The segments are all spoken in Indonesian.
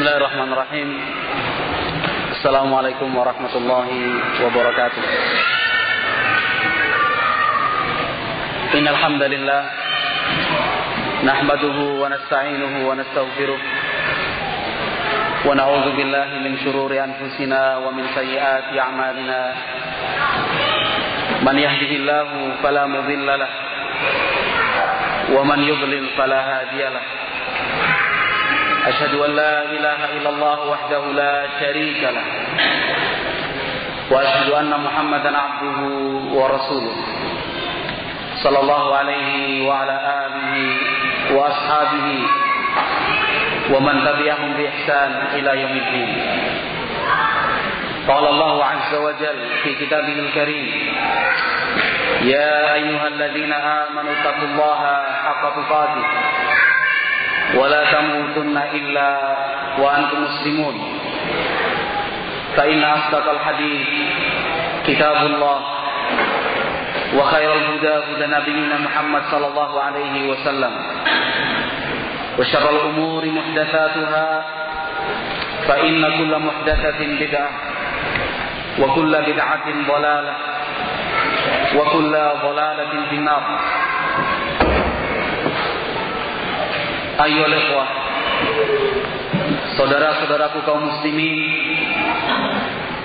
Bismillahirrahmanirrahim. Assalamualaikum warahmatullahi wabarakatuh. Innal hamdalillah nahmaduhu wa nasta'inuhu wa nastaghfiruh wa na'udzu billahi min shururi anfusina wa min sayyiati a'malina. Man yahdihillahu fala mudilla lahu wa man yudlil fala hadiya. أشهد أن لا إله إلا الله وحده لا شريك له وأشهد أن محمدا عبده ورسوله صلى الله عليه وعلى آله وأصحابه ومن تبعهم بإحسان إلى يوم الدين. قال الله عز وجل في كتابه الكريم يا أيها الذين آمنوا اتقوا الله حق تقاته ولا تموتن إلا وأنتم مسلمون. فإن أصدق الحديث كتاب الله وخير الهدى هدى نبينا محمد صلى الله عليه وسلم وشر الأمور محدثاتها فإن كل محدثة بدعة وكل بدعة ضلالة وكل ضلالة في النار. Ayo ikhwah. Saudara-saudaraku kaum muslimin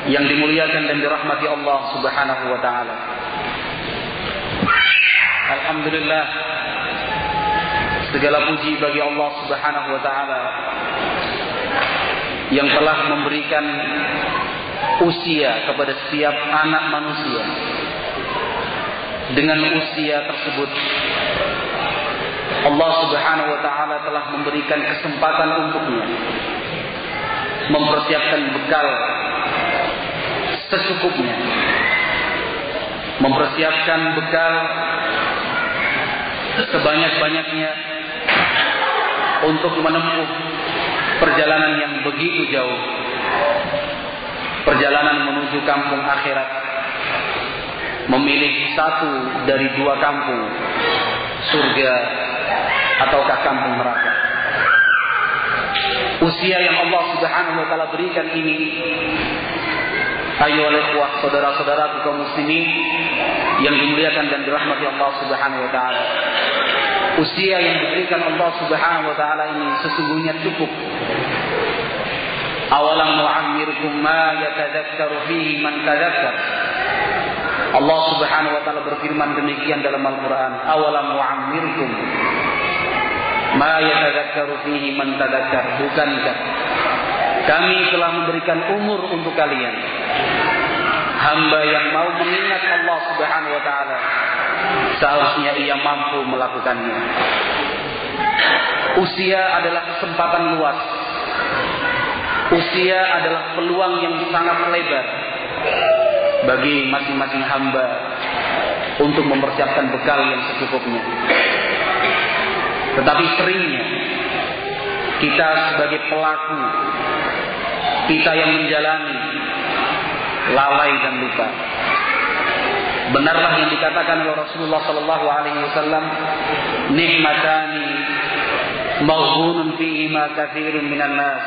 Yang dimuliakan dan dirahmati Allah subhanahu wa ta'ala. Alhamdulillah Segala puji bagi Allah subhanahu wa ta'ala Yang telah memberikan usia kepada setiap anak manusia. Dengan usia tersebut Allah Subhanahu wa taala telah memberikan kesempatan untuknya. Mempersiapkan bekal secukupnya mempersiapkan bekal sebanyak-banyaknya untuk menempuh perjalanan yang begitu jauh. Perjalanan menuju kampung akhirat. Memilih satu dari dua kampung surga ataukah kampung neraka. Usia yang Allah Subhanahu wa taala berikan ini ayo ikhwah saudara-saudaraku kaum muslimin yang dimuliakan dan dirahmati Allah Subhanahu wa taala. Usia yang diberikan Allah Subhanahu wa taala ini sesungguhnya cukup. Awalam nu'ammirkum ma yatadakkaru fihi man tadakkar. Allah Subhanahu wa taala berfirman demikian dalam Al-Qur'an, "Awalam nu'ammirkum ma yatadakkaru fihi man tadakkar." Bukankah kami telah memberikan umur untuk kalian hamba yang mau mengingat Allah Subhanahu wa taala seharusnya ia mampu melakukannya. Usia adalah kesempatan luas. Usia adalah peluang yang sangat lebar bagi masing-masing hamba untuk mempersiapkan bekal yang secukupnya. Tetapi seringnya kita sebagai pelaku, kita yang menjalani lalai dan lupa. Benarlah yang dikatakan oleh Rasulullah Sallallahu Alaihi Wasallam, nikmatani maghunun fi ma kathirun minan nas,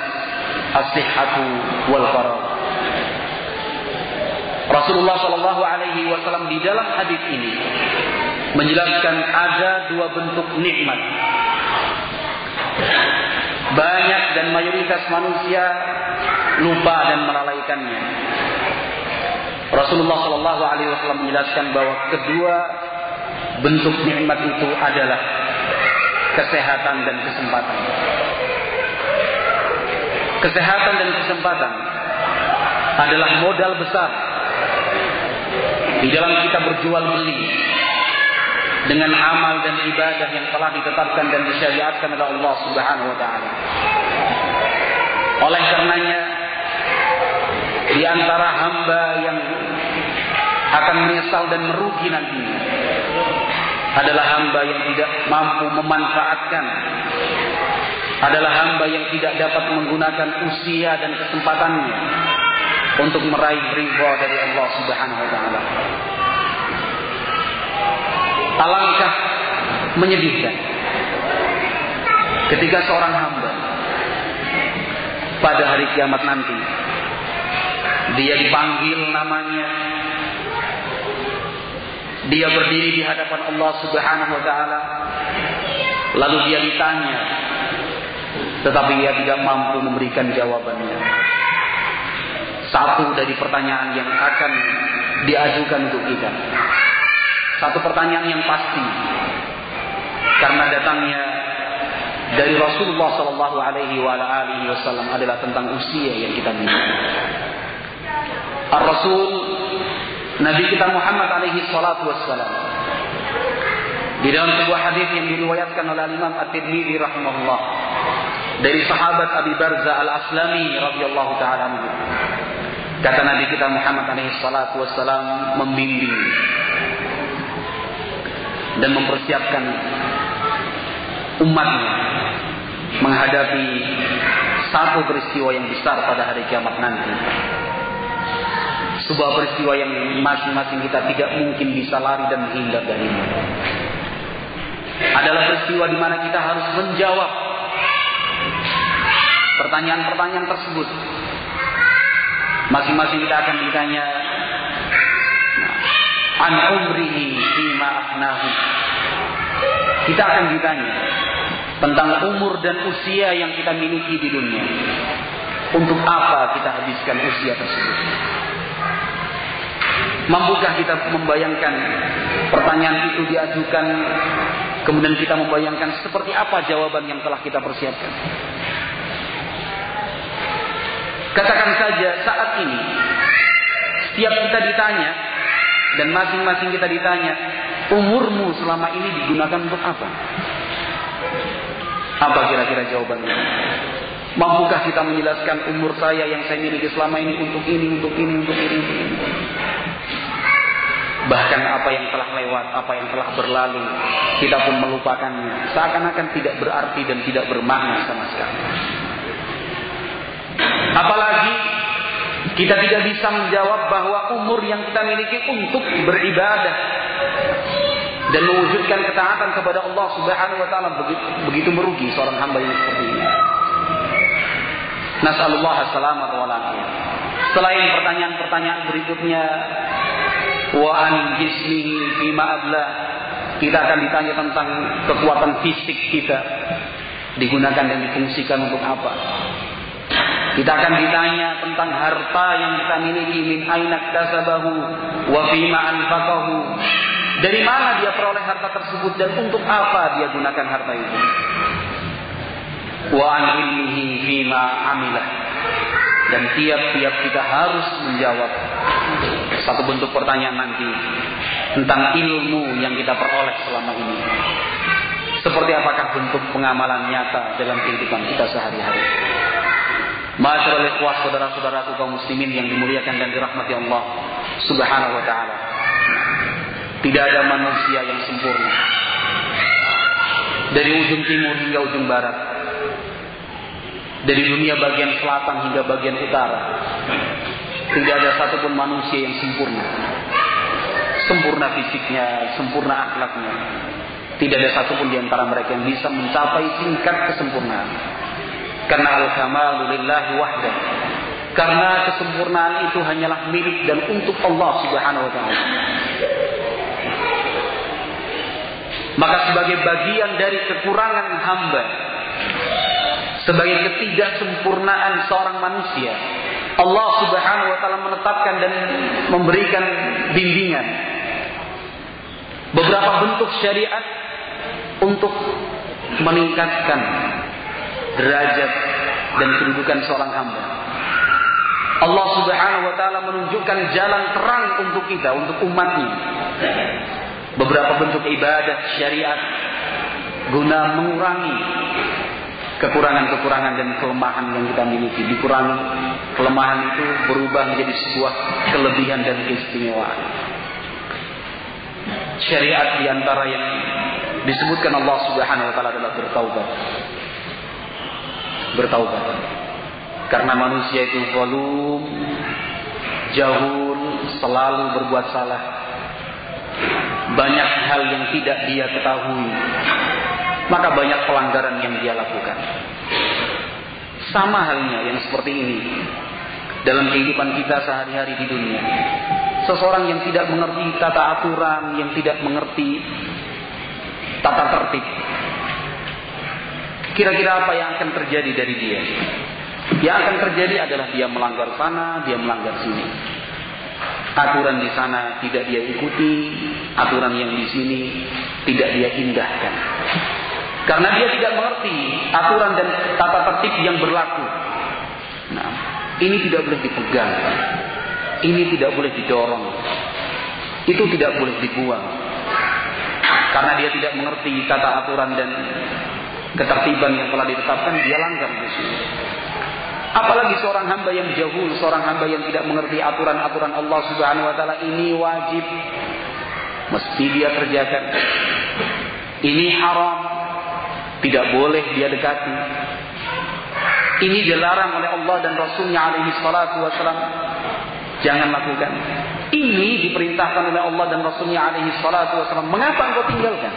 as-sihhatu wal faragh. Rasulullah Shallallahu Alaihi Wasallam di dalam hadis ini menjelaskan ada dua bentuk nikmat. Banyak dan mayoritas manusia lupa dan melalaikannya. Rasulullah Shallallahu Alaihi Wasallam menjelaskan bahwa kedua bentuk nikmat itu adalah kesehatan dan kesempatan. Kesehatan dan kesempatan adalah modal besar di dalam kita berjual beli dengan amal dan ibadah yang telah ditetapkan dan disyariatkan oleh Allah Subhanahu wa taala. Oleh karenanya di antara hamba yang akan menyesal dan merugi nantinya adalah hamba yang tidak mampu memanfaatkan adalah hamba yang tidak dapat menggunakan usia dan kesempatannya untuk meraih ridha dari Allah Subhanahu wa taala. Alangkah menyedihkan ketika seorang hamba pada hari kiamat nanti. Dia dipanggil namanya. Dia berdiri di hadapan Allah Subhanahu wa taala. Lalu dia ditanya, tetapi ia tidak mampu memberikan jawabannya. Satu dari pertanyaan yang akan diajukan untuk kita. Satu pertanyaan yang pasti. Karena datangnya dari Rasulullah Shallallahu Alaihi Wasallam adalah tentang usia yang kita miliki. Ar Rasul Nabi kita Muhammad alaihi salatu di dalam sebuah hadis yang diriwayatkan oleh Imam At-Tirmidzi rahimahullah dari sahabat Abi Barza Al-Aslami radhiyallahu taala. Kata Nabi kita Muhammad alaihi salatu membimbing dan mempersiapkan umatnya menghadapi satu peristiwa yang besar pada hari kiamat nanti. Sebuah peristiwa yang masing-masing kita tidak mungkin bisa lari dan menghindar darinya. Adalah peristiwa di mana kita harus menjawab pertanyaan-pertanyaan tersebut. Masing-masing kita akan ditanya an umrihi fima afnahu. Kita akan ditanya tentang umur dan usia yang kita miliki di dunia. Untuk apa kita habiskan usia tersebut? Mampukah kita membayangkan pertanyaan itu diajukan kemudian kita membayangkan seperti apa jawaban yang telah kita persiapkan? Katakan saja saat ini setiap kita ditanya dan masing-masing kita ditanya, umurmu selama ini digunakan untuk apa? Apa kira-kira jawabannya? Mampukah kita menjelaskan umur saya yang saya miliki selama ini untuk ini, untuk ini, untuk ini, untuk ini? Bahkan apa yang telah lewat, apa yang telah berlalu, kita pun melupakannya. Seakan-akan tidak berarti dan tidak bermakna sama sekali. Apalagi kita tidak bisa menjawab bahwa umur yang kita miliki untuk beribadah dan mewujudkan ketaatan kepada Allah Subhanahu wa taala begitu, merugi seorang hamba yang seperti ini. Nasallallahu salamat wa Selain pertanyaan-pertanyaan berikutnya wa an jismihi fima abla kita akan ditanya tentang kekuatan fisik kita digunakan dan difungsikan untuk apa kita akan ditanya tentang harta yang kita miliki min ainak kasabahu wa fima anfaqahu dari mana dia peroleh harta tersebut dan untuk apa dia gunakan harta itu? Wa an ilmihi fima amilah. Dan tiap-tiap kita harus menjawab satu bentuk pertanyaan nanti tentang ilmu yang kita peroleh selama ini. Seperti apakah bentuk pengamalan nyata dalam kehidupan kita sehari-hari. Masyaallah ikhwah saudara-saudaraku kaum muslimin yang dimuliakan dan dirahmati Allah Subhanahu wa taala. Tidak ada manusia yang sempurna. Dari ujung timur hingga ujung barat. Dari dunia bagian selatan hingga bagian utara. Tidak ada satupun manusia yang sempurna. Sempurna fisiknya, sempurna akhlaknya. Tidak ada satupun di antara mereka yang bisa mencapai tingkat kesempurnaan. Karena al-kamalu. Karena kesempurnaan itu hanyalah milik dan untuk Allah Subhanahu wa taala. Maka sebagai bagian dari kekurangan hamba, sebagai ketidaksempurnaan seorang manusia, Allah Subhanahu wa taala menetapkan dan memberikan bimbingan beberapa bentuk syariat untuk meningkatkan derajat dan kedudukan seorang hamba. Allah Subhanahu wa taala menunjukkan jalan terang untuk kita, untuk umatnya. Beberapa bentuk ibadah syariat guna mengurangi kekurangan-kekurangan dan kelemahan yang kita miliki. Dikurangi kelemahan itu berubah menjadi sebuah kelebihan dan keistimewaan. Syariat di antara yang disebutkan Allah Subhanahu wa taala adalah bertaubat bertaubat karena manusia itu volum jauh selalu berbuat salah banyak hal yang tidak dia ketahui, maka banyak pelanggaran yang dia lakukan. Sama halnya yang seperti ini dalam kehidupan kita sehari-hari di dunia. Seseorang yang tidak mengerti tata aturan, yang tidak mengerti tata tertib. Kira-kira apa yang akan terjadi dari dia? Yang akan terjadi adalah dia melanggar sana, dia melanggar sini. Aturan di sana tidak dia ikuti, aturan yang di sini tidak dia indahkan. Karena dia tidak mengerti aturan dan tata tertib yang berlaku. Nah, ini tidak boleh dipegang. Ini tidak boleh didorong. Itu tidak boleh dibuang. Karena dia tidak mengerti tata aturan dan ketertiban yang telah ditetapkan, dia langgar di sini. Apalagi seorang hamba yang jauh, seorang hamba yang tidak mengerti aturan-aturan Allah Subhanahu wa taala ini wajib mesti dia kerjakan. Ini haram, tidak boleh dia dekati. Ini dilarang oleh Allah dan Rasulnya alaihi salatu wasalam. Jangan lakukan. Ini diperintahkan oleh Allah dan Rasulnya alaihi salatu wasalam. Mengapa engkau tinggalkan?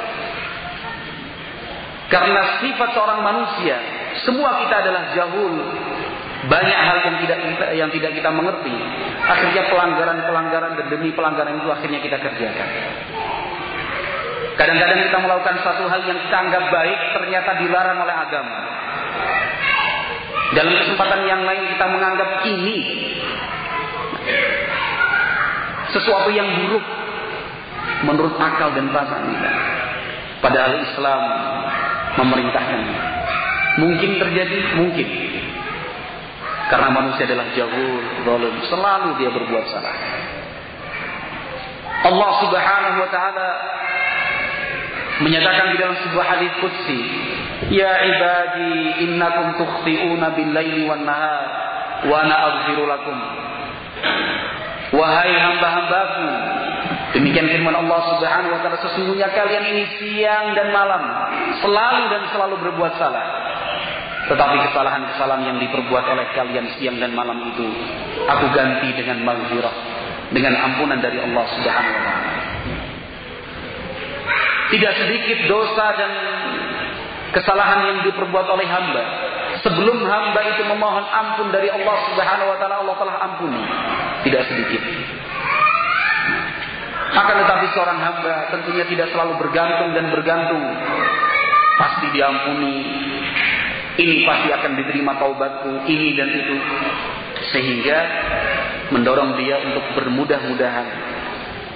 Karena sifat seorang manusia, semua kita adalah jahul. Banyak hal yang tidak kita, yang tidak kita mengerti. Akhirnya pelanggaran-pelanggaran demi pelanggaran itu akhirnya kita kerjakan. Kadang-kadang kita melakukan satu hal yang kita anggap baik ternyata dilarang oleh agama. Dalam kesempatan yang lain kita menganggap ini sesuatu yang buruk menurut akal dan perasaan kita. Padahal Islam memerintahkan. Mungkin terjadi, mungkin. Karena manusia adalah jahul, zalim, selalu dia berbuat salah. Allah Subhanahu wa taala menyatakan di dalam sebuah hadis qudsi, "Ya ibadi, innakum tukhti'una bil-laili wan-nahar wa ana aghfiru lakum." Wahai hamba-hambaku, demikian firman Allah Subhanahu wa taala, sesungguhnya kalian ini siang dan malam selalu dan selalu berbuat salah. Tetapi kesalahan-kesalahan yang diperbuat oleh kalian siang dan malam itu aku ganti dengan maghfirah, dengan ampunan dari Allah Subhanahu wa taala. Tidak sedikit dosa dan kesalahan yang diperbuat oleh hamba. Sebelum hamba itu memohon ampun dari Allah Subhanahu wa taala, Allah telah ampuni. Tidak sedikit. Akan tetapi seorang hamba tentunya tidak selalu bergantung dan bergantung. Pasti diampuni. Ini pasti akan diterima taubatku, ini dan itu. Sehingga mendorong dia untuk bermudah-mudahan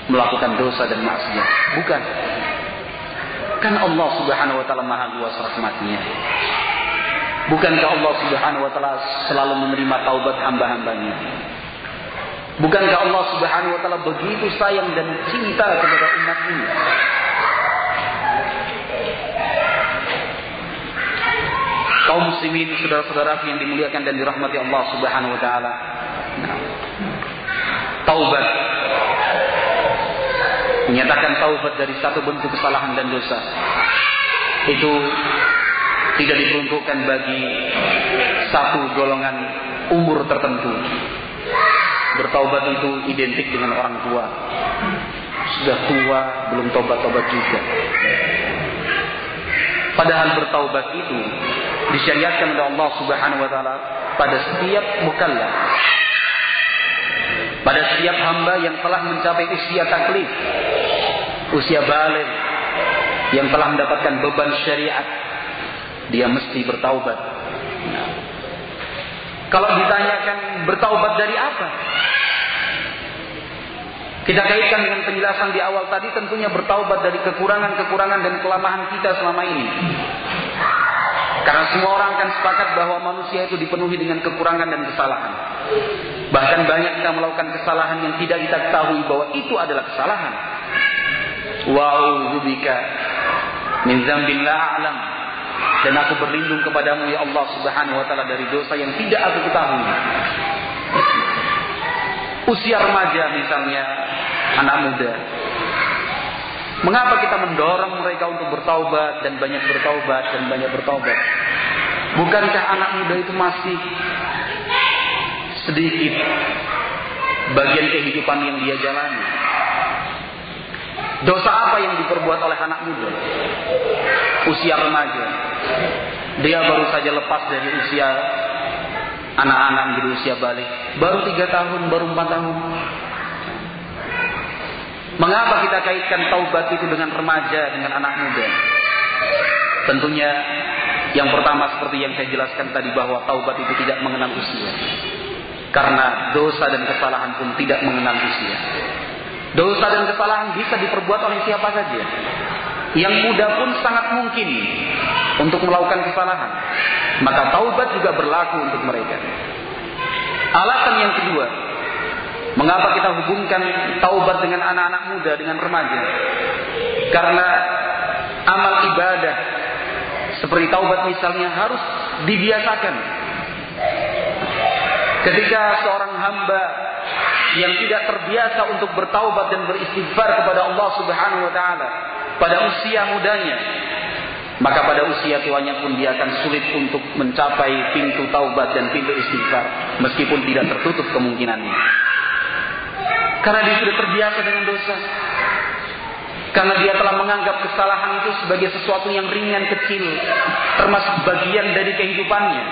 melakukan dosa dan maksiat. Bukan. Kan Allah Subhanahu wa taala Maha luas rahmatnya. Bukankah Allah Subhanahu wa taala selalu menerima taubat hamba-hambanya? Bukankah Allah Subhanahu wa taala begitu sayang dan cinta kepada umat ini? Kaum muslimin, saudara-saudara yang dimuliakan dan dirahmati Allah Subhanahu wa taala. Taubat menyatakan taubat dari satu bentuk kesalahan dan dosa itu tidak diperuntukkan bagi satu golongan umur tertentu. Bertaubat itu identik dengan orang tua. Sudah tua, belum tobat-tobat juga. Padahal bertaubat itu disyariatkan oleh Allah Subhanahu wa taala pada setiap mukallaf. Pada setiap hamba yang telah mencapai usia taklif, usia balik, yang telah mendapatkan beban syariat, dia mesti bertaubat. Kalau ditanyakan bertaubat dari apa? Kita kaitkan dengan penjelasan di awal tadi tentunya bertaubat dari kekurangan-kekurangan dan kelemahan kita selama ini. Karena semua orang akan sepakat bahwa manusia itu dipenuhi dengan kekurangan dan kesalahan. Bahkan banyak kita melakukan kesalahan yang tidak kita ketahui bahwa itu adalah kesalahan. Wa'udzubika min dzambin la a'lam. Dan aku berlindung kepadamu ya Allah Subhanahu wa taala dari dosa yang tidak aku ketahui. Usia remaja misalnya, anak muda. Mengapa kita mendorong mereka untuk bertaubat dan banyak bertaubat dan banyak bertaubat? Bukankah anak muda itu masih sedikit bagian kehidupan yang dia jalani? Dosa apa yang diperbuat oleh anak muda? Usia remaja. Dia baru saja lepas dari usia anak-anak menjadi usia balik, baru tiga tahun, baru empat tahun. Mengapa kita kaitkan taubat itu dengan remaja, dengan anak muda? Tentunya yang pertama seperti yang saya jelaskan tadi bahwa taubat itu tidak mengenal usia. Karena dosa dan kesalahan pun tidak mengenal usia. Dosa dan kesalahan bisa diperbuat oleh siapa saja. Yang muda pun sangat mungkin untuk melakukan kesalahan. Maka taubat juga berlaku untuk mereka. Alasan yang kedua, Mengapa kita hubungkan taubat dengan anak-anak muda, dengan remaja? Karena amal ibadah seperti taubat misalnya harus dibiasakan. Ketika seorang hamba yang tidak terbiasa untuk bertaubat dan beristighfar kepada Allah Subhanahu wa taala pada usia mudanya, maka pada usia tuanya pun dia akan sulit untuk mencapai pintu taubat dan pintu istighfar meskipun tidak tertutup kemungkinannya. Karena dia sudah terbiasa dengan dosa. Karena dia telah menganggap kesalahan itu sebagai sesuatu yang ringan kecil. Termasuk bagian dari kehidupannya.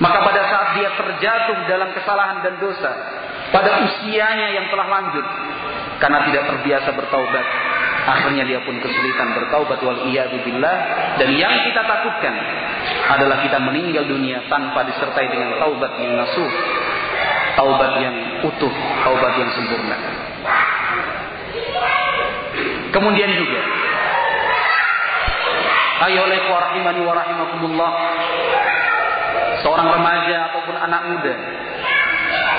Maka pada saat dia terjatuh dalam kesalahan dan dosa. Pada usianya yang telah lanjut. Karena tidak terbiasa bertaubat. Akhirnya dia pun kesulitan bertaubat wal billah dan yang kita takutkan adalah kita meninggal dunia tanpa disertai dengan taubat yang nasuh taubat yang utuh, taubat yang sempurna. Kemudian juga Ayo leku rahimani wa rahimakumullah Seorang remaja ataupun anak muda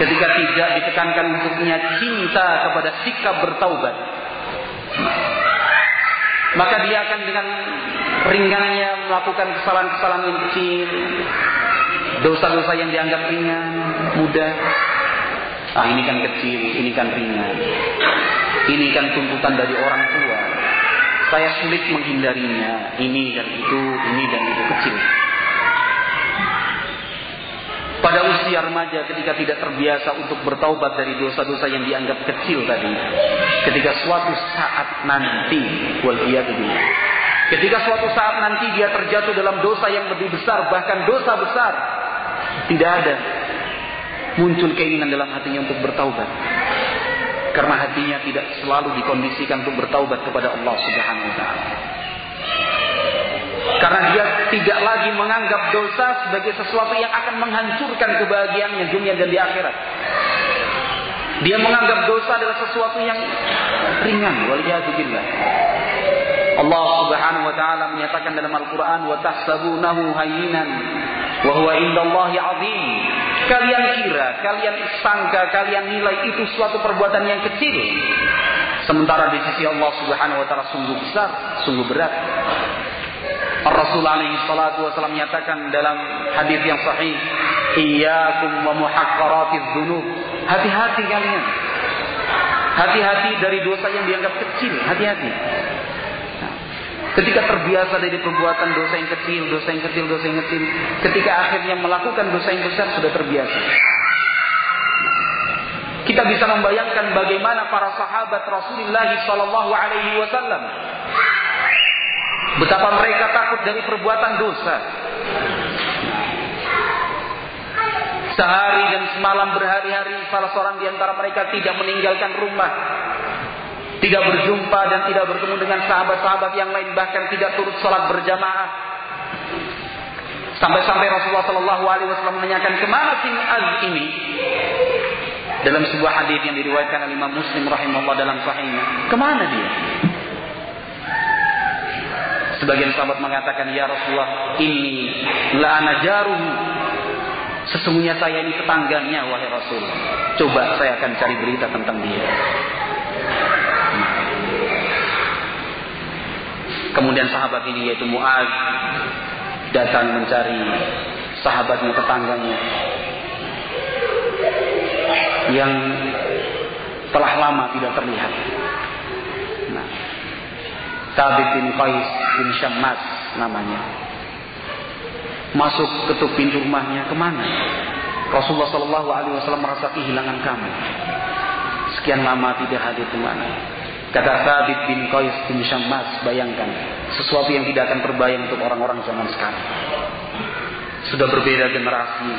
Ketika tidak ditekankan untuknya cinta kepada sikap bertaubat Maka dia akan dengan ringannya melakukan kesalahan-kesalahan yang kecil Dosa-dosa yang dianggap ringan, mudah Ah ini kan kecil, ini kan ringan. Ini kan tuntutan dari orang tua. Saya sulit menghindarinya. Ini dan itu, ini dan itu kecil. Pada usia remaja ketika tidak terbiasa untuk bertaubat dari dosa-dosa yang dianggap kecil tadi. Ketika suatu saat nanti, wal Ketika suatu saat nanti dia terjatuh dalam dosa yang lebih besar, bahkan dosa besar. Tidak ada muncul keinginan dalam hatinya untuk bertaubat. Karena hatinya tidak selalu dikondisikan untuk bertaubat kepada Allah Subhanahu wa taala. Karena dia tidak lagi menganggap dosa sebagai sesuatu yang akan menghancurkan kebahagiaannya dunia dan di akhirat. Dia menganggap dosa adalah sesuatu yang ringan. Waliyahzubillah. Allah Subhanahu wa taala menyatakan dalam Al-Qur'an wa tahsabunahu hayyinan wa huwa indallahi 'azim. Kalian kira, kalian sangka, kalian nilai itu suatu perbuatan yang kecil. Sementara di sisi Allah Subhanahu wa taala sungguh besar, sungguh berat. Rasul alaihi salatu wasallam menyatakan dalam hadis yang sahih, "Iyyakum wa muhaqqaratiz dzunub." Hati-hati kalian. Hati-hati dari dosa yang dianggap kecil, hati-hati. Ketika terbiasa dari perbuatan dosa yang kecil, dosa yang kecil, dosa yang kecil, ketika akhirnya melakukan dosa yang besar sudah terbiasa. Kita bisa membayangkan bagaimana para sahabat Rasulullah Shallallahu Alaihi Wasallam betapa mereka takut dari perbuatan dosa. Sehari dan semalam berhari-hari salah seorang di antara mereka tidak meninggalkan rumah. Tidak berjumpa dan tidak bertemu dengan sahabat-sahabat yang lain bahkan tidak turut sholat berjamaah. Sampai-sampai Rasulullah Shallallahu Alaihi Wasallam menanyakan ke mana si Az ini? Dalam sebuah hadis yang diriwayatkan oleh Imam Muslim rahimahullah dalam sahihnya ke mana dia sebagian sahabat mengatakan ya Rasulullah ini la anajaruhu sesungguhnya saya ini tetangganya wahai Rasul. Coba saya akan cari berita tentang dia. Kemudian sahabat ini yaitu Muaz datang mencari sahabatnya tetangganya. Yang telah lama tidak terlihat. Nah, Tabib bin Qais bin Syammas namanya. Masuk ketuk pintu rumahnya ke mana? Rasulullah Shallallahu Alaihi Wasallam merasa kehilangan kamu. Sekian lama tidak hadir di mana? Kata Thabit bin Qais bin Syammas, bayangkan sesuatu yang tidak akan terbayang untuk orang-orang zaman sekarang. Sudah berbeda generasi,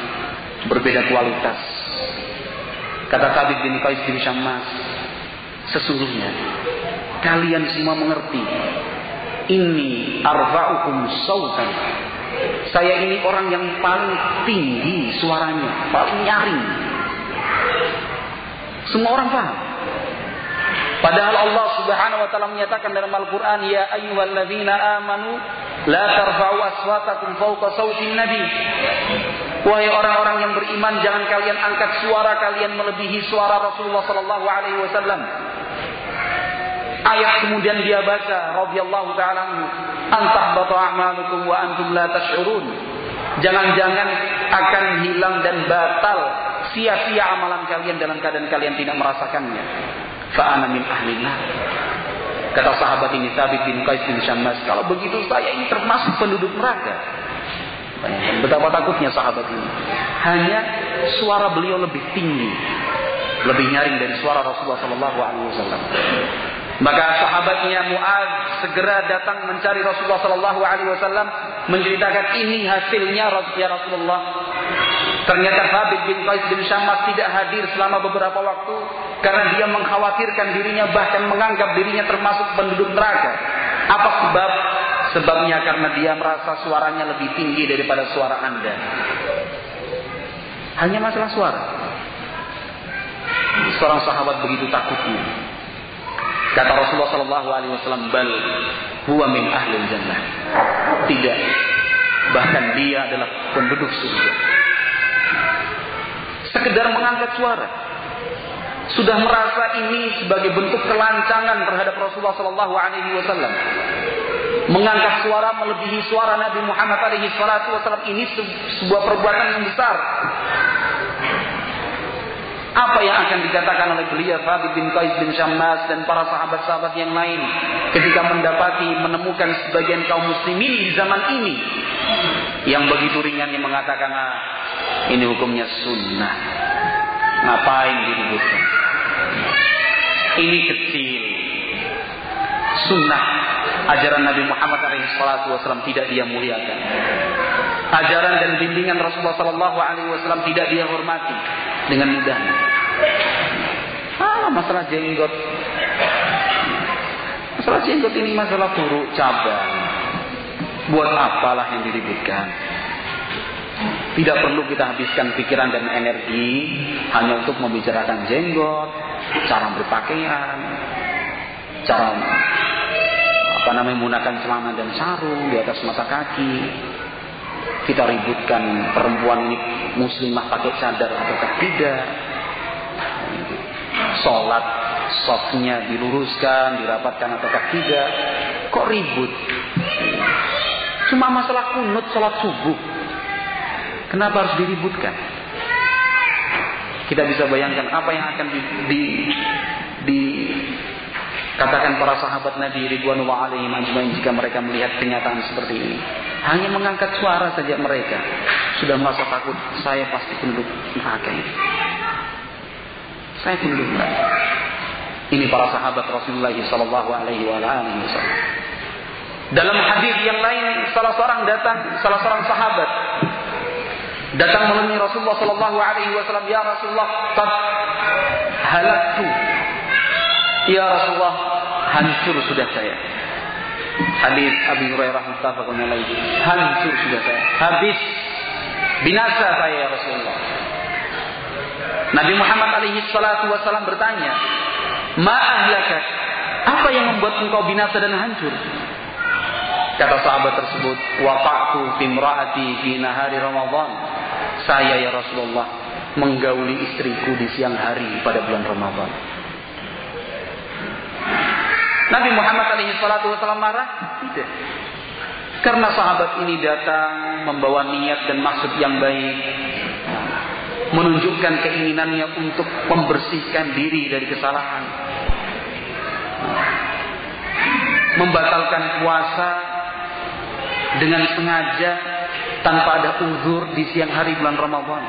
berbeda kualitas. Kata Thabit bin Qais bin Syammas, sesungguhnya kalian semua mengerti ini arba'ukum sautan saya ini orang yang paling tinggi suaranya paling nyaring semua orang paham Padahal Allah Subhanahu wa taala menyatakan dalam Al-Qur'an ya ayyuhalladzina amanu la tarfa'u aswatakum fawqa sautin nabi. Wahai orang-orang yang beriman jangan kalian angkat suara kalian melebihi suara Rasulullah sallallahu alaihi wasallam. Ayat kemudian dia baca radhiyallahu taala antah bata a'malukum wa antum la tash'urun. Jangan-jangan akan hilang dan batal sia-sia amalan kalian dalam keadaan kalian tidak merasakannya fa'ana min ahlillah. Kata sahabat ini Thabit bin Qais bin Syammas, kalau begitu saya ini termasuk penduduk neraka. betapa takutnya sahabat ini. Hanya suara beliau lebih tinggi, lebih nyaring dari suara Rasulullah Sallallahu Alaihi Wasallam. Maka sahabatnya Muaz segera datang mencari Rasulullah Sallallahu Alaihi Wasallam menceritakan ini hasilnya ya Rasulullah. Ternyata Thabit bin Qais bin Syammas tidak hadir selama beberapa waktu karena dia mengkhawatirkan dirinya bahkan menganggap dirinya termasuk penduduk neraka. Apa sebab? Sebabnya karena dia merasa suaranya lebih tinggi daripada suara Anda. Hanya masalah suara. Seorang sahabat begitu takutnya. Kata Rasulullah Shallallahu Alaihi Wasallam, "Bal huwa min ahli jannah." Tidak, bahkan dia adalah penduduk surga. Sekedar mengangkat suara, sudah merasa ini sebagai bentuk kelancangan terhadap Rasulullah Shallallahu Alaihi Wasallam. Mengangkat suara melebihi suara Nabi Muhammad Alaihi Wasallam ini sebuah perbuatan yang besar. Apa yang akan dikatakan oleh beliau Thabit bin Qais bin Syammas dan para sahabat-sahabat yang lain ketika mendapati menemukan sebagian kaum muslimin di zaman ini yang begitu ringannya mengatakan ah, ini hukumnya sunnah ngapain diributkan ini kecil. Sunnah ajaran Nabi Muhammad SAW tidak dia muliakan. Ajaran dan bimbingan Rasulullah SAW tidak dia hormati dengan mudahnya. Ah, masalah jenggot. Masalah jenggot ini masalah buruk cabang. Buat apalah yang diributkan? Tidak perlu kita habiskan pikiran dan energi hanya untuk membicarakan jenggot, cara berpakaian, cara apa namanya menggunakan celana dan sarung di atas mata kaki. Kita ributkan perempuan ini muslimah pakai cadar atau tidak. Sholat softnya diluruskan, dirapatkan atau tidak. Kok ribut? Cuma masalah kunut sholat subuh. Kenapa harus diributkan? Kita bisa bayangkan apa yang akan di, di, di katakan para sahabat Nabi Ridwanullah alaihi majma'in jika mereka melihat kenyataan seperti ini. Hanya mengangkat suara saja mereka sudah merasa takut. Saya pasti penduduk neraka ini. Saya penduduk neraka. Ini para sahabat Rasulullah Sallallahu Alaihi Wasallam. Dalam hadis yang lain, salah seorang datang, salah seorang sahabat datang menemui Rasulullah Sallallahu Alaihi Wasallam, ya Rasulullah, qad halaktu. Ya Rasulullah, hancur sudah saya. Hadis Abi Hurairah muttafaqun alaihi. Hancur sudah saya. Habis binasa saya ya Rasulullah. Nabi Muhammad alaihi salatu wasallam bertanya, "Ma ahlakak?" Apa yang membuat engkau binasa dan hancur? Kata sahabat tersebut, "Waqa'tu fi imra'ati fi nahari Ramadan." Saya ya Rasulullah menggauli istriku di siang hari pada bulan Ramadan. Nabi Muhammad alaihi salatu wasallam marah? Tidak. Karena sahabat ini datang membawa niat dan maksud yang baik. Menunjukkan keinginannya untuk membersihkan diri dari kesalahan. Membatalkan puasa dengan sengaja tanpa ada uzur di siang hari bulan Ramadan.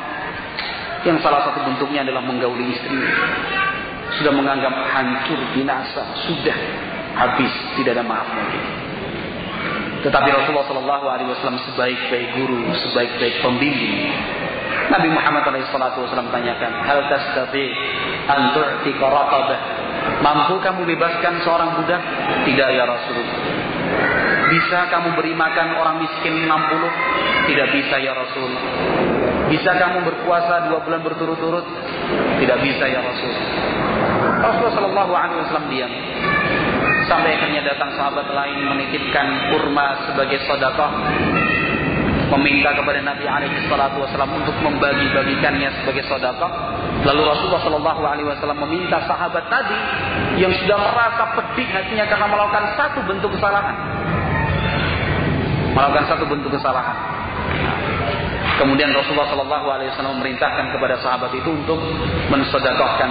Yang salah satu bentuknya adalah menggauli istri. Sudah menganggap hancur, binasa, sudah habis, tidak ada maaf lagi. Tetapi Rasulullah Shallallahu Alaihi Wasallam sebaik-baik guru, sebaik-baik pembimbing. Nabi Muhammad SAW tanyakan, hal tastati antur raqabah. Mampu kamu bebaskan seorang budak? Tidak ya Rasulullah. Bisa kamu beri makan orang miskin 60? Tidak bisa ya Rasulullah. Bisa kamu berpuasa dua bulan berturut-turut? Tidak bisa ya Rasulullah. Rasulullah Wasallam diam. Sampai akhirnya datang sahabat lain menitipkan kurma sebagai sodakoh meminta kepada Nabi alaihi salatu wasallam untuk membagi-bagikannya sebagai sedekah. Lalu Rasulullah wasallam meminta sahabat tadi yang sudah merasa pedih hatinya karena melakukan satu bentuk kesalahan. Melakukan satu bentuk kesalahan. Kemudian Rasulullah Shallallahu Alaihi Wasallam memerintahkan kepada sahabat itu untuk mensedekahkan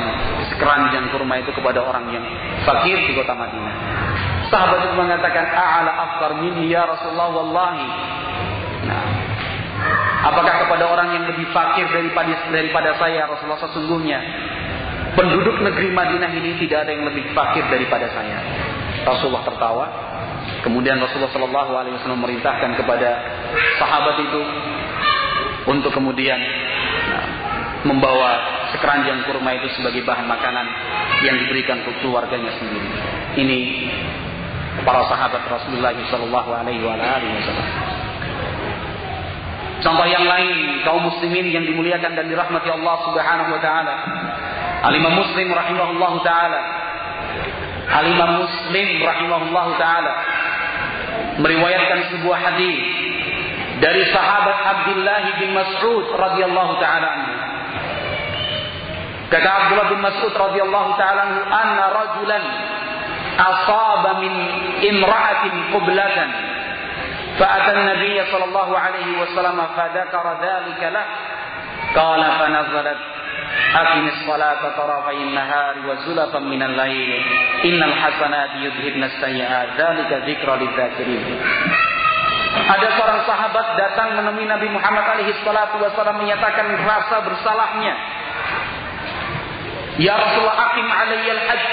sekeranjang kurma itu kepada orang yang fakir di kota Madinah. Sahabat itu mengatakan, "A'ala afkar minni ya Rasulullah wallahi Nah, apakah kepada orang yang lebih fakir daripada daripada saya Rasulullah sesungguhnya penduduk negeri Madinah ini tidak ada yang lebih fakir daripada saya. Rasulullah tertawa. Kemudian Rasulullah Shallallahu Alaihi Wasallam memerintahkan kepada sahabat itu untuk kemudian nah, membawa sekeranjang kurma itu sebagai bahan makanan yang diberikan untuk keluarganya sendiri. Ini para sahabat Rasulullah Shallallahu Alaihi Wasallam. Contoh yang lain kaum muslimin yang dimuliakan dan dirahmati Allah Subhanahu wa taala. Al-Imam Muslim rahimahullahu taala. Al-Imam Muslim rahimahullahu taala meriwayatkan sebuah hadis dari sahabat Abdullah bin Mas'ud radhiyallahu taala anhu. Kata Abdullah bin Mas'ud radhiyallahu taala anhu, "Anna rajulan asaba min imra'atin qiblatan." فأتى النبي صلى الله عليه وسلم فذكر ذلك له قال فنزلت أقم الصلاة طرفي النهار وزلفا من الليل إن الحسنات يذهبن السيئات ذلك ذكرى للذاكرين Ada seorang sahabat datang menemui Nabi Muhammad alaihi salatu wasallam menyatakan rasa bersalahnya. Ya Rasulullah akim alayyal hajj.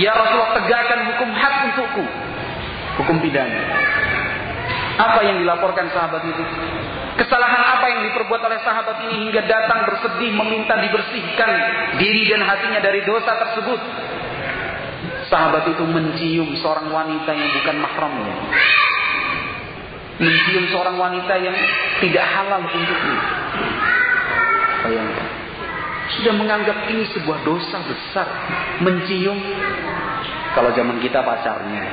Ya Rasulullah tegakkan hukum had untukku. Hukum pidana. Apa yang dilaporkan sahabat itu? Kesalahan apa yang diperbuat oleh sahabat ini hingga datang bersedih meminta dibersihkan diri dan hatinya dari dosa tersebut? Sahabat itu mencium seorang wanita yang bukan mahramnya. Mencium seorang wanita yang tidak halal untuknya. Bayangkan. Sudah menganggap ini sebuah dosa besar. Mencium kalau zaman kita pacarnya.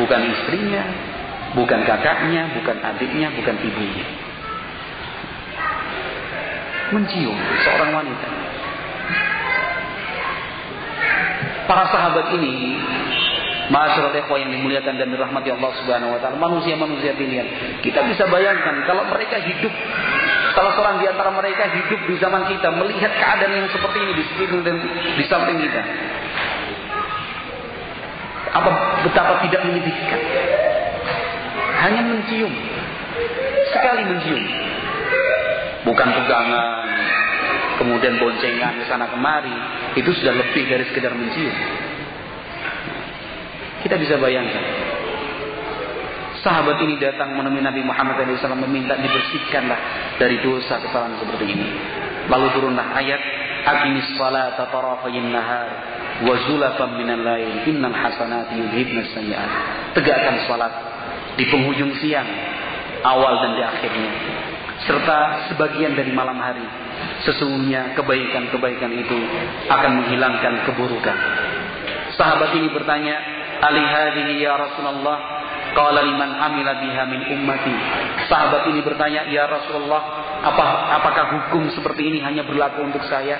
Bukan istrinya, Bukan kakaknya, bukan adiknya, bukan ibunya. Mencium seorang wanita. Para sahabat ini Masyarakat ikhwah yang dimuliakan dan dirahmati Allah Subhanahu wa taala, manusia-manusia pilihan. Kita bisa bayangkan kalau mereka hidup kalau seorang di antara mereka hidup di zaman kita melihat keadaan yang seperti ini di sekitar dan di samping kita. Apa betapa tidak menyedihkan hanya mencium. Sekali mencium. Bukan pegangan, kemudian boncengan ke sana kemari. Itu sudah lebih dari sekedar mencium. Kita bisa bayangkan. Sahabat ini datang menemui Nabi Muhammad SAW meminta dibersihkanlah dari dosa kesalahan seperti ini. Lalu turunlah ayat Aqimis salata tarafayin nahar wa zulafan minal lain innal hasanati yudhibnas sayyi'at. Tegakkan salat di penghujung siang, awal dan di akhirnya, serta sebagian dari malam hari. Sesungguhnya kebaikan-kebaikan itu akan menghilangkan keburukan. Sahabat ini bertanya, "Ali hadhihi ya Rasulullah?" Qala liman amila biha min ummati. Sahabat ini bertanya, "Ya Rasulullah, apa apakah hukum seperti ini hanya berlaku untuk saya?"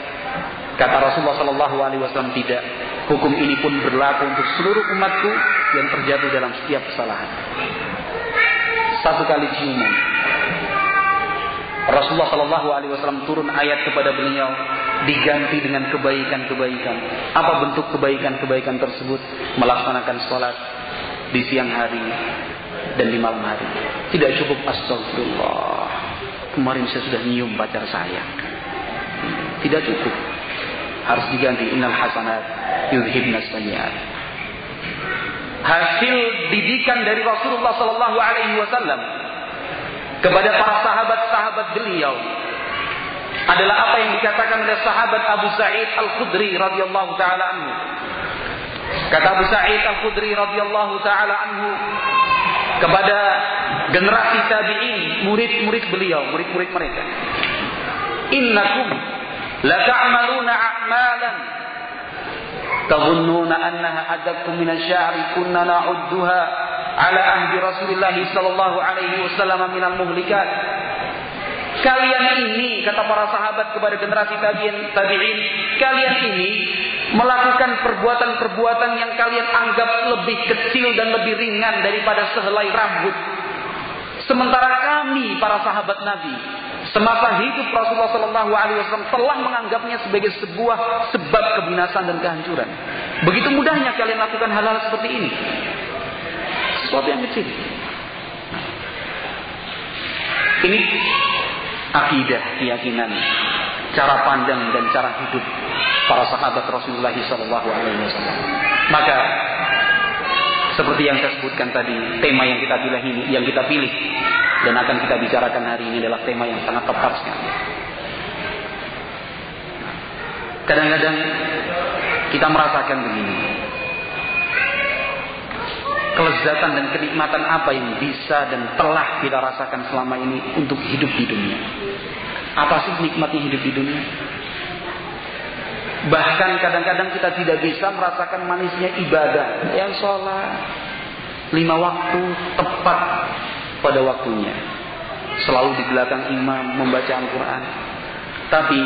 Kata Rasulullah Shallallahu alaihi wasallam, "Tidak. Hukum ini pun berlaku untuk seluruh umatku yang terjatuh dalam setiap kesalahan." satu kali ciuman. Rasulullah Shallallahu Alaihi Wasallam turun ayat kepada beliau diganti dengan kebaikan-kebaikan. Apa bentuk kebaikan-kebaikan tersebut? Melaksanakan sholat di siang hari dan di malam hari. Tidak cukup astagfirullah. Kemarin saya sudah nyium pacar saya. Tidak cukup. Harus diganti innal hasanat yudhibnas sayyiat. hasil didikan dari Rasulullah sallallahu alaihi wasallam kepada para sahabat-sahabat beliau adalah apa yang dikatakan oleh sahabat Abu Sa'id Al-Khudri radhiyallahu taala anhu. Kata Abu Sa'id Al-Khudri radhiyallahu taala anhu kepada generasi tabi'in, murid-murid beliau, murid-murid mereka. Innakum la ta'maluna a'malan تظنون أنها أدق من الشعر كنا نعدها على عهد رسول الله صلى الله عليه وسلم من المهلكات Kalian ini kata para sahabat kepada generasi tabi'in, tabi'in, kalian ini melakukan perbuatan-perbuatan yang kalian anggap lebih kecil dan lebih ringan daripada sehelai rambut. Sementara kami para sahabat Nabi semasa hidup Rasulullah Shallallahu Alaihi Wasallam telah menganggapnya sebagai sebuah sebab kebinasan dan kehancuran. Begitu mudahnya kalian lakukan hal-hal seperti ini. Sesuatu yang kecil. Ini akidah, keyakinan, cara pandang dan cara hidup para sahabat Rasulullah Shallallahu Alaihi Wasallam. Maka seperti yang saya sebutkan tadi, tema yang kita pilih ini, yang kita pilih dan akan kita bicarakan hari ini adalah tema yang sangat tepat sekali. Kadang-kadang kita merasakan begini. Kelezatan dan kenikmatan apa yang bisa dan telah kita rasakan selama ini untuk hidup di dunia. Apa sih nikmatnya hidup di dunia? Bahkan kadang-kadang kita tidak bisa merasakan manisnya ibadah. Yang sholat lima waktu tepat pada waktunya. Selalu di belakang imam membaca Al-Quran. Tapi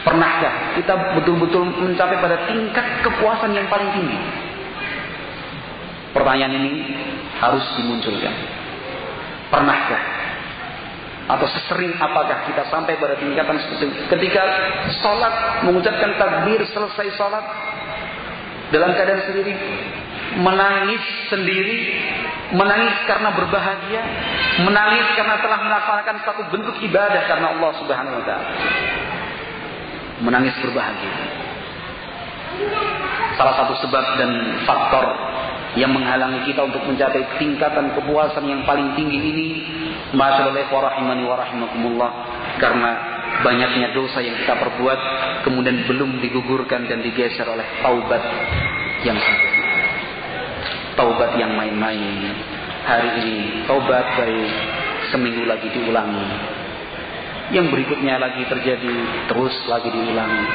pernahkah kita betul-betul mencapai pada tingkat kepuasan yang paling tinggi? Pertanyaan ini harus dimunculkan. Pernahkah atau sesering apakah kita sampai pada tingkatan seperti itu. Ketika sholat, mengucapkan takbir selesai sholat, dalam keadaan sendiri, menangis sendiri, menangis karena berbahagia, menangis karena telah melaksanakan satu bentuk ibadah karena Allah Subhanahu wa taala. Menangis berbahagia. Salah satu sebab dan faktor yang menghalangi kita untuk mencapai tingkatan kepuasan yang paling tinggi ini. Masyaallah rahimani wa rahimakumullah. Karena banyaknya dosa yang kita perbuat kemudian belum digugurkan dan digeser oleh taubat yang taubat yang main-main. Hari ini taubat baik seminggu lagi diulangi. Yang berikutnya lagi terjadi terus lagi diulangi.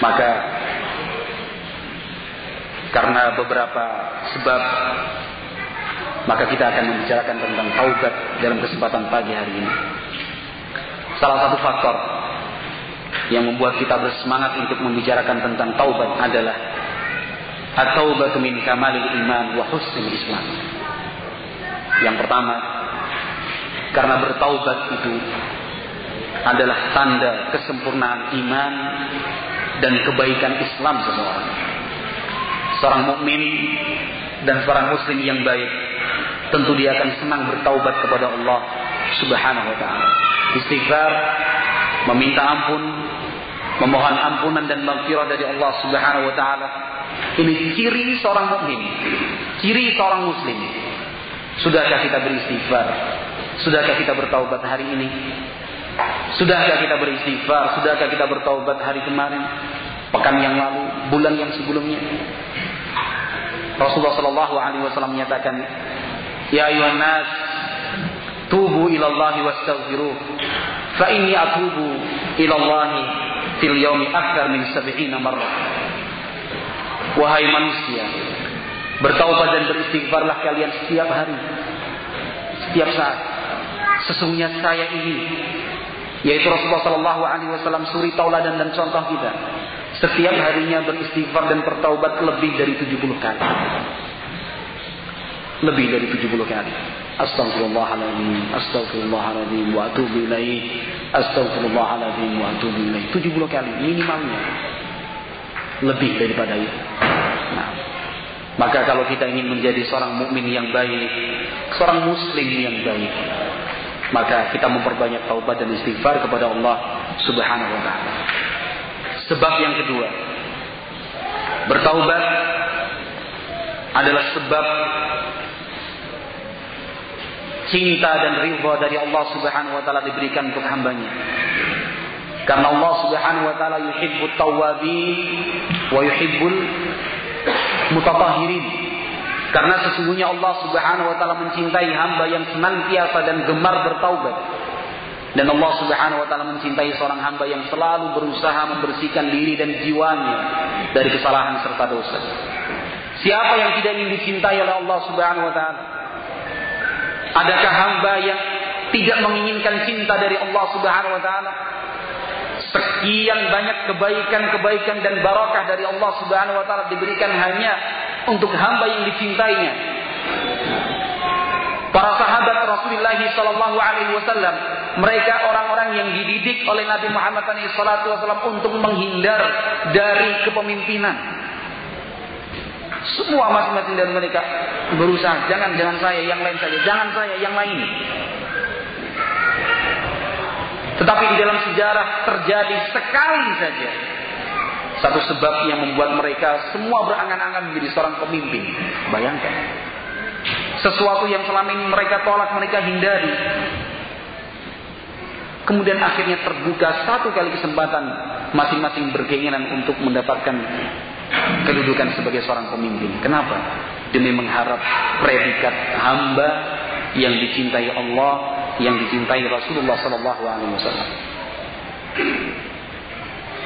Maka karena beberapa sebab maka kita akan membicarakan tentang taubat dalam kesempatan pagi hari ini. Salah satu faktor yang membuat kita bersemangat untuk membicarakan tentang taubat adalah at-taubatu min kamalil iman wa husnil islam. Yang pertama, karena bertaubat itu adalah tanda kesempurnaan iman dan kebaikan Islam seseorang seorang mukmin dan seorang muslim yang baik tentu dia akan senang bertaubat kepada Allah Subhanahu wa taala. Istighfar, meminta ampun, memohon ampunan dan maghfirah dari Allah Subhanahu wa taala. Ini ciri seorang mukmin, ciri seorang muslim. Sudahkah kita beristighfar? Sudahkah kita bertaubat hari ini? Sudahkah kita beristighfar? Sudahkah kita bertaubat hari kemarin? Pekan yang lalu, bulan yang sebelumnya? Rasulullah Shallallahu Alaihi Wasallam menyatakan, Ya ayuhan nas, tubu ilallahi wastaghfiruh. Fa inni atubu ilallahi fil yaumi akthar min sab'ina marrah. Wahai manusia, bertaubat dan beristighfarlah kalian setiap hari, setiap saat. Sesungguhnya saya ini, yaitu Rasulullah Shallallahu Alaihi Wasallam suri tauladan dan contoh kita setiap harinya beristighfar dan bertaubat lebih dari 70 kali. Lebih dari 70 kali. Astagfirullahaladzim, astagfirullahaladzim, wa atubu ilaih, astagfirullahaladzim, wa atubu ilaih. 70 kali minimalnya. Lebih daripada itu. Nah, maka kalau kita ingin menjadi seorang mukmin yang baik, seorang muslim yang baik, maka kita memperbanyak taubat dan istighfar kepada Allah Subhanahu wa taala. Sebab yang kedua, bertaubat adalah sebab cinta dan ridha dari Allah Subhanahu wa taala diberikan untuk hambanya. Karena Allah Subhanahu wa taala yuhibbut tawwabin wa yuhibbul mutatahhirin. Karena sesungguhnya Allah Subhanahu wa taala mencintai hamba yang senantiasa dan gemar bertaubat. Dan Allah Subhanahu wa taala mencintai seorang hamba yang selalu berusaha membersihkan diri dan jiwanya dari kesalahan serta dosa. Siapa yang tidak ingin dicintai oleh Allah Subhanahu wa taala? Adakah hamba yang tidak menginginkan cinta dari Allah Subhanahu wa taala? Sekian banyak kebaikan-kebaikan dan barakah dari Allah Subhanahu wa taala diberikan hanya untuk hamba yang dicintainya. Para sahabat Rasulullah sallallahu alaihi wasallam, mereka orang-orang yang dididik oleh Nabi Muhammad SAW untuk menghindar dari kepemimpinan. Semua masing-masing dari mereka berusaha, jangan jangan saya, yang lain saja, jangan saya, yang lain. Tetapi di dalam sejarah terjadi sekali saja satu sebab yang membuat mereka semua berangan-angan menjadi seorang pemimpin. Bayangkan. Sesuatu yang selama ini mereka tolak, mereka hindari. Kemudian akhirnya terbuka satu kali kesempatan masing-masing berkeinginan untuk mendapatkan kedudukan sebagai seorang pemimpin. Kenapa? Demi mengharap predikat hamba yang dicintai Allah, yang dicintai Rasulullah Sallallahu Alaihi Wasallam.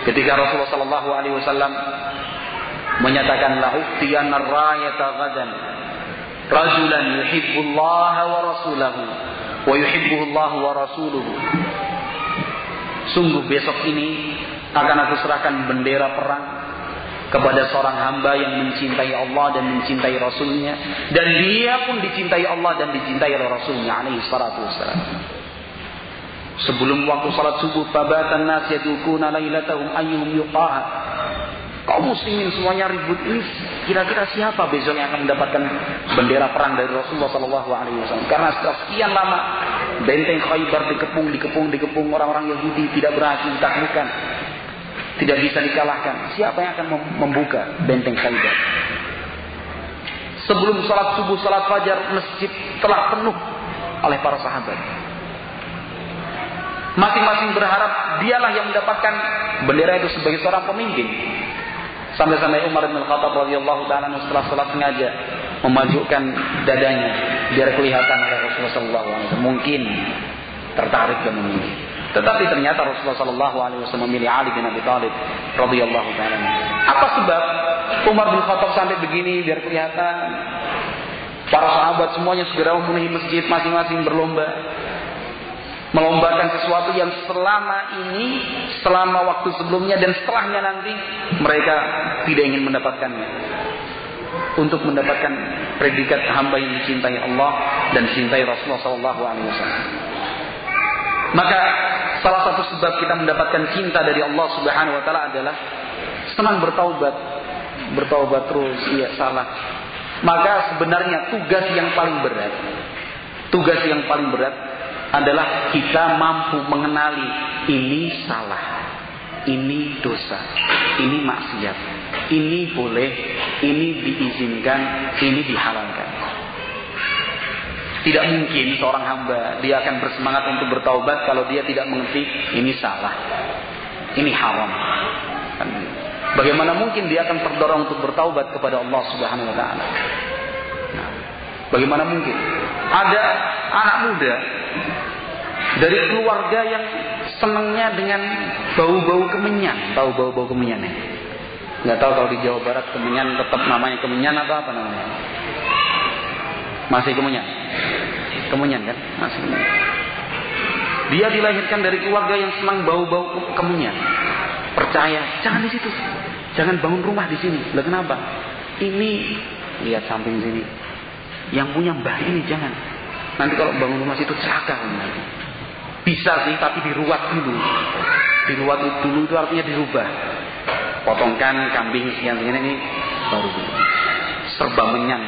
Ketika Rasulullah Sallallahu Alaihi Wasallam menyatakan la uftiyana rayata gadan yuhibbullah wa rasulahu wa yuhibbullah wa rasuluhu. Sungguh besok ini akan aku serahkan bendera perang kepada seorang hamba yang mencintai Allah dan mencintai Rasulnya. Dan dia pun dicintai Allah dan dicintai oleh Rasulnya alaihi salatu wassalam. Sebelum waktu salat subuh fabatan nas yadukuna lailatahum ayyuhum yuqaha kaum muslimin semuanya ribut ini kira-kira siapa besok yang akan mendapatkan bendera perang dari Rasulullah Shallallahu Alaihi Wasallam karena setelah sekian lama benteng Khaybar dikepung dikepung dikepung orang-orang Yahudi tidak berhasil ditaklukkan tidak bisa dikalahkan. Siapa yang akan membuka benteng Khaybar? Sebelum salat subuh, salat fajar, masjid telah penuh oleh para sahabat. Masing-masing berharap dialah yang mendapatkan bendera itu sebagai seorang pemimpin. Sampai-sampai Umar bin Khattab radhiyallahu taala setelah salat sengaja memajukan dadanya biar kelihatan oleh Rasulullah SAW. Mungkin tertarik dan memilih. Tetapi ternyata Rasulullah Shallallahu Alaihi Wasallam memilih Ali bin Abi Thalib radhiyallahu taala. Apa sebab Umar bin Khattab sampai begini biar kelihatan para sahabat semuanya segera memenuhi masjid masing-masing berlomba melombakan sesuatu yang selama ini, selama waktu sebelumnya dan setelahnya nanti mereka tidak ingin mendapatkannya. Untuk mendapatkan predikat hamba yang dicintai Allah dan dicintai Rasulullah Wasallam. Maka salah satu sebab kita mendapatkan cinta dari Allah Subhanahu wa taala adalah senang bertaubat. Bertaubat terus, iya salah. Maka sebenarnya tugas yang paling berat, tugas yang paling berat adalah kita mampu mengenali ini salah, ini dosa, ini maksiat, ini boleh, ini diizinkan, ini dihalalkan. Tidak mungkin seorang hamba dia akan bersemangat untuk bertaubat kalau dia tidak mengerti ini salah, ini haram. Bagaimana mungkin dia akan terdorong untuk bertaubat kepada Allah Subhanahu Wa Taala? Nah, bagaimana mungkin? Ada anak muda dari keluarga yang senangnya dengan bau-bau kemenyan, tahu bau-bau kemenyan ya? Nggak tahu kalau di Jawa Barat kemenyan tetap namanya kemenyan atau apa namanya? Masih kemenyan. Kemenyan kan? Masih kemenyan. Dia dilahirkan dari keluarga yang senang bau-bau kemenyan. Percaya, jangan di situ. Jangan bangun rumah di sini. Lah kenapa? Ini lihat samping sini. Yang punya mbah ini jangan. Nanti kalau bangun rumah situ celaka. Bisa sih, tapi diruat dulu. Diruat dulu itu artinya dirubah. Potongkan kambing sekian-sekian ini baru serba menyan.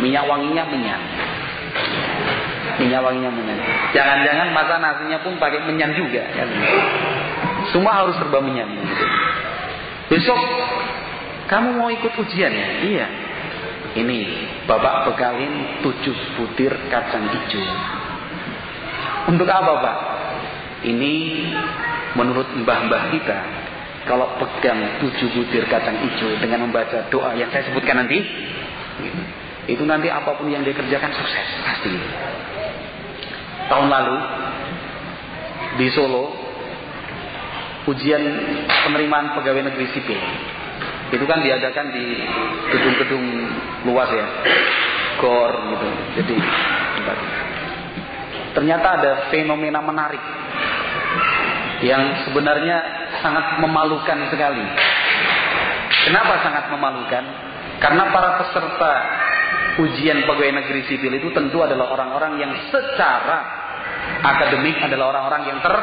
Minyak wanginya menyan. Minyak wanginya menyan. Jangan-jangan masa nasinya pun pakai menyan juga. Kan? Semua harus serba menyan. Besok kamu mau ikut ujian ya? Iya. Ini bapak bekalin tujuh butir kacang hijau. Untuk apa pak? Ini menurut mbah-mbah kita kalau pegang tujuh butir kacang hijau dengan membaca doa yang saya sebutkan nanti, itu nanti apa pun yang dia kerjakan sukses pasti. Tahun lalu di Solo ujian penerimaan pegawai negeri sipil itu kan diadakan di gedung-gedung luas ya, gor gitu. Jadi ternyata ada fenomena menarik yang sebenarnya sangat memalukan sekali. Kenapa sangat memalukan? Karena para peserta ujian pegawai negeri sipil itu tentu adalah orang-orang yang secara akademik adalah orang-orang yang ter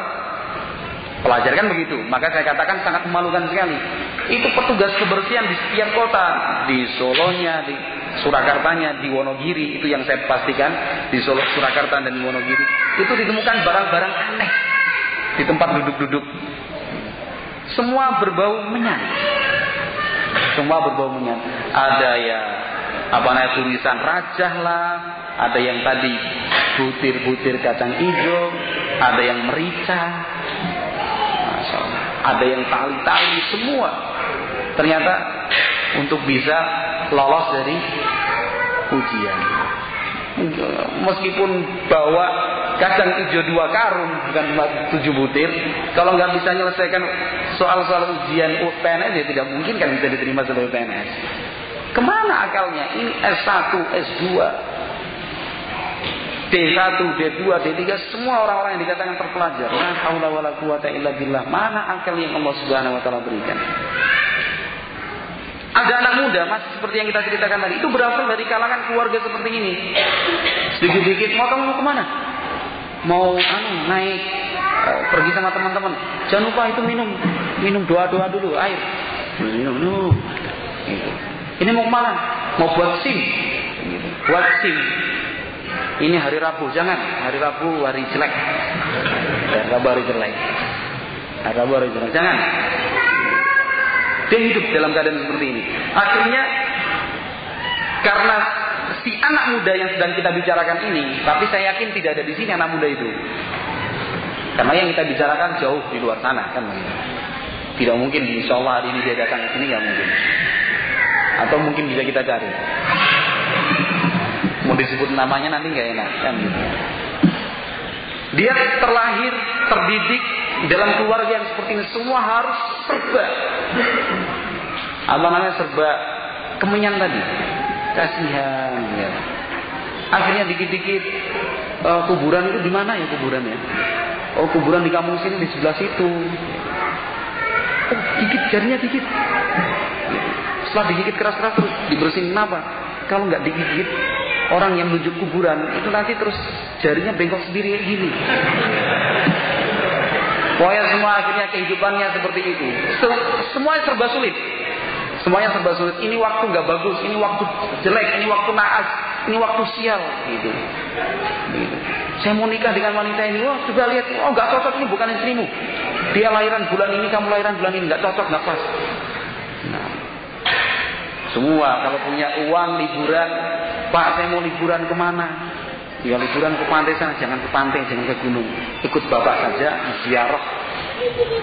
pelajar kan begitu. Maka saya katakan sangat memalukan sekali. Itu petugas kebersihan di setiap kota, di Solonya, di Surakartanya, di Wonogiri, itu yang saya pastikan di Solo, Surakarta dan Wonogiri, itu ditemukan barang-barang aneh di tempat duduk-duduk. Semua berbau menyan. Semua berbau menyan. Ada ya apa namanya tulisan rajah lah, ada yang tadi butir-butir kacang hijau, ada yang merica, ada yang tali-tali semua. Ternyata untuk bisa lolos dari ujian. Meskipun bawa kacang hijau dua karung bukan tujuh butir kalau nggak bisa menyelesaikan soal-soal ujian PNS ya tidak mungkin kan bisa diterima sebagai PNS ke mana akalnya ini S1 S2 D1 D2 D3 semua orang-orang yang dikatakan terpelajar. Illa billah. Mana akal yang Allah Subhanahu wa taala berikan? Ada anak muda masih seperti yang kita ceritakan tadi. Itu berasal dari kalangan keluarga seperti ini. Sedikit-sedikit mau kamu ke mana? Mau anu naik uh, pergi sama teman-teman. Jangan lupa itu minum minum doa-doa dulu air. Minum minum. Gitu. ini mau ke mana? Mau buat sim. Gitu. buat sim ini hari Rabu jangan. Hari Rabu hari jelek. Hari Rabu hari jelek. Hari Rabu hari jelek. Jangan. Dia hidup dalam keadaan seperti ini. Akhirnya karena si anak muda yang sedang kita bicarakan ini, tapi saya yakin tidak ada di sini anak muda itu. Karena yang kita bicarakan jauh di luar sana kan? Tidak mungkin insya Allah hari ini dia datang ke sini ya mungkin. Atau mungkin bisa kita cari. Disebut namanya nanti nggak enak kan. Dia terlahir, terdidik dalam keluarga yang seperti ini semua harus serba. Apa namanya serba kemenyan tadi kasihan ya. Akhirnya dikit-dikit uh, kuburan itu di mana ya kuburannya? Oh kuburan di kampung sini di sebelah situ. Oh dikit jarinya dikit. Setelah digigit keras-keras terus dibersihin apa? Kalau nggak digigit orang yang menuju kuburan itu nanti terus jarinya bengkok sendiri kayak gini. Pokoknya semua akhirnya kehidupannya seperti itu. Semuanya serba sulit. Semuanya serba sulit. Ini waktu nggak bagus, ini waktu jelek, ini waktu naas, ini waktu sial, gitu. gitu. Saya mau nikah dengan wanita ini, wah coba lihat, oh nggak cocok ini bukan istrimu. Dia lahiran bulan ini, kamu lahiran bulan ini, nggak cocok, nggak pas. Semua kalau punya uang liburan, Pak saya mau liburan ke mana? Ya liburan ke pantai sana, jangan ke pantai, jangan ke gunung. Ikut bapak saja ziarah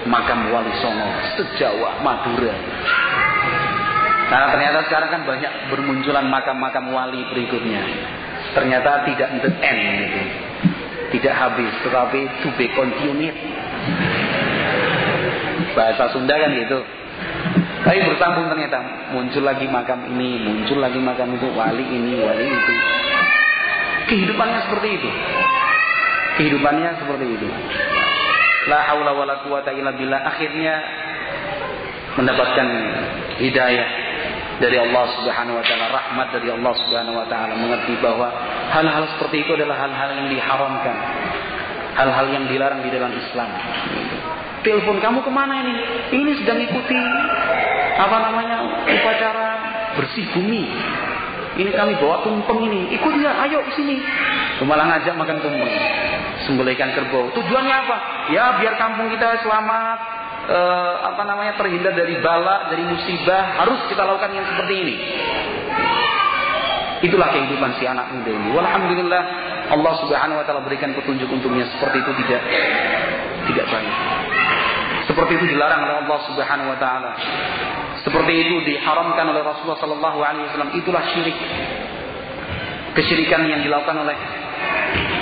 makam Wali Songo sejawa Madura. Karena ternyata sekarang kan banyak bermunculan makam-makam wali berikutnya. Ternyata tidak the end gitu. Tidak habis, tetapi to be continued. Bahasa Sunda kan gitu. Tapi bersambung ternyata muncul lagi makam ini, muncul lagi makam itu, wali ini, wali itu. Kehidupannya seperti itu. Kehidupannya seperti itu. La haula wala quwata illa billah akhirnya mendapatkan hidayah dari Allah Subhanahu wa taala, rahmat dari Allah Subhanahu wa taala mengerti bahwa hal-hal seperti itu adalah hal-hal yang diharamkan. Hal-hal yang dilarang di dalam Islam. Telepon kamu ke mana ini? Ini sedang ikuti apa namanya upacara bersih bumi. Ini kami bawa tumpeng ini. Ikut ya, ayo sini. Malah ngajak makan tumpeng. Sembelihkan kerbau. Tujuannya apa? Ya biar kampung kita selamat, uh, apa namanya terhindar dari bala, dari musibah, harus kita lakukan yang seperti ini. Itulah kehidupan si anak muda ini. Walhamdulillah Allah Subhanahu wa taala berikan petunjuk untuknya seperti itu tidak tidak baik. Seperti itu dilarang oleh Allah Subhanahu wa taala. Seperti itu diharamkan oleh Rasulullah sallallahu alaihi wasallam. Itulah syirik. Kesyirikan yang dilakukan oleh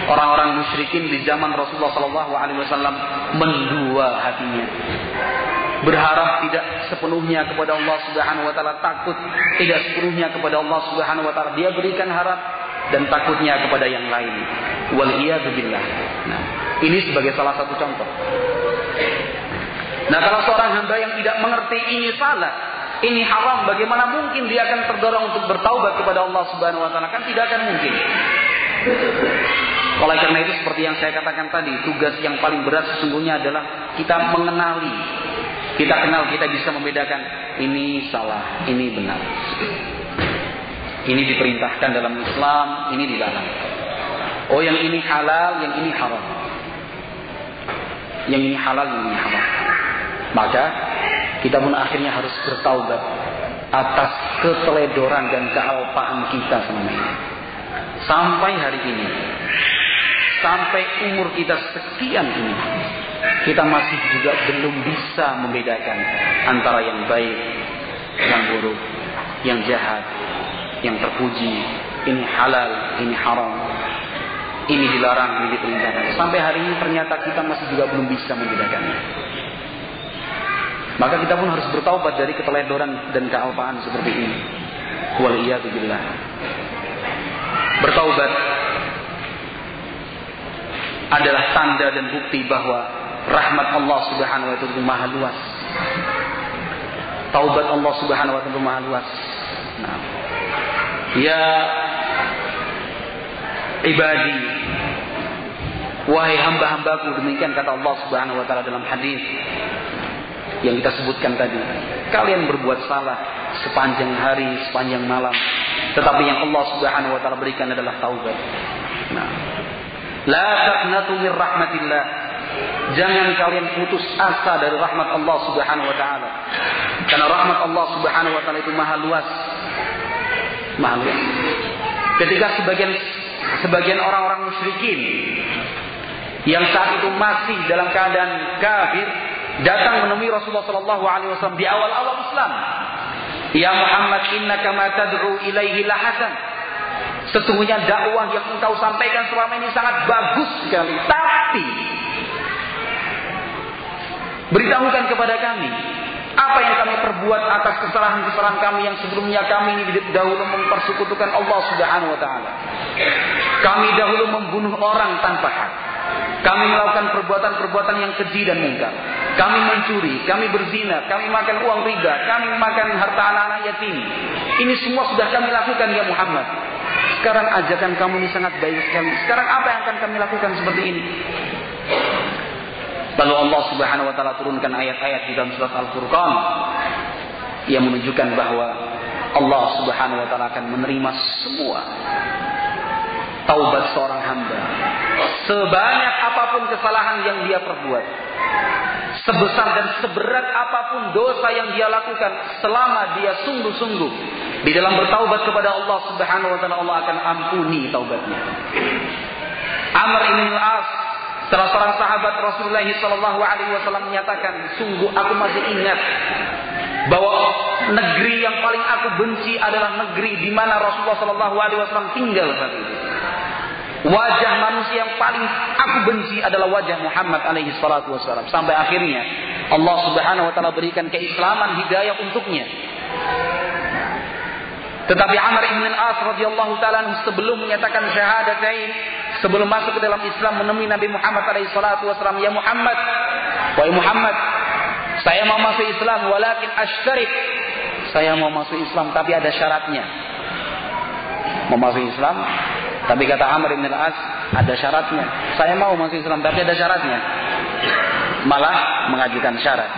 orang-orang musyrikin di zaman Rasulullah sallallahu alaihi wasallam mendua hatinya berharap tidak sepenuhnya kepada Allah Subhanahu wa taala, takut tidak sepenuhnya kepada Allah Subhanahu wa taala. Dia berikan harap dan takutnya kepada yang lain. Wal billah. Nah, ini sebagai salah satu contoh. Nah, kalau seorang hamba yang tidak mengerti ini salah, ini haram, bagaimana mungkin dia akan terdorong untuk bertaubat kepada Allah Subhanahu wa taala? Kan tidak akan mungkin. Oleh karena itu seperti yang saya katakan tadi, tugas yang paling berat sesungguhnya adalah kita mengenali kita kenal, kita bisa membedakan ini salah, ini benar. Ini diperintahkan dalam Islam, ini dilarang. Oh yang ini halal, yang ini haram. Yang ini halal, yang ini haram. Maka kita pun akhirnya harus bertaubat atas keteledoran dan kealpaan kita ini. Sampai hari ini. Sampai umur kita sekian ini kita masih juga belum bisa membedakan antara yang baik, yang buruk, yang jahat, yang terpuji, ini halal, ini haram, ini dilarang, ini diperintahkan. Sampai hari ini ternyata kita masih juga belum bisa membedakannya. Maka kita pun harus bertaubat dari keteledoran dan kealpaan seperti ini. Waliyadzubillah. Bertaubat adalah tanda dan bukti bahwa rahmat Allah Subhanahu wa taala maha luas. Taubat Allah Subhanahu wa taala maha luas. Nah. Ya ibadi wahai hamba-hambaku demikian kata Allah Subhanahu wa taala dalam hadis yang kita sebutkan tadi. Kalian berbuat salah sepanjang hari, sepanjang malam, tetapi yang Allah Subhanahu wa taala berikan adalah taubat. Nah, la taqnatu min Jangan kalian putus asa dari rahmat Allah Subhanahu wa taala. Karena rahmat Allah Subhanahu wa taala itu maha luas. Maha luas. Ketika sebagian sebagian orang-orang musyrikin yang saat itu masih dalam keadaan kafir datang menemui Rasulullah sallallahu alaihi wasallam di awal-awal Islam. Ya Muhammad innaka ma tad'u ilaihi lahasan. Sesungguhnya dakwah yang engkau sampaikan selama ini sangat bagus sekali. Tapi Beritahukan kepada kami apa yang kami perbuat atas kesalahan-kesalahan kami yang sebelumnya kami ini dahulu mempersekutukan Allah Subhanahu wa taala. Kami dahulu membunuh orang tanpa hak. Kami melakukan perbuatan-perbuatan yang keji dan mungkar. Kami mencuri, kami berzina, kami makan uang riba, kami makan harta anak-anak yatim. Ini semua sudah kami lakukan ya Muhammad. Sekarang ajakan kamu ini sangat baik sekali. Sekarang apa yang akan kami lakukan seperti ini? Lalu Allah Subhanahu wa taala turunkan ayat-ayat di dalam surat Al-Furqan yang menunjukkan bahwa Allah Subhanahu wa taala akan menerima semua taubat seorang hamba. Sebanyak apa pun kesalahan yang dia perbuat. Sebesar dan seberat apa pun dosa yang dia lakukan selama dia sungguh-sungguh di dalam bertaubat kepada Allah Subhanahu wa taala Allah akan ampuni taubatnya. Amr bin Al-As Salah seorang sahabat Rasulullah Shallallahu Alaihi Wasallam menyatakan, sungguh aku masih ingat bahwa negeri yang paling aku benci adalah negeri di mana Rasulullah Shallallahu Alaihi Wasallam tinggal saat itu. Wajah manusia yang paling aku benci adalah wajah Muhammad alaihi salatu wasallam. Sampai akhirnya Allah subhanahu wa ta'ala berikan keislaman hidayah untuknya. Tetapi Amr ibn al-As radhiyallahu taala sebelum menyatakan syahadatain sebelum masuk ke dalam Islam menemui Nabi Muhammad alaihi salatu wasallam, "Ya Muhammad, wahai Muhammad, saya mau masuk Islam walakin asytarik. Saya mau masuk Islam tapi ada syaratnya." Mau masuk Islam, tapi kata Amr bin Al-As ada syaratnya. Saya mau masuk Islam tapi ada syaratnya. Malah mengajukan syarat.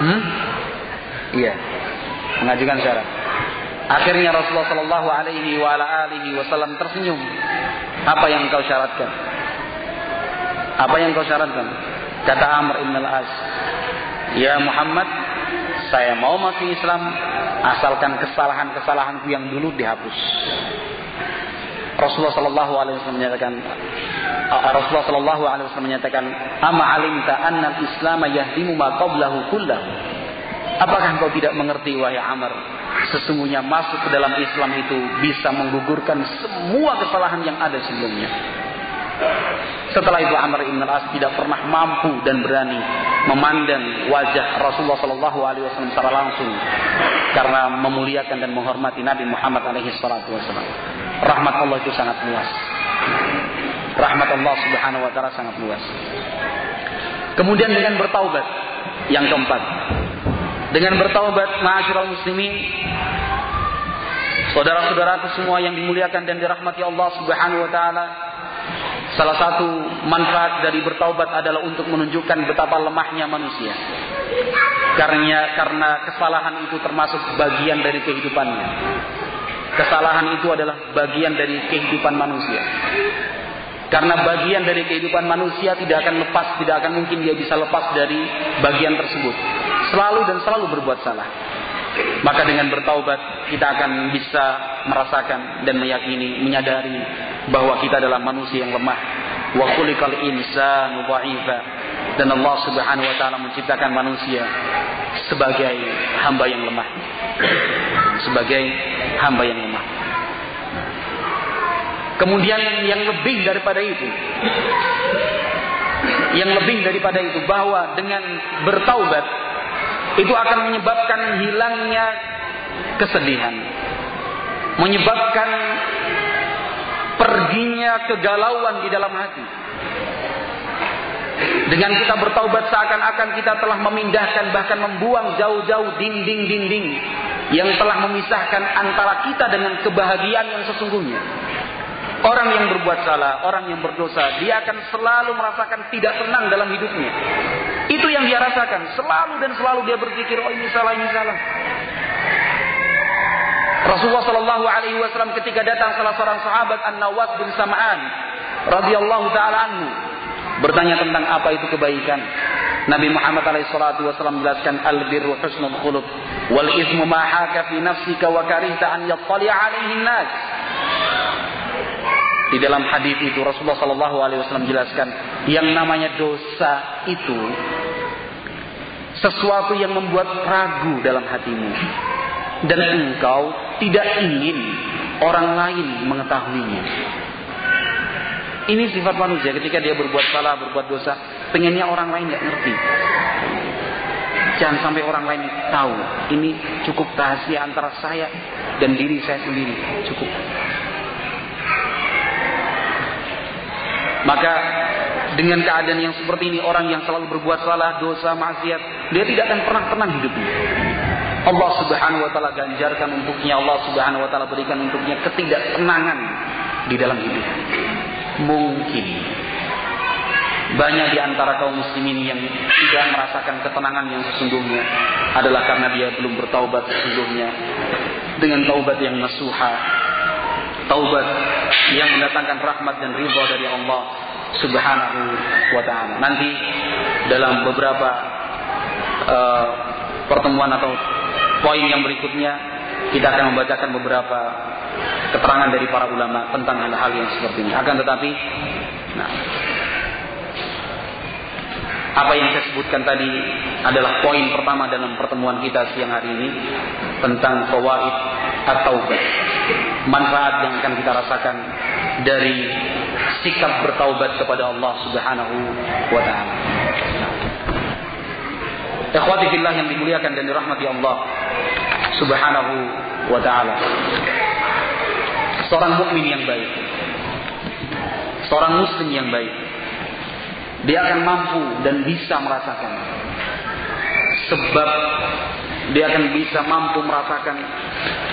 Hmm? Iya. Mengajukan syarat. Akhirnya Rasulullah Shallallahu Alaihi Wasallam tersenyum. Apa yang kau syaratkan? Apa yang kau syaratkan? Kata Amr ibn al-As, Ya Muhammad, saya mau masuk Islam, asalkan kesalahan-kesalahanku yang dulu dihapus. Rasulullah Shallallahu Alaihi Wasallam menyatakan Rasulullah Shallallahu Alaihi Wasallam menyatakan ama alimta anna Islam yahdimu ma qablahu kullahu Apakah engkau tidak mengerti wahai Amr sesungguhnya masuk ke dalam Islam itu bisa menggugurkan semua kesalahan yang ada sebelumnya setelah itu Amr ibn al-As tidak pernah mampu dan berani memandang wajah Rasulullah Shallallahu Alaihi Wasallam secara langsung karena memuliakan dan menghormati Nabi Muhammad alaihi wasallam. Rahmat Allah itu sangat luas. Rahmat Allah Subhanahu wa taala sangat luas. Kemudian dengan bertaubat yang keempat. Dengan bertaubat ma'asyiral muslimin Saudara-saudaraku semua yang dimuliakan dan dirahmati Allah Subhanahu wa taala, Salah satu manfaat dari bertaubat adalah untuk menunjukkan betapa lemahnya manusia. Karena karena kesalahan itu termasuk bagian dari kehidupannya. Kesalahan itu adalah bagian dari kehidupan manusia. Karena bagian dari kehidupan manusia tidak akan lepas, tidak akan mungkin dia bisa lepas dari bagian tersebut. Selalu dan selalu berbuat salah. Maka dengan bertaubat kita akan bisa merasakan dan meyakini, menyadari bahwa kita adalah manusia yang lemah. Wa khuliqal insanu dha'ifa. Dan Allah Subhanahu wa taala menciptakan manusia sebagai hamba yang lemah. Sebagai hamba yang lemah. Kemudian yang lebih daripada itu, yang lebih daripada itu bahwa dengan bertaubat itu akan menyebabkan hilangnya kesedihan, menyebabkan perginya kegalauan di dalam hati. Dengan kita bertaubat seakan-akan kita telah memindahkan bahkan membuang jauh-jauh dinding-dinding yang telah memisahkan antara kita dengan kebahagiaan yang sesungguhnya. Orang yang berbuat salah, orang yang berdosa, dia akan selalu merasakan tidak tenang dalam hidupnya. Itu yang dia rasakan. Selalu dan selalu dia berpikir, oh ini salah, ini salah. Rasulullah Wasallam ketika datang salah seorang sahabat An Nawas bin Sam'an radhiyallahu taala anhu bertanya tentang apa itu kebaikan. Nabi Muhammad wasallam menjelaskan al birru husnul khuluq wal ismu ma haka fi nafsika wa karihta an yattali alaihi nas. Di dalam hadis itu Rasulullah Shallallahu alaihi wasallam menjelaskan yang namanya dosa itu sesuatu yang membuat ragu dalam hatimu dan engkau tidak ingin orang lain mengetahuinya. Ini sifat manusia ketika dia berbuat salah, berbuat dosa, pengennya orang lain nggak ngerti. Jangan sampai orang lain tahu. Ini cukup rahasia antara saya dan diri saya sendiri. Cukup. Maka dengan keadaan yang seperti ini orang yang selalu berbuat salah, dosa, maksiat, dia tidak akan pernah tenang hidupnya. Allah Subhanahu wa taala ganjarkan untuknya, Allah Subhanahu wa taala berikan untuknya ketidaktenangan di dalam hidup. Mungkin banyak di antara kaum muslimin yang tidak merasakan ketenangan yang sesungguhnya adalah karena dia belum bertaubat sesungguhnya dengan taubat yang nasuha, taubat yang mendatangkan rahmat dan ridha dari Allah Subhanahu wa taala. Nanti dalam beberapa uh, pertemuan atau poin yang berikutnya kita akan membacakan beberapa keterangan dari para ulama tentang hal-hal yang seperti ini. Akan tetapi, nah, apa yang saya sebutkan tadi adalah poin pertama dalam pertemuan kita siang hari ini tentang fawaid atau manfaat yang akan kita rasakan dari sikap bertaubat kepada Allah Subhanahu wa taala. Ikhwati fillah yang dimuliakan dan dirahmati Allah Subhanahu wa taala. Seorang mukmin yang baik. Seorang muslim yang baik. Dia akan mampu dan bisa merasakan sebab dia akan bisa mampu merasakan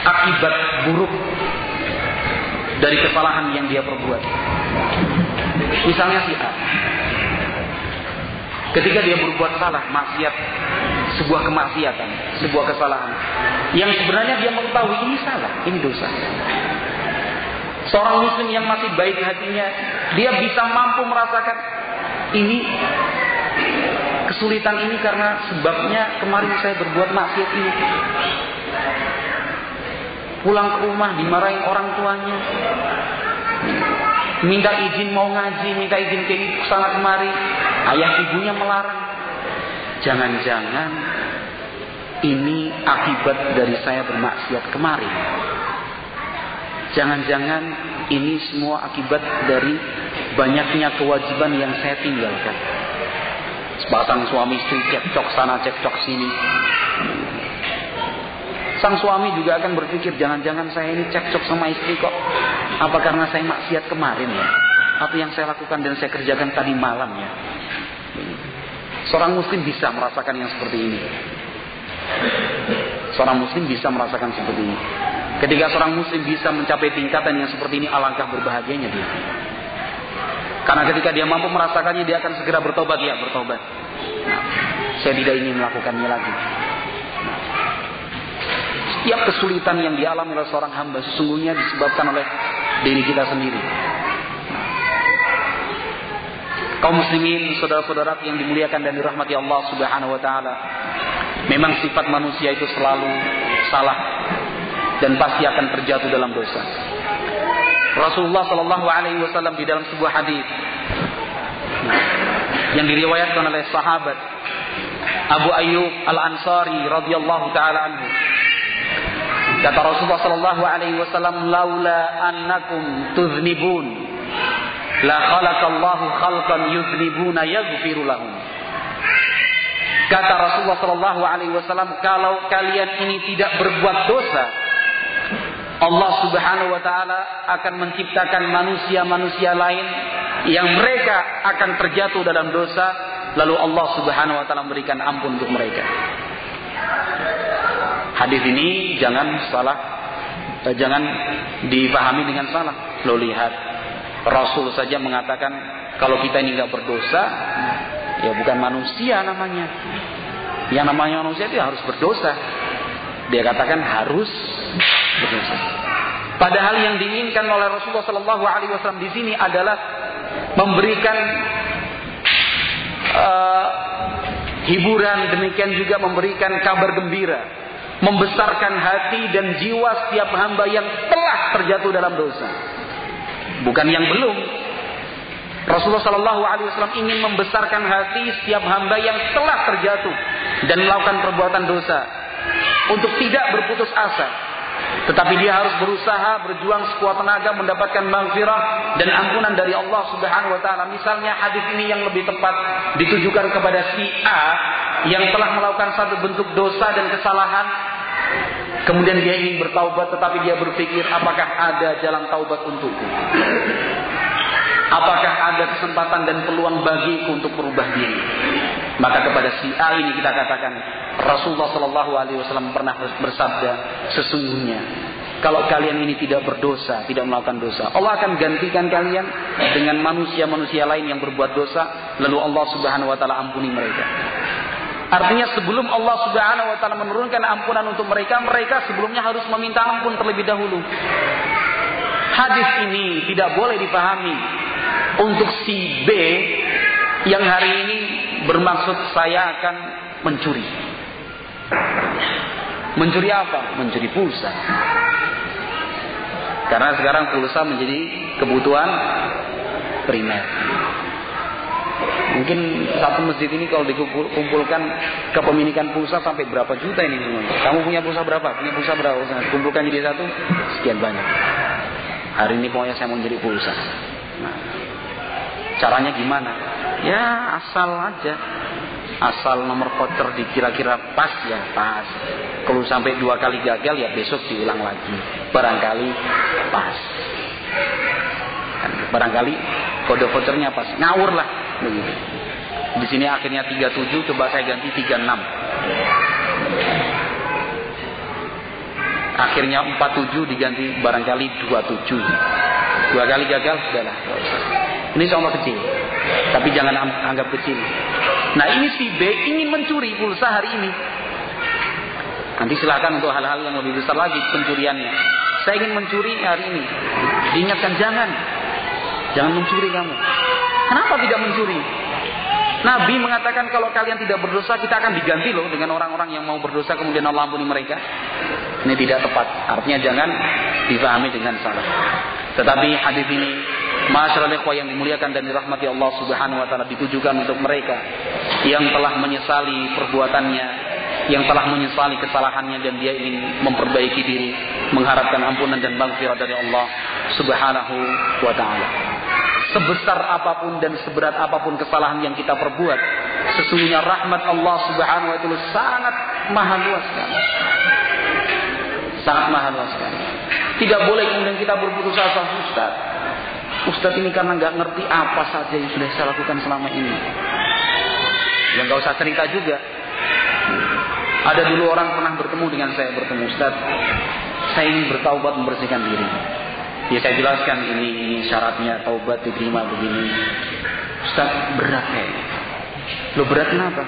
akibat buruk dari kesalahan yang dia perbuat. Misalnya si A Ketika dia berbuat salah, maksiat, sebuah kemaksiatan, sebuah kesalahan. Yang sebenarnya dia mengetahui ini salah, ini dosa. Seorang muslim yang masih baik hatinya, dia bisa mampu merasakan ini kesulitan ini karena sebabnya kemarin saya berbuat maksiat ini. pulang ke rumah dimarahin orang tuanya. Minta izin mau ngaji, minta izin ke sana kemari. Ayah ibunya melarang. Jangan-jangan ini akibat dari saya bermaksiat kemarin. Jangan-jangan ini semua akibat dari banyaknya kewajiban yang saya tinggalkan. Sebatang suami istri cekcok sana cekcok sini. Sang suami juga akan berpikir jangan-jangan saya ini cekcok sama istri kok. Apa karena saya maksiat kemarin ya? Apa yang saya lakukan dan saya kerjakan tadi malam ya? Seorang muslim bisa merasakan yang seperti ini. Seorang muslim bisa merasakan seperti ini. Ketika seorang muslim bisa mencapai tingkatan yang seperti ini, alangkah berbahagianya dia. Karena ketika dia mampu merasakannya, dia akan segera bertobat. Ya, bertobat. Nah, saya tidak ingin melakukannya lagi. Setiap kesulitan yang dialami oleh seorang hamba sesungguhnya disebabkan oleh diri kita sendiri. Kaum muslimin, saudara-saudara yang dimuliakan dan dirahmati Allah Subhanahu wa taala. Memang sifat manusia itu selalu salah dan pasti akan terjatuh dalam dosa. Rasulullah Shallallahu Alaihi Wasallam di dalam sebuah hadis yang diriwayatkan oleh sahabat Abu Ayyub Al Ansari radhiyallahu taala anhu. Kata Rasulullah Shallallahu Alaihi Wasallam, "Laula annakum tuznibun, la khalaqallahu khalqan yuznibuna yaghfiru lahum." Kata Rasulullah Shallallahu Alaihi Wasallam, kalau kalian ini tidak berbuat dosa, Allah Subhanahu Wa Taala akan menciptakan manusia-manusia lain yang mereka akan terjatuh dalam dosa, lalu Allah Subhanahu Wa Taala memberikan ampun untuk mereka. Hadis ini jangan salah, eh, jangan dipahami dengan salah. Lo lihat, Rasul saja mengatakan kalau kita ini nggak berdosa, Ya bukan manusia namanya. Yang namanya manusia itu harus berdosa. Dia katakan harus berdosa. Padahal yang diinginkan oleh Rasulullah Shallallahu Alaihi Wasallam di sini adalah memberikan uh, hiburan, demikian juga memberikan kabar gembira, membesarkan hati dan jiwa setiap hamba yang telah terjatuh dalam dosa, bukan yang belum. Rasulullah Shallallahu Alaihi Wasallam ingin membesarkan hati setiap hamba yang telah terjatuh dan melakukan perbuatan dosa untuk tidak berputus asa. Tetapi dia harus berusaha berjuang sekuat tenaga mendapatkan maghfirah dan ampunan dari Allah Subhanahu wa taala. Misalnya hadis ini yang lebih tepat ditujukan kepada si A yang telah melakukan satu bentuk dosa dan kesalahan Kemudian dia ingin bertaubat tetapi dia berpikir apakah ada jalan taubat untukku. Apakah ada kesempatan dan peluang bagiku untuk berubah diri? Maka kepada si A ini kita katakan Rasulullah Shallallahu Alaihi Wasallam pernah bersabda sesungguhnya kalau kalian ini tidak berdosa, tidak melakukan dosa, Allah akan gantikan kalian dengan manusia-manusia lain yang berbuat dosa, lalu Allah Subhanahu wa taala ampuni mereka. Artinya sebelum Allah Subhanahu wa taala menurunkan ampunan untuk mereka, mereka sebelumnya harus meminta ampun terlebih dahulu. Hadis ini tidak boleh dipahami untuk si B yang hari ini bermaksud saya akan mencuri. Mencuri apa? Mencuri pulsa. Karena sekarang pulsa menjadi kebutuhan primer. Mungkin satu masjid ini kalau dikumpulkan kepemilikan pulsa sampai berapa juta ini Kamu punya pulsa berapa? Punya pulsa berapa? Kumpulkan jadi satu, sekian banyak. Hari ini pokoknya saya mau jadi pulsa. Nah, caranya gimana? Ya asal aja. Asal nomor voucher dikira-kira pas ya pas. Kalau sampai dua kali gagal ya besok diulang lagi. Barangkali pas. Barangkali kode vouchernya pas. Ngawur lah. Begitu. Di sini akhirnya 37, coba saya ganti 36 akhirnya 47 diganti barangkali 27 dua kali gagal sudahlah ini contoh kecil tapi jangan anggap kecil. Nah ini si B ingin mencuri pulsa hari ini. Nanti silahkan untuk hal-hal yang lebih besar lagi pencuriannya. Saya ingin mencuri hari ini. Diingatkan jangan. Jangan mencuri kamu. Kenapa tidak mencuri Nabi mengatakan kalau kalian tidak berdosa kita akan diganti loh dengan orang-orang yang mau berdosa kemudian Allah ampuni mereka. Ini tidak tepat. Artinya jangan difahami dengan salah. Tetapi hadis ini Masyarakat yang dimuliakan dan dirahmati Allah Subhanahu wa taala ditujukan untuk mereka yang telah menyesali perbuatannya, yang telah menyesali kesalahannya dan dia ingin memperbaiki diri, mengharapkan ampunan dan maghfirah dari Allah Subhanahu wa taala. Sebesar apa pun dan seberat apa pun kesalahan yang kita perbuat, sesungguhnya rahmat Allah Subhanahu wa taala sangat maha luas. Sangat maha luas. Tidak boleh kemudian kita berputus asa, Ustaz. Ustadz ini karena nggak ngerti apa saja yang sudah saya lakukan selama ini. Ya nggak usah cerita juga. Ada dulu orang pernah bertemu dengan saya bertemu Ustadz. Saya ingin bertaubat membersihkan diri. Ya saya jelaskan ini, ini syaratnya taubat diterima begini. Ustadz berat ya. Lo berat kenapa?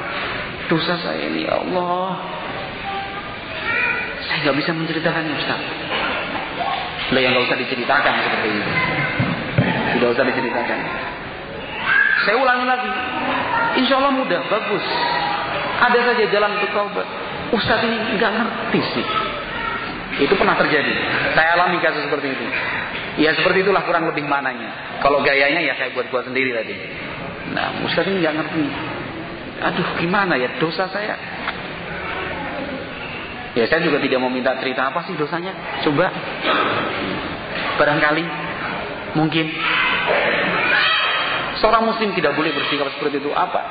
Dosa saya ini ya Allah. Saya nggak bisa menceritakannya Ustaz. Lo yang nggak usah diceritakan seperti itu. Tidak usah diceritakan. Saya ulangi lagi. Insya Allah mudah, bagus. Ada saja jalan untuk taubat. Ustadz ini nggak ngerti sih. Itu pernah terjadi. Saya alami kasus seperti itu. Ya seperti itulah kurang lebih mananya. Kalau gayanya ya saya buat-buat sendiri tadi. Nah, Ustadz ini nggak ngerti. Aduh, gimana ya dosa saya? Ya saya juga tidak mau minta cerita apa sih dosanya. Coba. Barangkali mungkin Seorang muslim tidak boleh bersikap seperti itu. Apa?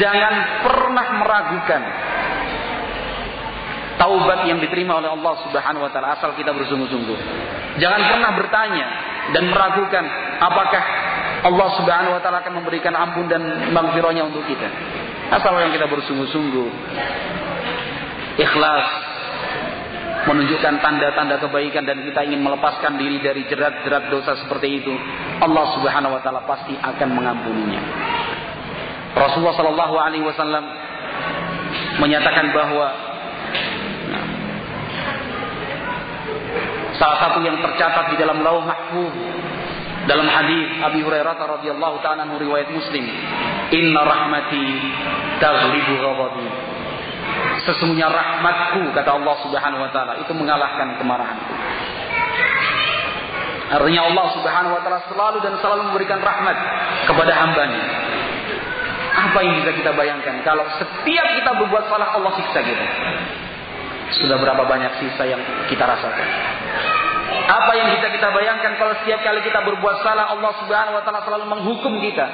Jangan pernah meragukan taubat yang diterima oleh Allah Subhanahu wa taala asal kita bersungguh-sungguh. Jangan pernah bertanya dan meragukan apakah Allah Subhanahu wa taala akan memberikan ampun dan maghfirahnya untuk kita. Asal yang kita bersungguh-sungguh ikhlas menunjukkan tanda-tanda kebaikan dan kita ingin melepaskan diri dari jerat-jerat dosa seperti itu, Allah Subhanahu wa taala pasti akan mengampuninya. Rasulullah sallallahu alaihi wasallam menyatakan bahwa nah, salah satu yang tercatat di dalam Lauh Mahfuz dalam hadis Abi Hurairah radhiyallahu taala riwayat Muslim, "Inna rahmati taghlibu ghadabi." Sesungguhnya rahmatku kata Allah Subhanahu wa taala itu mengalahkan kemarahanku. Artinya Allah Subhanahu wa taala selalu dan selalu memberikan rahmat kepada hambanya. Apa yang bisa kita bayangkan kalau setiap kita berbuat salah Allah siksa kita? Sudah berapa banyak sisa yang kita rasakan? Apa yang bisa kita bayangkan kalau setiap kali kita berbuat salah Allah Subhanahu wa taala selalu menghukum kita.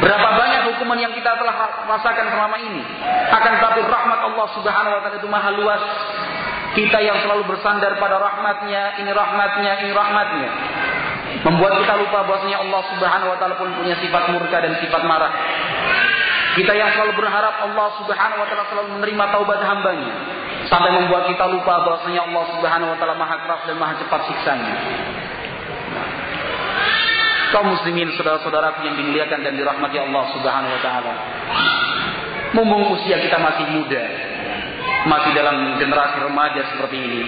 Berapa banyak hukuman yang kita telah rasakan selama ini. Akan tetapi rahmat Allah Subhanahu wa taala itu maha luas. Kita yang selalu bersandar pada rahmatnya, ini rahmatnya, ini rahmatnya. Membuat kita lupa bahwasanya Allah Subhanahu wa taala pun punya sifat murka dan sifat marah. Kita yang selalu berharap Allah Subhanahu wa taala selalu menerima taubat hambanya sampai membuat kita lupa bahwasanya Allah Subhanahu wa taala Maha keras dan Maha cepat siksanya. Kaum muslimin saudara-saudaraku yang dimuliakan dan dirahmati Allah Subhanahu wa taala. Mumpung usia kita masih muda, masih dalam generasi remaja seperti ini,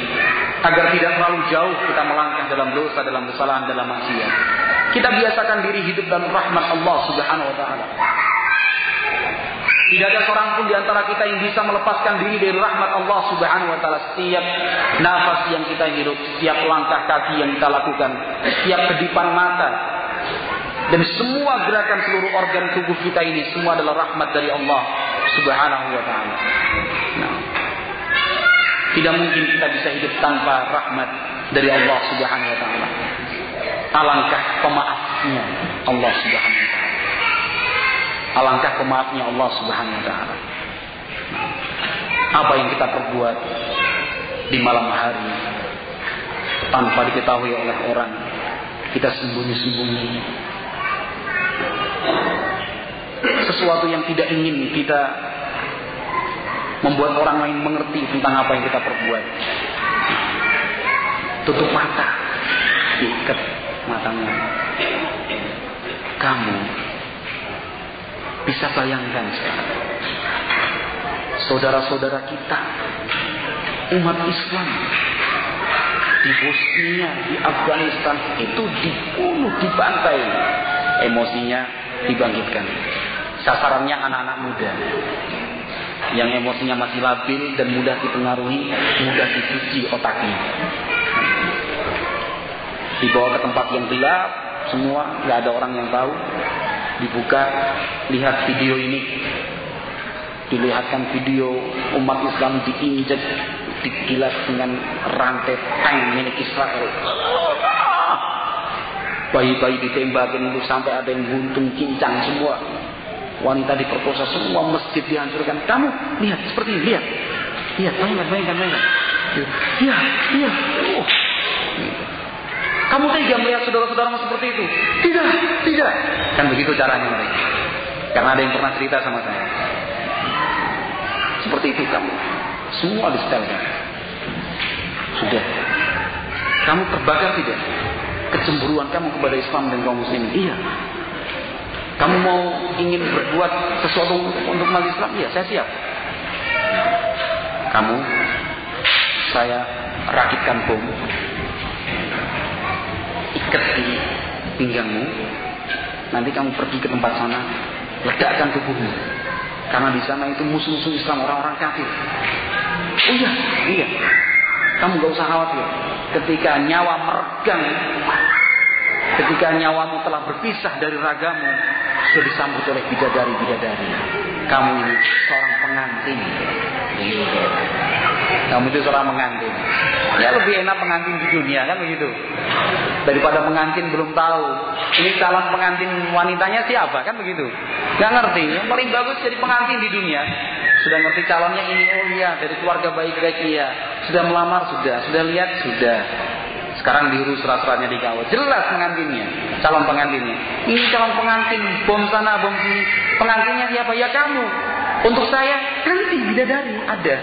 agar tidak terlalu jauh kita melangkah dalam dosa, dalam kesalahan, dalam maksiat. Kita biasakan diri hidup dalam rahmat Allah Subhanahu wa taala. Tidak ada seorang pun di antara kita yang bisa melepaskan diri dari rahmat Allah Subhanahu wa taala setiap nafas yang kita hidup, setiap langkah kaki yang kita lakukan, setiap kedipan mata dan semua gerakan seluruh organ tubuh kita ini semua adalah rahmat dari Allah Subhanahu wa taala. Nah, tidak mungkin kita bisa hidup tanpa rahmat dari Allah Subhanahu wa taala. Alangkah pemaafnya Allah Subhanahu wa taala. Alangkah pemaafnya Allah Subhanahu wa taala. Apa yang kita perbuat di malam hari tanpa diketahui oleh orang, kita sembunyi-sembunyi. Sesuatu yang tidak ingin kita membuat orang lain mengerti tentang apa yang kita perbuat. Tutup mata, ikat matanya. Kamu bisa bayangkan. Saudara-saudara kita, umat Islam di Bosnia, di Afghanistan itu dibunuh, dibantai. Emosinya dibangkitkan. Sasarannya anak-anak muda. Yang emosinya masih labil dan mudah dipengaruhi, mudah dicuci otaknya. Dibawa ke tempat yang gelap, semua nggak ada orang yang tahu. Dibuka, lihat video ini, dilihatkan video umat Islam diinjek, digilas dengan rantai tank milik Israel. Bayi-bayi ditembakin itu sampai ada yang buntung cincang semua. Wanita diperkosa semua, masjid dihancurkan. Kamu lihat seperti ini, lihat. Lihat, bayangkan, bayangkan, bayangkan. Iya, iya. Oh. Kamu tega melihat saudara-saudaramu seperti itu? Tidak, tidak. Kan begitu caranya mereka. Karena ada yang pernah cerita sama saya. Seperti itu kamu. Semua disetelkan. Sudah. Kamu terbakar tidak? Kecemburuan kamu kepada Islam dan kaum muslimin. Iya. Kamu mau ingin berbuat sesuatu untuk, untuk Islam? Iya, saya siap. Kamu, saya rakitkan bom, ikat di pinggangmu, nanti kamu pergi ke tempat sana, ledakkan tubuhmu. Karena di sana itu musuh-musuh Islam orang-orang kafir. Oh iya, iya. Kamu gak usah khawatir. Ketika nyawa meregang, ketika nyawamu telah berpisah dari ragamu, sudah disambut oleh bidadari-bidadari. Kamu seorang pengantin. Iya. Kamu itu seorang pengantin. Ya lebih enak pengantin di dunia kan begitu. Daripada pengantin belum tahu. Ini calon pengantin wanitanya siapa kan begitu. Gak ngerti. Yang paling bagus jadi pengantin di dunia. Sudah ngerti calonnya ini oh iya dari keluarga baik-baik iya. Sudah melamar sudah, sudah lihat sudah. Sekarang diurus surat-suratnya dikawal. Jelas pengantinnya, calon pengantinnya. Ini calon pengantin, bom sana, bom sini. Pengantinnya siapa? Ya kamu. Untuk saya nanti bidadari ada.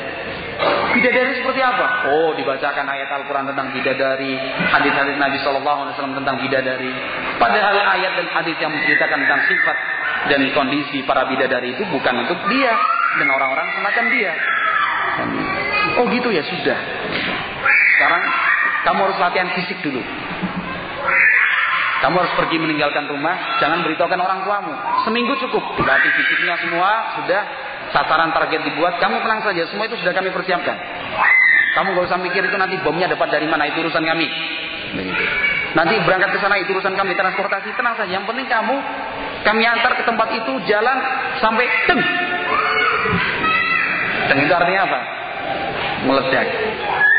Bidadari seperti apa? Oh, dibacakan ayat Al-Quran tentang bidadari, hadis-hadis Nabi Wasallam tentang bidadari. Padahal ayat dan hadis yang menceritakan tentang sifat dan kondisi para bidadari itu bukan untuk dia dan orang-orang semacam dia. Oh gitu ya sudah. Sekarang kamu harus latihan fisik dulu. Kamu harus pergi meninggalkan rumah, jangan beritahukan orang tuamu. Seminggu cukup, dilatih fisiknya semua, sudah sasaran target dibuat, kamu tenang saja, semua itu sudah kami persiapkan. Kamu gak usah mikir itu nanti bomnya dapat dari mana, itu urusan kami. Nanti berangkat ke sana itu urusan kami transportasi, tenang saja. Yang penting kamu kami antar ke tempat itu jalan sampai teng. Teng itu artinya apa? Meledak.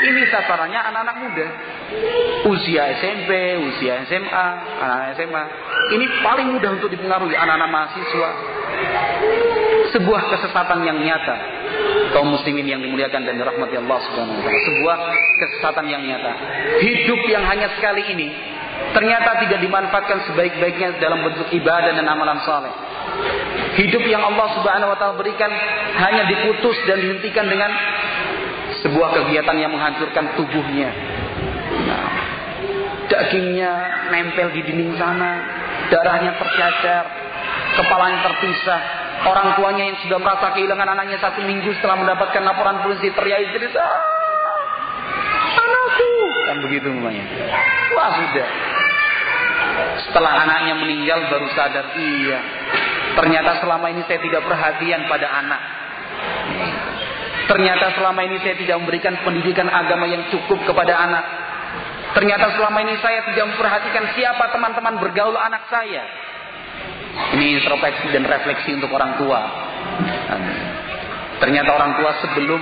Ini sasarannya anak-anak muda. Usia SMP, usia SMA, anak-anak SMA. Ini paling mudah untuk dipengaruhi anak-anak mahasiswa. Sebuah kesesatan yang nyata. Kaum muslimin yang dimuliakan dan dirahmati Allah Subhanahu wa taala. Sebuah kesesatan yang nyata. Hidup yang hanya sekali ini ternyata tidak dimanfaatkan sebaik-baiknya dalam bentuk ibadah dan amalan saleh. Hidup yang Allah Subhanahu wa taala berikan hanya diputus dan dihentikan dengan sebuah kegiatan yang menghancurkan tubuhnya. Nah, dagingnya nempel di dinding sana, darahnya tercacar, kepalanya terpisah. Orang tuanya yang sudah merasa kehilangan anaknya satu minggu setelah mendapatkan laporan polisi teriak cerita, anakku, kan begitu namanya. Wah sudah. Setelah anaknya meninggal baru sadar, iya. Ternyata selama ini saya tidak perhatian pada anak. Ternyata selama ini saya tidak memberikan pendidikan agama yang cukup kepada anak. Ternyata selama ini saya tidak memperhatikan siapa teman-teman bergaul anak saya. Ini introspeksi dan refleksi untuk orang tua. Ternyata orang tua sebelum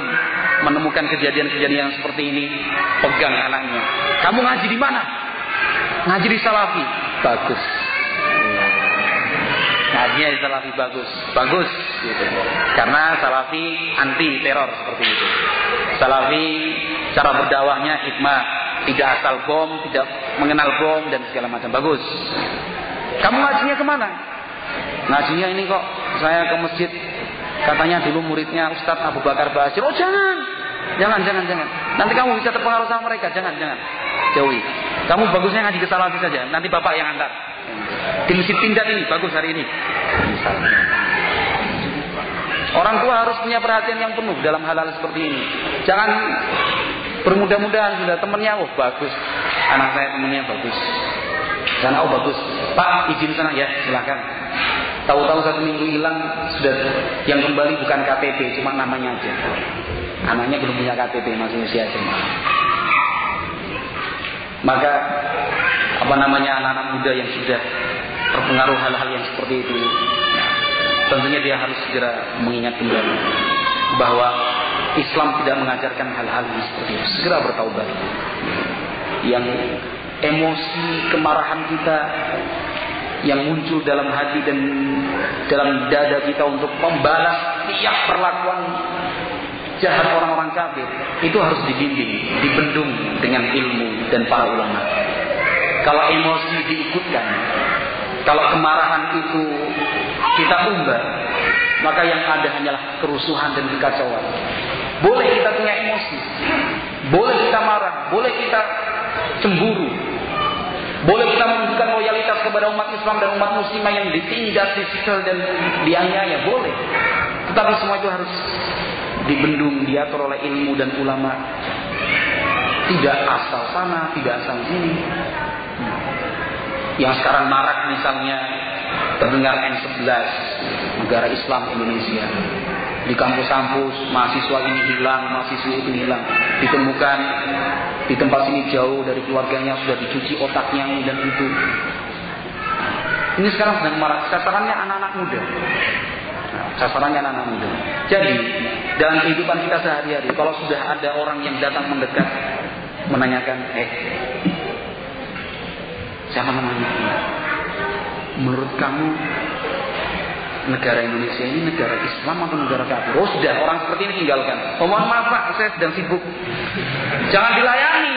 menemukan kejadian-kejadian yang seperti ini, pegang anaknya. Kamu ngaji di mana? Ngaji di Salafi. Bagus. Di Salafi bagus, bagus gitu. Karena Salafi anti teror seperti itu. Salafi cara berdakwahnya hikmah, tidak asal bom, tidak mengenal bom dan segala macam bagus. Kamu ngajinya ke mana? Ngajinya ini kok saya ke masjid katanya dulu muridnya Ustadz Abu Bakar Basir. Oh jangan, jangan, jangan, jangan. Nanti kamu bisa terpengaruh sama mereka. Jangan, jangan. Jauhi. Kamu bagusnya ngaji ke Salafi saja. Nanti bapak yang antar. Di masjid Pindad ini bagus hari ini. Orang tua harus punya perhatian yang penuh dalam hal-hal seperti ini. Jangan bermudah-mudahan sudah temannya, oh bagus. Anak saya temannya bagus. Dan oh bagus. Pak izin sana ya, silakan. Tahu-tahu satu minggu hilang sudah yang kembali bukan KTP, cuma namanya aja. Anaknya belum punya KTP masih usia SMA. Maka apa namanya anak-anak muda yang sudah terpengaruh hal-hal yang seperti itu, tentunya dia harus segera mengingat kembali bahwa Islam tidak mengajarkan hal-hal yang seperti itu. Segera bertaubat. Yang emosi kemarahan kita yang muncul dalam hati dan dalam dada kita untuk membalas tiap perlakuan jahat orang-orang kafir itu harus dibimbing, dibendung dengan ilmu dan para ulama. Kalau emosi diikutkan, kalau kemarahan itu kita umbar, maka yang ada hanyalah kerusuhan dan kekacauan. Boleh kita punya emosi, boleh kita marah, boleh kita cemburu, boleh kita menunjukkan loyalitas kepada umat Islam dan umat muslimah yang ditindas, disiksa dan dianiaya, boleh. Tetapi semua itu harus dibendung, diatur oleh ilmu dan ulama. Tidak asal sana, tidak asal sini. Yang sekarang marak misalnya terdengar N11, negara Islam Indonesia. Di kampus-kampus mahasiswa ini hilang, mahasiswa itu hilang. Ditemukan di tempat ini jauh dari keluarganya sudah dicuci otaknya ini dan itu. Ini sekarang sedang marak. Sasarannya anak-anak muda. Sasarannya anak-anak muda. Jadi dalam kehidupan kita sehari-hari, kalau sudah ada orang yang datang mendekat menanyakan, eh, siapa namanya? Menurut kamu negara Indonesia ini negara Islam atau negara kafir? Oh sudah, orang seperti ini tinggalkan. Oh mohon maaf Pak, saya sedang sibuk. Jangan dilayani.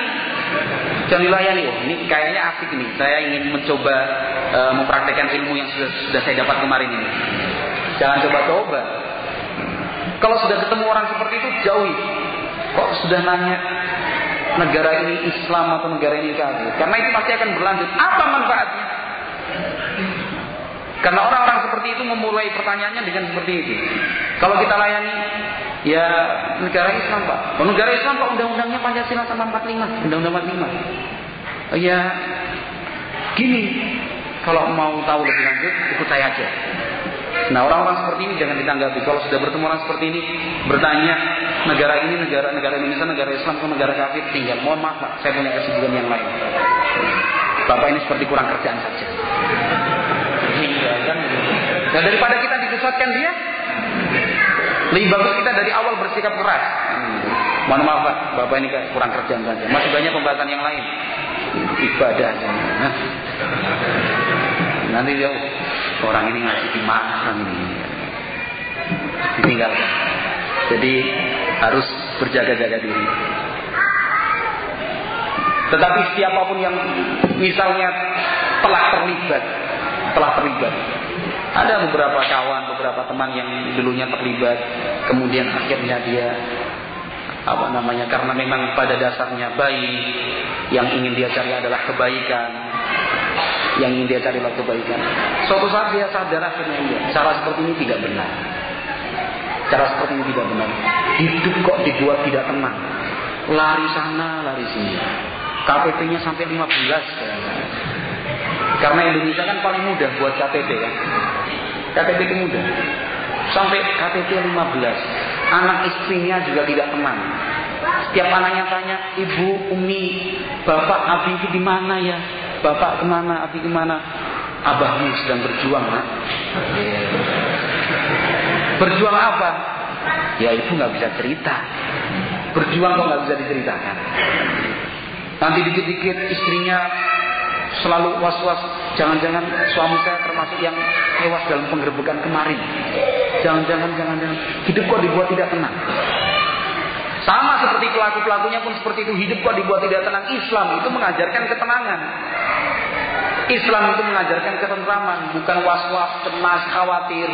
Jangan dilayani. Oh, ini kayaknya asik nih. Saya ingin mencoba uh, mempraktekkan ilmu yang sudah, sudah saya dapat kemarin ini. Jangan coba-coba. Kalau sudah ketemu orang seperti itu, jauhi. Kok sudah nanya negara ini Islam atau negara ini kafir? Karena itu pasti akan berlanjut. Apa manfaatnya? Karena orang-orang seperti itu memulai pertanyaannya dengan seperti itu. Kalau kita layani, ya negara Islam Pak. Oh, negara Islam Pak undang-undangnya Pancasila sama 45, undang-undang 45. Ya gini, kalau mau tahu lebih lanjut ikut saya aja. Nah orang-orang seperti ini jangan ditanggapi. Kalau sudah bertemu orang seperti ini bertanya negara ini negara negara Indonesia negara Islam atau negara kafir tinggal. Mohon maaf Pak, saya punya kesibukan yang lain. Bapak ini seperti kurang kerjaan saja. Dan daripada kita disesatkan dia, lebih bagus kita dari awal bersikap keras. Hmm. Mohon maaf Pak, Bapak ini kurang kerjaan saja. Masih banyak pembahasan yang lain. Ibadah. Nah. Nanti dia orang ini ngasih mana orang ini. Ditinggalkan. Jadi harus berjaga-jaga diri. Tetapi siapa pun yang misalnya telah terlibat, telah terlibat ada beberapa kawan, beberapa teman yang dulunya terlibat, kemudian akhirnya dia apa namanya karena memang pada dasarnya baik, yang ingin dia cari adalah kebaikan, yang ingin dia cari adalah kebaikan. Suatu saat dia sadar akhirnya iya, cara seperti ini tidak benar. Cara seperti ini tidak benar. Hidup kok dibuat tidak tenang. Lari sana, lari sini. KPP-nya sampai 15 karena Indonesia kan paling mudah buat KTP kan. KTP itu mudah. Sampai KTP 15. Anak istrinya juga tidak tenang. Setiap anaknya tanya, ibu, umi, bapak, abi itu di mana ya? Bapak ke mana, abi ke mana? Abahmu sedang berjuang, nak. Berjuang apa? Ya ibu nggak bisa cerita. Berjuang kok nggak bisa diceritakan. Nanti dikit-dikit istrinya selalu was-was jangan-jangan suami saya termasuk yang tewas dalam penggerbekan kemarin jangan-jangan jangan-jangan hidup kok dibuat tidak tenang sama seperti pelaku-pelakunya pun seperti itu. Hidup kok dibuat tidak tenang. Islam itu mengajarkan ketenangan. Islam itu mengajarkan ketentraman bukan was-was cemas khawatir.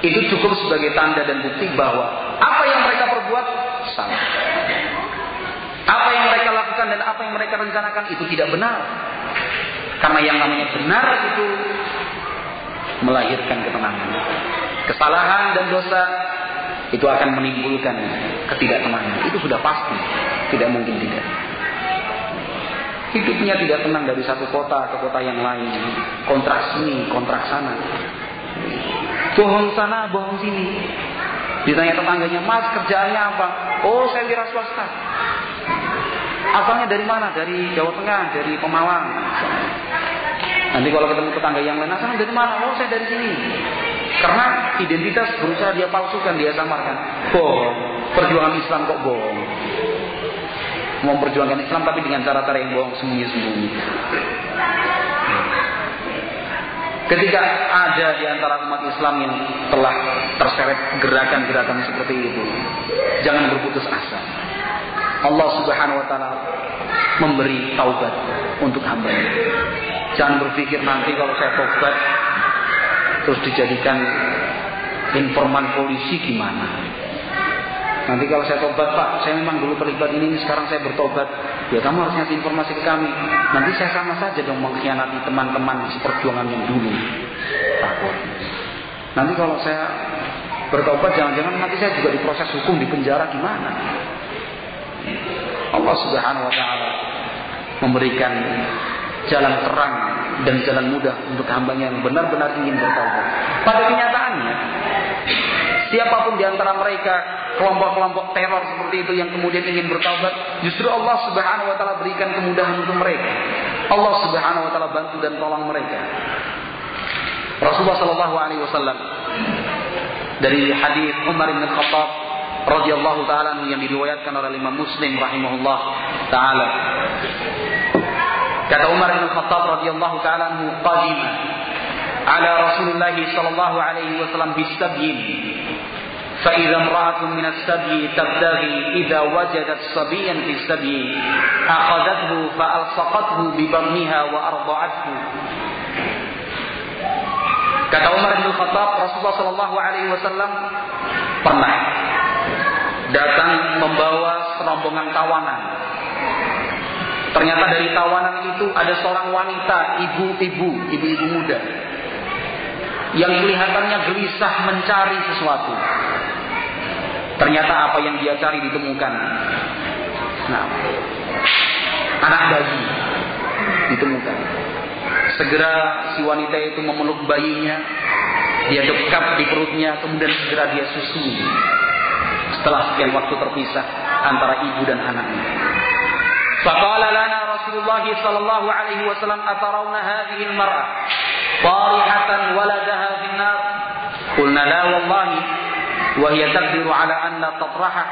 Itu cukup sebagai tanda dan bukti bahwa apa yang mereka perbuat salah apa yang mereka lakukan dan apa yang mereka rencanakan itu tidak benar. Karena yang namanya benar itu melahirkan ketenangan. Kesalahan dan dosa itu akan menimbulkan ketidaktenangan. Itu sudah pasti, tidak mungkin tidak. Hidupnya tidak tenang dari satu kota ke kota yang lain. Kontrak sini, kontrak sana. Bohong sana, bohong sini. Ditanya tetangganya, mas kerjaannya apa? Oh saya wira swasta. Asalnya dari mana? Dari Jawa Tengah, dari Pemalang. Nanti kalau ketemu tetangga yang lain, asalnya dari mana? Oh saya dari sini. Karena identitas berusaha dia palsukan, dia samarkan. Bohong. Perjuangan Islam kok bohong memperjuangkan Islam tapi dengan cara-cara yang bohong sembunyi-sembunyi. Ketika ada di antara umat Islam yang telah terseret gerakan-gerakan seperti itu, jangan berputus asa. Allah Subhanahu wa taala memberi taubat untuk hamba Jangan berpikir nanti kalau saya taubat terus dijadikan informan polisi gimana. Nanti kalau saya tobat Pak, saya memang dulu terlibat ini, sekarang saya bertobat. Ya kamu harus ngasih informasi ke kami. Nanti saya sama saja dong mengkhianati teman-teman seperjuangan yang dulu. Takut. Nanti kalau saya bertobat, jangan-jangan nanti saya juga diproses hukum di penjara gimana? Allah Subhanahu Wa Taala memberikan jalan terang dan jalan mudah untuk hambanya yang benar-benar ingin bertobat. Pada kenyataannya, siapa pun di antara mereka kelompok-kelompok teror seperti itu yang kemudian ingin bertaubat, justru Allah Subhanahu wa taala berikan kemudahan untuk mereka. Allah Subhanahu wa taala bantu dan tolong mereka. Rasulullah sallallahu alaihi wasallam dari hadis Umar bin Khattab radhiyallahu taala yang diriwayatkan oleh Imam Muslim rahimahullah taala. Kata Umar bin Khattab radhiyallahu taala anhu qadima ala Rasulullah sallallahu alaihi wasallam bisabyin فإذا امرأة من السبي تبتغي إذا وجدت صبيا في السبي أخذته فألصقته ببطنها وأرضعته Kata Umar bin Khattab, Rasulullah Shallallahu Alaihi Wasallam pernah datang membawa serombongan tawanan. Ternyata dari tawanan itu ada seorang wanita, ibu-ibu, ibu-ibu muda, yang kelihatannya gelisah mencari sesuatu. Ternyata apa yang dia cari ditemukan. Nah, anak bayi ditemukan. Segera si wanita itu memeluk bayinya, dia dekat di perutnya, kemudian segera dia susui. Setelah sekian waktu terpisah antara ibu dan anaknya. Faqala lana Rasulullah sallallahu alaihi wasallam atarawna hadhihi al-mar'ah tarihatan waladaha fi nar Qulna la wallahi wa hiya taqdiru ala anna tatraha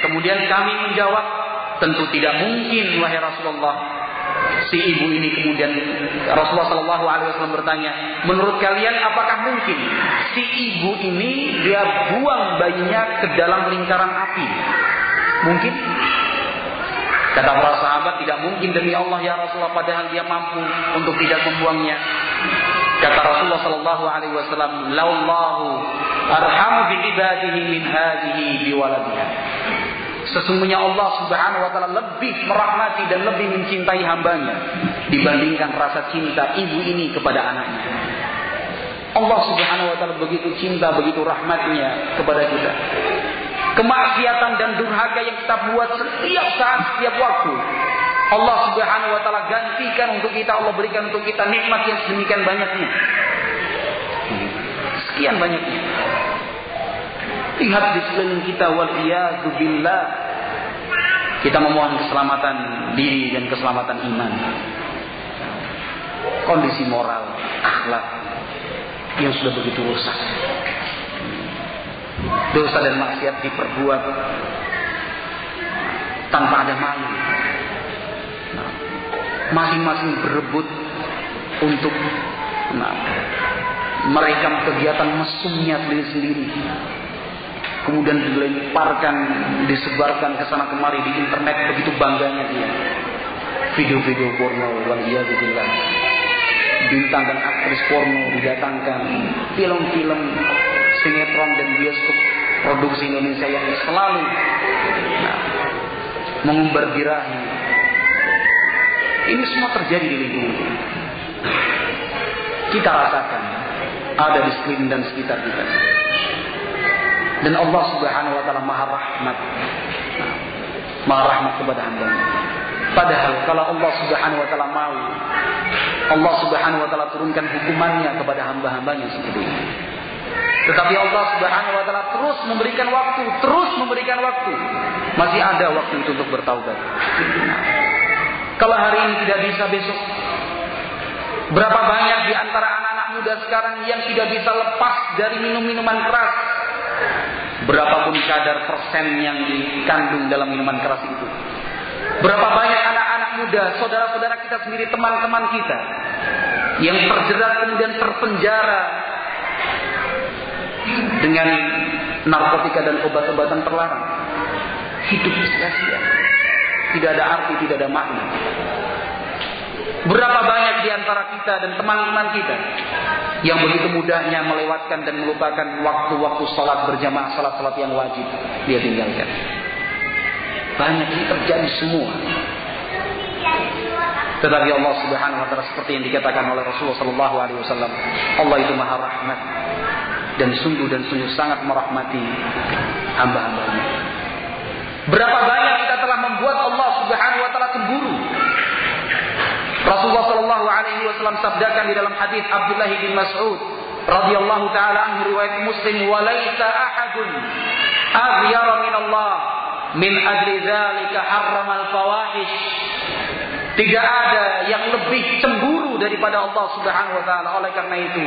Kemudian kami menjawab tentu tidak mungkin wahai Rasulullah si ibu ini kemudian Rasulullah Shallallahu Alaihi Wasallam bertanya, menurut kalian apakah mungkin si ibu ini dia buang bayinya ke dalam lingkaran api? Mungkin? Kata para sahabat tidak mungkin demi Allah ya Rasulullah padahal dia mampu untuk tidak membuangnya. Kata Rasulullah sallallahu alaihi wasallam, "Laulahu arhamu bi ibadihi min hadhihi bi waladiha." Sesungguhnya Allah Subhanahu wa taala lebih merahmati dan lebih mencintai hambanya dibandingkan rasa cinta ibu ini kepada anaknya. Allah Subhanahu wa taala begitu cinta, begitu rahmatnya kepada kita kemaksiatan dan durhaka yang kita buat setiap saat, setiap waktu. Allah Subhanahu wa taala gantikan untuk kita, Allah berikan untuk kita nikmat yang sedemikian banyaknya. Sekian banyaknya. Lihat di sekeliling kita wal. Kita memohon keselamatan diri dan keselamatan iman. Kondisi moral, akhlak yang sudah begitu rusak dosa dan maksiat diperbuat tanpa ada malu. Nah, masing-masing berebut untuk nah, merekam kegiatan mesumnya sendiri-sendiri. Kemudian dilemparkan, disebarkan ke sana kemari di internet begitu bangganya dia. Video-video porno, waliyahulillah. Bintang dan aktris porno didatangkan, film-film sinetron dan bioskop produksi Indonesia yang selalu nah, mengumbar birahi. Ini semua terjadi di lingkungan kita. Kita rasakan ada di sekeliling dan sekitar kita. Dan Allah Subhanahu wa taala Maha Rahmat. Maha Rahmat kepada hamba Padahal kalau Allah Subhanahu wa taala mau, Allah Subhanahu wa taala turunkan hukumannya kepada hamba-hambanya seperti ini. Tetapi Allah Subhanahu wa taala terus memberikan waktu, terus memberikan waktu. Masih ada waktu itu untuk bertaubat. Kalau hari ini tidak bisa besok, berapa banyak di antara anak-anak muda sekarang yang tidak bisa lepas dari minum-minuman keras? Berapapun kadar persen yang dikandung dalam minuman keras itu. Berapa banyak anak-anak muda, saudara-saudara kita sendiri, teman-teman kita yang terjerat kemudian terpenjara dengan narkotika dan obat-obatan terlarang. Hidup sia-sia. Tidak ada arti, tidak ada makna. Berapa banyak di antara kita dan teman-teman kita yang begitu mudahnya melewatkan dan melupakan waktu-waktu salat berjamaah, salat-salat yang wajib dia tinggalkan. Banyak ini terjadi semua. Tetapi Allah Subhanahu wa taala seperti yang dikatakan oleh Rasulullah wasallam, Allah itu Maha Rahmat dan sungguh dan sungguh sangat merahmati hamba-hambanya. Berapa banyak kita telah membuat Allah Subhanahu wa taala cemburu. Rasulullah sallallahu alaihi wasallam sabdakan di dalam hadis Abdullah bin Mas'ud radhiyallahu taala anhu riwayat Muslim wa laisa ahadun aghyara min Allah min ajli dzalika harramal fawahish tidak ada yang lebih cemburu daripada Allah Subhanahu wa taala. Oleh karena itu,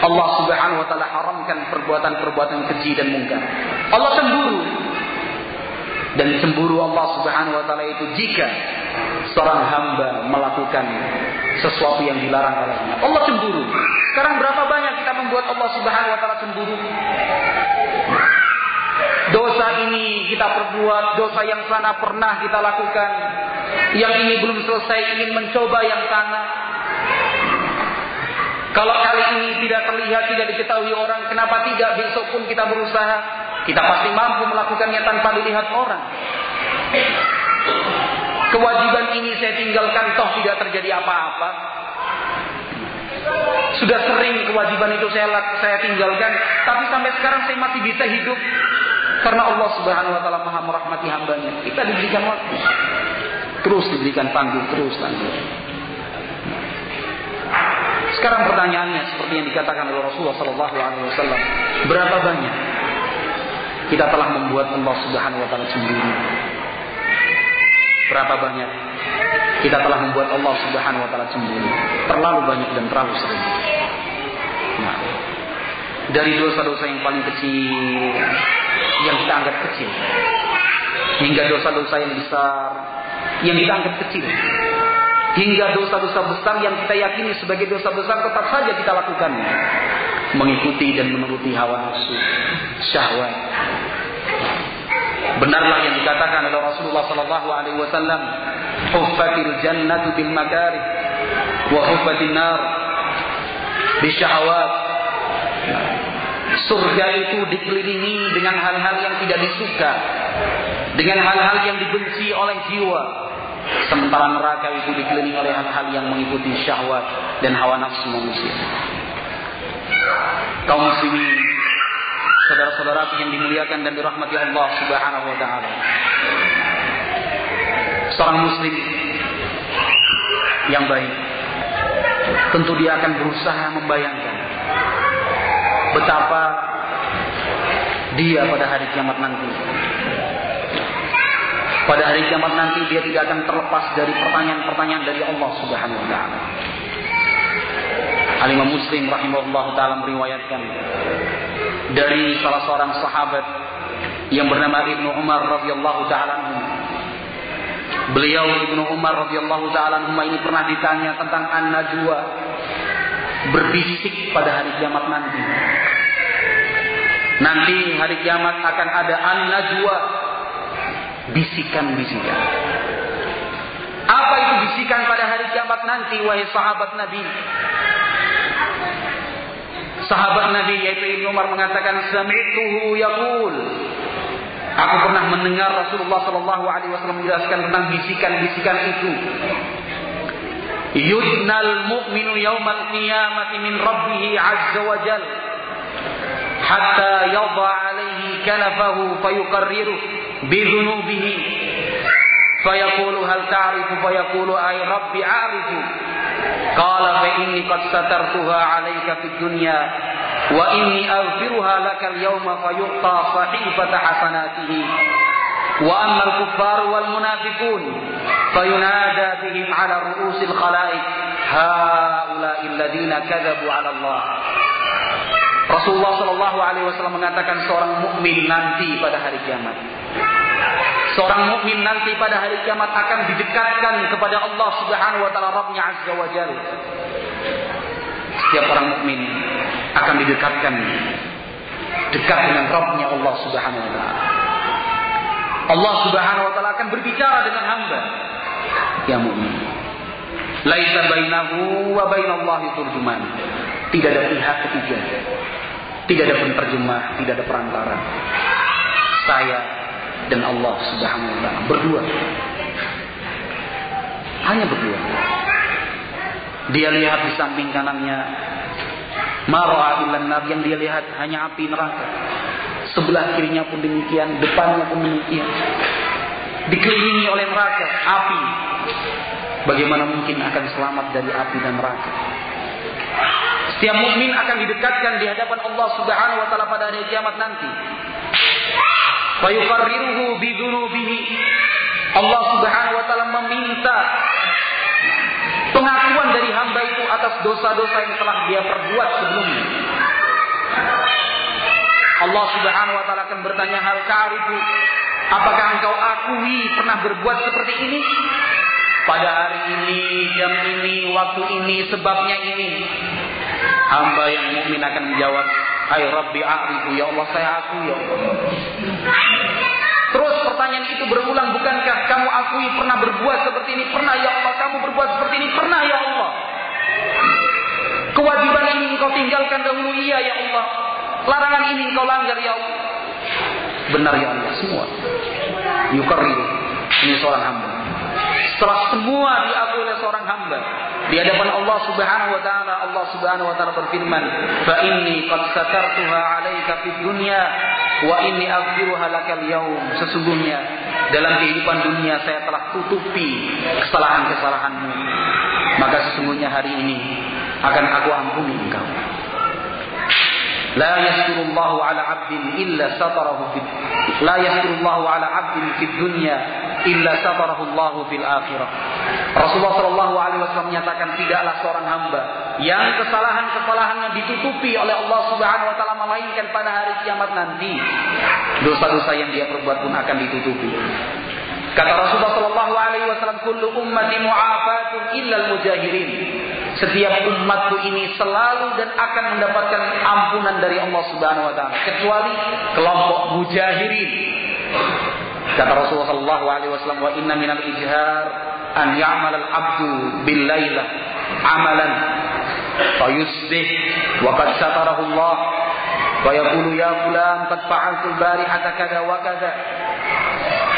Allah Subhanahu wa taala haramkan perbuatan-perbuatan keji dan mungkar. Allah cemburu. Dan cemburu Allah Subhanahu wa taala itu jika seorang hamba melakukan sesuatu yang dilarang olehnya. Allah cemburu. Sekarang berapa banyak kita membuat Allah Subhanahu wa taala cemburu? Dosa ini kita perbuat, dosa yang sana pernah kita lakukan. Yang ini belum selesai ingin mencoba yang sana. Kalau kali ini tidak terlihat, tidak diketahui orang, kenapa tidak besok pun kita berusaha? Kita pasti mampu melakukannya tanpa dilihat orang. Kewajiban ini saya tinggalkan toh tidak terjadi apa-apa. Sudah sering kewajiban itu saya saya tinggalkan, tapi sampai sekarang saya masih bisa hidup karena Allah Subhanahu wa taala Maha merahmati hambanya. Kita diberikan waktu. Terus diberikan panggung, terus tanggung. Sekarang pertanyaannya seperti yang dikatakan oleh Rasulullah sallallahu alaihi wasallam, berapa banyak kita telah membuat Allah Subhanahu wa taala cemburu? Berapa banyak kita telah membuat Allah Subhanahu wa taala cemburu? Terlalu banyak dan terlalu sering. Nah, dari dosa-dosa yang paling kecil yang kita anggap kecil. Hingga dosa-dosa yang besar yang kita anggap kecil. Hingga dosa-dosa besar yang kita yakini sebagai dosa besar tetap saja kita lakukan. Mengikuti dan menuruti hawa nafsu syahwat. Benarlah yang dikatakan oleh Rasulullah sallallahu alaihi wasallam huffatil jannatu bil makarih wa nar Surga itu dikelilingi dengan hal-hal yang tidak disuka, dengan hal-hal yang dibenci oleh jiwa. Sementara neraka itu dikelilingi oleh hal-hal yang mengikuti syahwat dan hawa nafsu manusia. Kaum muslimin, saudara-saudara yang dimuliakan dan dirahmati Allah Subhanahu wa taala. Seorang muslim yang baik tentu dia akan berusaha membayangkan betapa dia pada hari kiamat nanti. Pada hari kiamat nanti dia tidak akan terlepas dari pertanyaan-pertanyaan dari Allah Subhanahu wa taala. Alimah Muslim rahimahullah taala meriwayatkan dari salah seorang sahabat yang bernama Ibnu Umar radhiyallahu taala Beliau Ibnu Umar radhiyallahu taala ini pernah ditanya tentang an-najwa berbisik pada hari kiamat nanti. Nanti hari kiamat akan ada an-najwa bisikan-bisikan. Apa itu bisikan pada hari kiamat nanti wahai sahabat Nabi? Sahabat Nabi yaitu Ibnu Umar mengatakan sami'tuhu yaqul Aku pernah mendengar Rasulullah Shallallahu Alaihi Wasallam menjelaskan tentang bisikan-bisikan itu. Yudnal mu'minu yawmal qiyamati min rabbih azza wa jal hatta yadha alaihi kanafahu fayuqarriru bidhunubihi فيقول هل تعرف؟ فيقول أي ربي أعرف. قال فإني قد سترتها عليك في الدنيا وإني أغفرها لك اليوم فيعطى صحيفة حسناته. وأما الكفار والمنافقون فينادى بهم على رؤوس الخلائق هؤلاء الذين كذبوا على الله. Rasulullah Shallallahu Alaihi Wasallam mengatakan seorang mukmin nanti pada hari kiamat. Seorang mukmin nanti pada hari kiamat akan didekatkan kepada Allah Subhanahu wa taala Rabbnya Azza wa Jalla. Setiap orang mukmin akan didekatkan dekat dengan Rabbnya Allah Subhanahu wa taala. Allah Subhanahu wa taala akan berbicara dengan hamba yang mukmin. Laisa bainahu wa bainallahi turjuman. Tidak ada pihak ketiga. Tidak ada penterjemah, tidak ada perantara. Saya dan Allah Subhanahu wa taala berdua. Hanya berdua. Dia lihat di samping kanannya Mar'a ilan nar yang dia lihat hanya api neraka. Sebelah kirinya pun demikian, depannya pun demikian. Dikelilingi oleh neraka, api. Bagaimana mungkin akan selamat dari api dan neraka? Setiap mukmin akan didekatkan di hadapan Allah Subhanahu wa taala pada hari kiamat nanti. Fayuqarriruhu bidunubihi. Allah Subhanahu wa taala meminta pengakuan dari hamba itu atas dosa-dosa yang telah dia perbuat sebelumnya. Allah Subhanahu wa taala akan bertanya hal karibu, apakah engkau akui pernah berbuat seperti ini? Pada hari ini, jam ini, waktu ini, sebabnya ini. Hamba yang mukmin akan menjawab, "Hai Rabbi a'rifu ya Allah, saya akui ya Allah." Terus pertanyaan itu berulang, bukankah kamu akui pernah berbuat seperti ini? Pernah ya Allah, kamu berbuat seperti ini? Pernah ya Allah. Kewajiban ini engkau tinggalkan dahulu, iya ya Allah. Larangan ini engkau langgar ya Allah. Benar ya Allah, semua. Yukarri, ini seorang hamba. Setelah semua diakui oleh seorang hamba di hadapan Allah Subhanahu wa taala, Allah Subhanahu wa taala berfirman, "Fa inni qad satartuha 'alaika fid dunya wa inni aghfiruha lakal yaum." Sesungguhnya dalam kehidupan dunia saya telah tutupi kesalahan-kesalahanmu. Maka sesungguhnya hari ini akan aku ampuni engkau. La yaskurullahu ala abdin illa satarahu fid La yaskurullahu ala abdin fid dunya illa satarahu Allahu fil akhirah. Rasulullah Shallallahu alaihi wasallam menyatakan tidaklah seorang hamba yang kesalahan-kesalahannya ditutupi oleh Allah Subhanahu wa taala melainkan pada hari kiamat nanti dosa-dosa yang dia perbuat pun akan ditutupi. Kata Rasulullah Shallallahu Alaihi Wasallam, "Kullu ummati mu'afatun illa mujahirin." Setiap umatku ini selalu dan akan mendapatkan ampunan dari Allah Subhanahu Wa Taala, kecuali kelompok mujahirin. Kata Rasulullah Shallallahu Alaihi Wasallam, "Wa inna minal ijhar an ya'mal al-abdu bil laila amalan fayusbih wa qad satarahu Allah wa yaqulu ya fulan qad fa'altu al-barihata kada wa kada."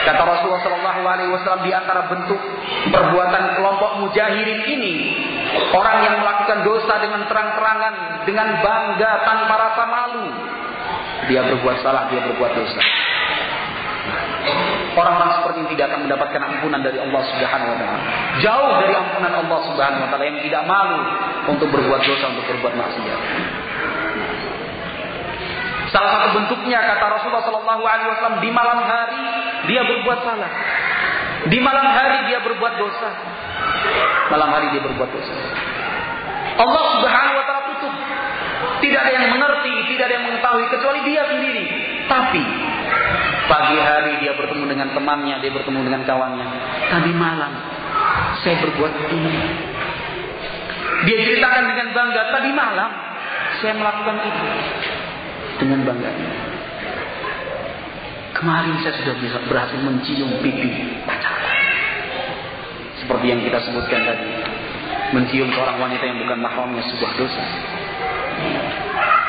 Kata Rasulullah Shallallahu Alaihi Wasallam di antara bentuk perbuatan kelompok mujahirin ini orang yang melakukan dosa dengan terang-terangan, dengan bangga tanpa rasa malu. Dia berbuat salah, dia berbuat dosa. Orang-orang seperti ini tidak akan mendapatkan ampunan dari Allah Subhanahu wa taala. Jauh dari ampunan Allah Subhanahu wa taala yang tidak malu untuk berbuat dosa, untuk berbuat maksiat. Salah satu bentuknya kata Rasulullah Shallallahu Alaihi Wasallam di malam hari dia berbuat salah. Di malam hari dia berbuat dosa. Malam hari dia berbuat dosa. Allah Subhanahu Wa Taala tutup. Tidak ada yang mengerti, tidak ada yang mengetahui kecuali dia sendiri. Tapi pagi hari dia bertemu dengan temannya, dia bertemu dengan kawannya. Tadi malam saya berbuat ini. Dia ceritakan dengan bangga, tadi malam saya melakukan itu dengan bangga. Kemarin saya sudah berhasil mencium pipi pacar. Seperti yang kita sebutkan tadi. Mencium seorang wanita yang bukan mahramnya sebuah dosa.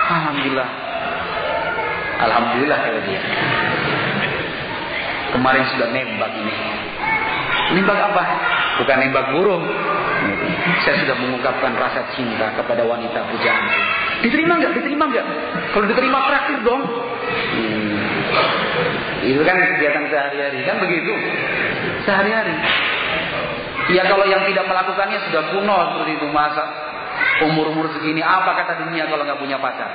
Alhamdulillah. Alhamdulillah kata dia. Kemarin sudah nembak ini. Nembak apa? Bukan nembak burung. Saya sudah mengungkapkan rasa cinta kepada wanita pujaan. Diterima nggak? Diterima nggak? Kalau diterima traktir dong. Hmm. Itu kan kegiatan sehari-hari, kan begitu? Sehari-hari. Ya kalau yang tidak melakukannya sudah kuno seperti itu masa umur-umur segini apa kata dunia kalau nggak punya pacar?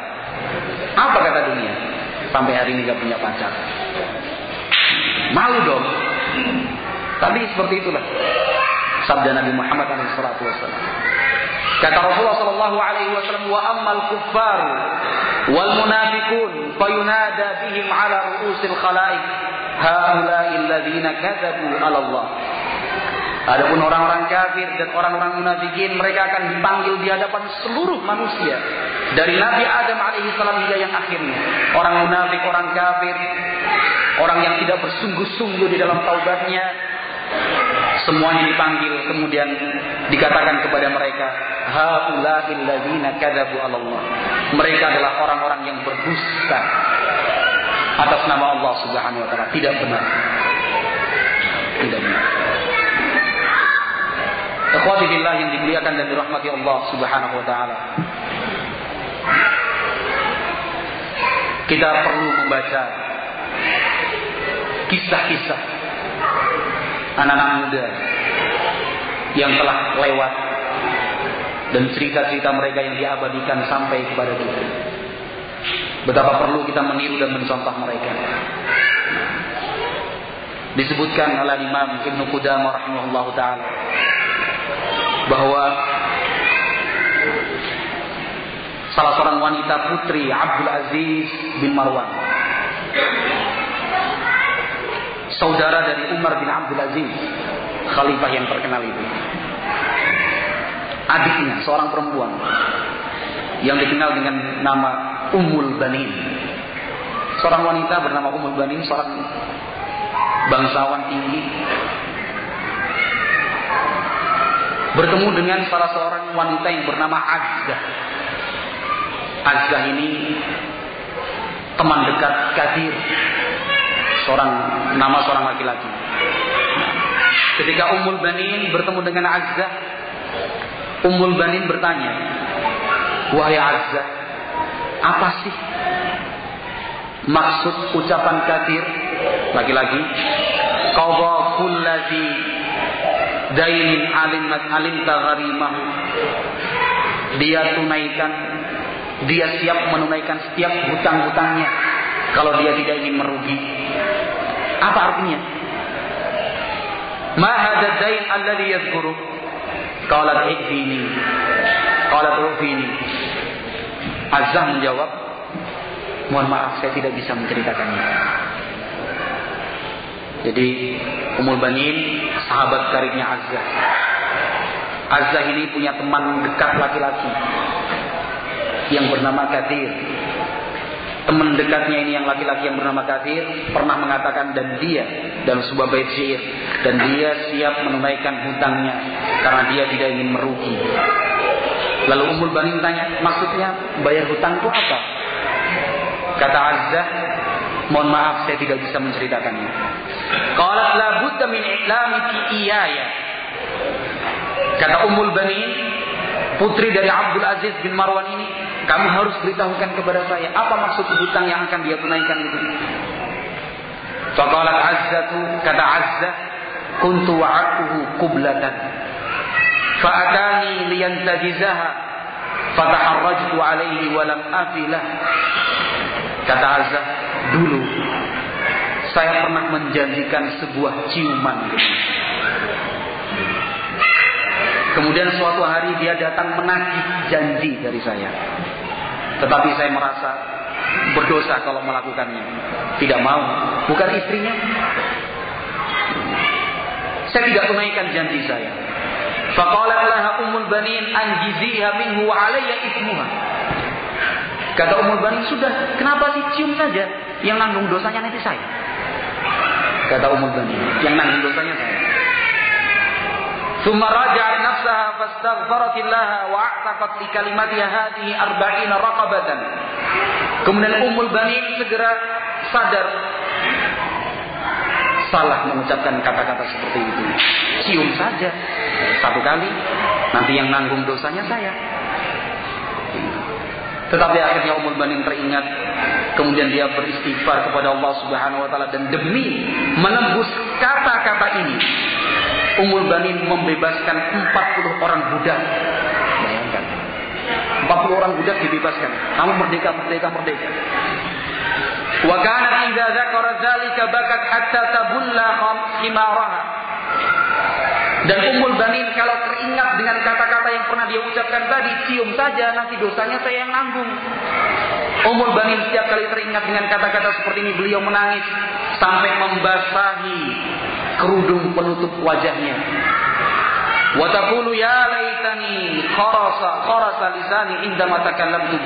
Apa kata dunia? Sampai hari ini nggak punya pacar. Malu dong. Tapi seperti itulah sabda Nabi Muhammad SAW. Kata Rasulullah Sallallahu Alaihi Wasallam, wa ammal kuffar wal munafiqun fayunada bihim ala ru'usil khalaik haula'i alladziina kadzabu 'ala Allah. Adapun orang-orang kafir dan orang-orang munafikin mereka akan dipanggil di hadapan seluruh manusia dari Nabi Adam alaihi salam hingga yang akhirnya. Orang munafik, orang kafir, orang yang tidak bersungguh-sungguh di dalam taubatnya semuanya dipanggil kemudian dikatakan kepada mereka haula'il ladzina kadzabu Allah. Mereka adalah orang-orang yang berdusta atas nama Allah Subhanahu wa taala. Tidak benar. Tidak benar. Ikhwati billah yang dimuliakan dan dirahmati Allah Subhanahu wa taala. Kita perlu membaca kisah-kisah anak-anak muda yang telah lewat dan cerita-cerita mereka yang diabadikan sampai kepada kita. Betapa perlu kita meniru dan mencontoh mereka. Disebutkan oleh Imam Ibn Qudamah rahimahullah taala bahwa salah seorang wanita putri Abdul Aziz bin Marwan. Saudara dari Umar bin Abdul Aziz khalifah yang terkenal itu. Adiknya seorang perempuan yang dikenal dengan nama Ummul Banin. Seorang wanita bernama Ummul Banin seorang bangsawan tinggi bertemu dengan salah seorang wanita yang bernama Azza. Azza ini teman dekat Kadir, seorang nama seorang laki-laki. Ketika Ummul Banin bertemu dengan Azza, Ummul Banin bertanya, "Wahai Azza, apa sih maksud ucapan Kadir laki-laki? Qadha kullazi dainin alim alim tagharimah dia tunaikan dia siap menunaikan setiap hutang-hutangnya kalau dia tidak ingin merugi. Apa artinya? Ma hadha dain alladhi yadhkuru? Qalat ikfini qalat rufini Azam menjawab mohon maaf saya tidak bisa menceritakannya jadi Umul Banin sahabat karibnya Azza. Azza ini punya teman dekat laki-laki yang bernama Kadir. Teman dekatnya ini yang laki-laki yang bernama Kadir pernah mengatakan dan dia dalam sebuah bait syair dan dia siap menunaikan hutangnya karena dia tidak ingin merugi. Lalu Umul Banin tanya, maksudnya bayar hutang itu apa? Kata Azza, mohon maaf saya tidak bisa menceritakannya. Qalat la budda min i'lamiki iyaya. Kata Ummul Banin, putri dari Abdul Aziz bin Marwan ini, kamu harus beritahukan kepada saya apa maksud hutang yang akan dia tunaikan itu. Faqalat Azzatu, kata Azza, kuntu wa'atuhu kublatan. Fa'atani liyantajizaha fataharrajtu alaihi walam afilah. Kata Azza, dulu saya pernah menjanjikan sebuah ciuman. Kemudian suatu hari dia datang menagih janji dari saya. Tetapi saya merasa berdosa kalau melakukannya. Tidak mau. Bukan istrinya. Saya tidak tunaikan janji saya. Faqalat laha ummul banin anjiziha minhu wa alayya ismuha. Kata Ummul Banin, sudah, kenapa sih cium saja? Yang nanggung dosanya nanti saya. Kata Ummul Banin, yang nanggung dosanya saya. ثم رجعت نفسها فاستغفرت الله واعتقت لكلماتها هذه أربعين رقبة Kemudian Ummul Banin segera sadar salah mengucapkan kata-kata seperti itu. Cium saja satu kali, nanti yang nanggung dosanya saya. Tetapi akhirnya Ummul Banin teringat kemudian dia beristighfar kepada Allah Subhanahu wa taala dan demi menembus kata-kata ini Ummul Banin membebaskan 40 orang budak. Bayangkan. 40 orang budak dibebaskan. Kamu merdeka, merdeka, merdeka. Wa kanat idza dzakara dzalika bakat hatta tabulla khimaraha. Dan Ummul Banin kalau teringat dengan kata-kata yang pernah dia ucapkan tadi, cium saja nanti dosanya saya yang nanggung. Ummul Banin setiap kali teringat dengan kata-kata seperti ini beliau menangis sampai membasahi kerudung penutup wajahnya. Wa taqulu ya laitani kharasa kharasa lisani indama takallamtu.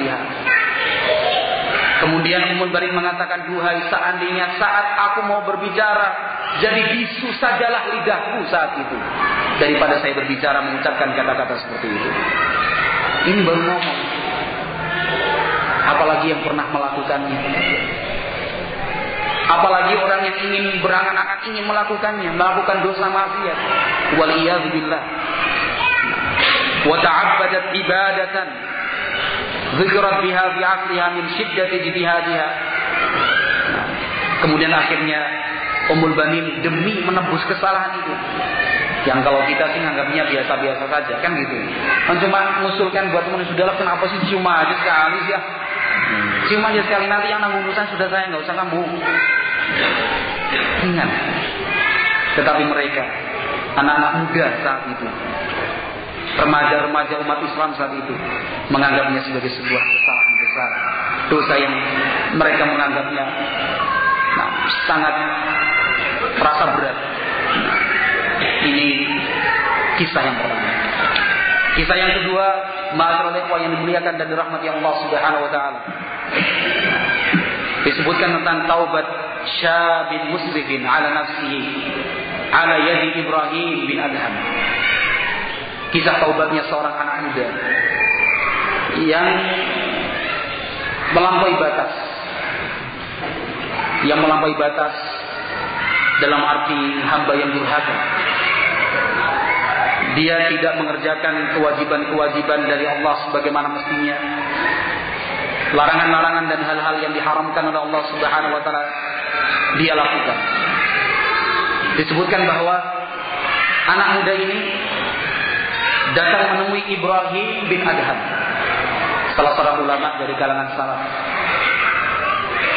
Kemudian Ummul Barin mengatakan, Duhai seandainya saat aku mau berbicara, jadi bisu sajalah lidahku saat itu. Daripada saya berbicara mengucapkan kata-kata seperti itu. Ini baru ngomong. Apalagi yang pernah melakukannya. Apalagi orang yang ingin berangan-angan ingin melakukannya, melakukan dosa maksiat. Waliyadzubillah. Wa ta'abbadat ibadatan Zikrat biha fi asliha min syiddati jihadiha. Kemudian akhirnya Ummul Banin demi menebus kesalahan itu. Yang kalau kita sih nganggapnya biasa-biasa saja kan gitu. Kan cuma mengusulkan buat teman sudah kenapa sih cium aja sekali sih ya. Cium aja sekali nanti yang nanggung urusan sudah saya nggak usah kamu. Ingat. Tetapi mereka anak-anak muda saat itu remaja-remaja umat Islam saat itu menganggapnya sebagai sebuah kesalahan besar, dosa yang mereka menganggapnya nah, sangat terasa berat. Nah, ini kisah yang pertama. Kisah yang kedua, Ma'asirul yang dimuliakan dan dirahmati Allah Subhanahu wa taala. Disebutkan tentang taubat syabin musrifin ala nafsihi ala yadi Ibrahim bin Adham kisah taubatnya seorang anak muda. Yang melampaui batas. Yang melampaui batas dalam arti hamba yang durhaka. Dia tidak mengerjakan kewajiban-kewajiban dari Allah sebagaimana mestinya. Larangan-larangan dan hal-hal yang diharamkan oleh Allah Subhanahu wa taala dia lakukan. Disebutkan bahwa anak muda ini datang menemui Ibrahim bin Adham salah seorang ulama dari kalangan salaf.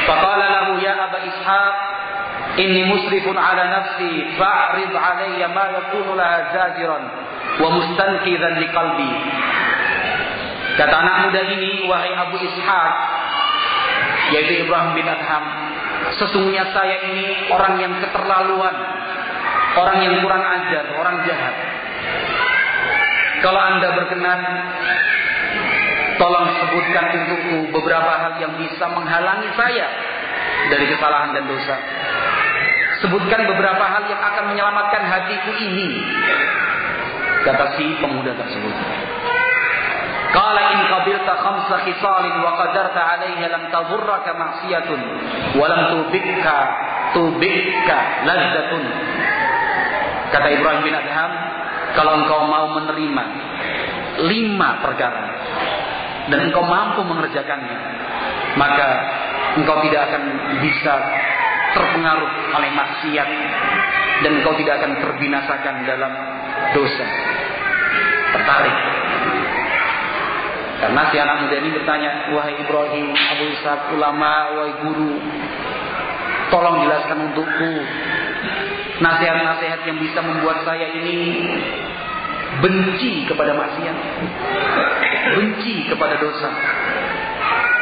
Faqala lahu ya Aba Ishaq inni musrifun ala nafsi fa'rid alayya ma yakunu laha zajiran wa mustanqidhan liqalbi kata anak muda ini wahai Abu Ishaq yaitu Ibrahim bin Adham sesungguhnya saya ini orang yang keterlaluan orang yang kurang ajar orang jahat kalau Anda berkenan, tolong sebutkan untukku beberapa hal yang bisa menghalangi saya dari kesalahan dan dosa. Sebutkan beberapa hal yang akan menyelamatkan hatiku ini. Kata si pemuda tersebut. Qala in qabilta khamsa khisalin wa qadarta 'alayha lam tadurraka ma'siyatun wa lam tubikka tubikka ladzatun. Kata Ibrahim bin Adham, kalau engkau mau menerima lima perkara dan engkau mampu mengerjakannya, maka engkau tidak akan bisa terpengaruh oleh maksiat dan engkau tidak akan terbinasakan dalam dosa. Tertarik. Karena si anak muda ini bertanya, wahai Ibrahim, Abu Ishaq, ulama, wahai guru, tolong jelaskan untukku nasihat-nasihat yang bisa membuat saya ini benci kepada maksiat, benci kepada dosa.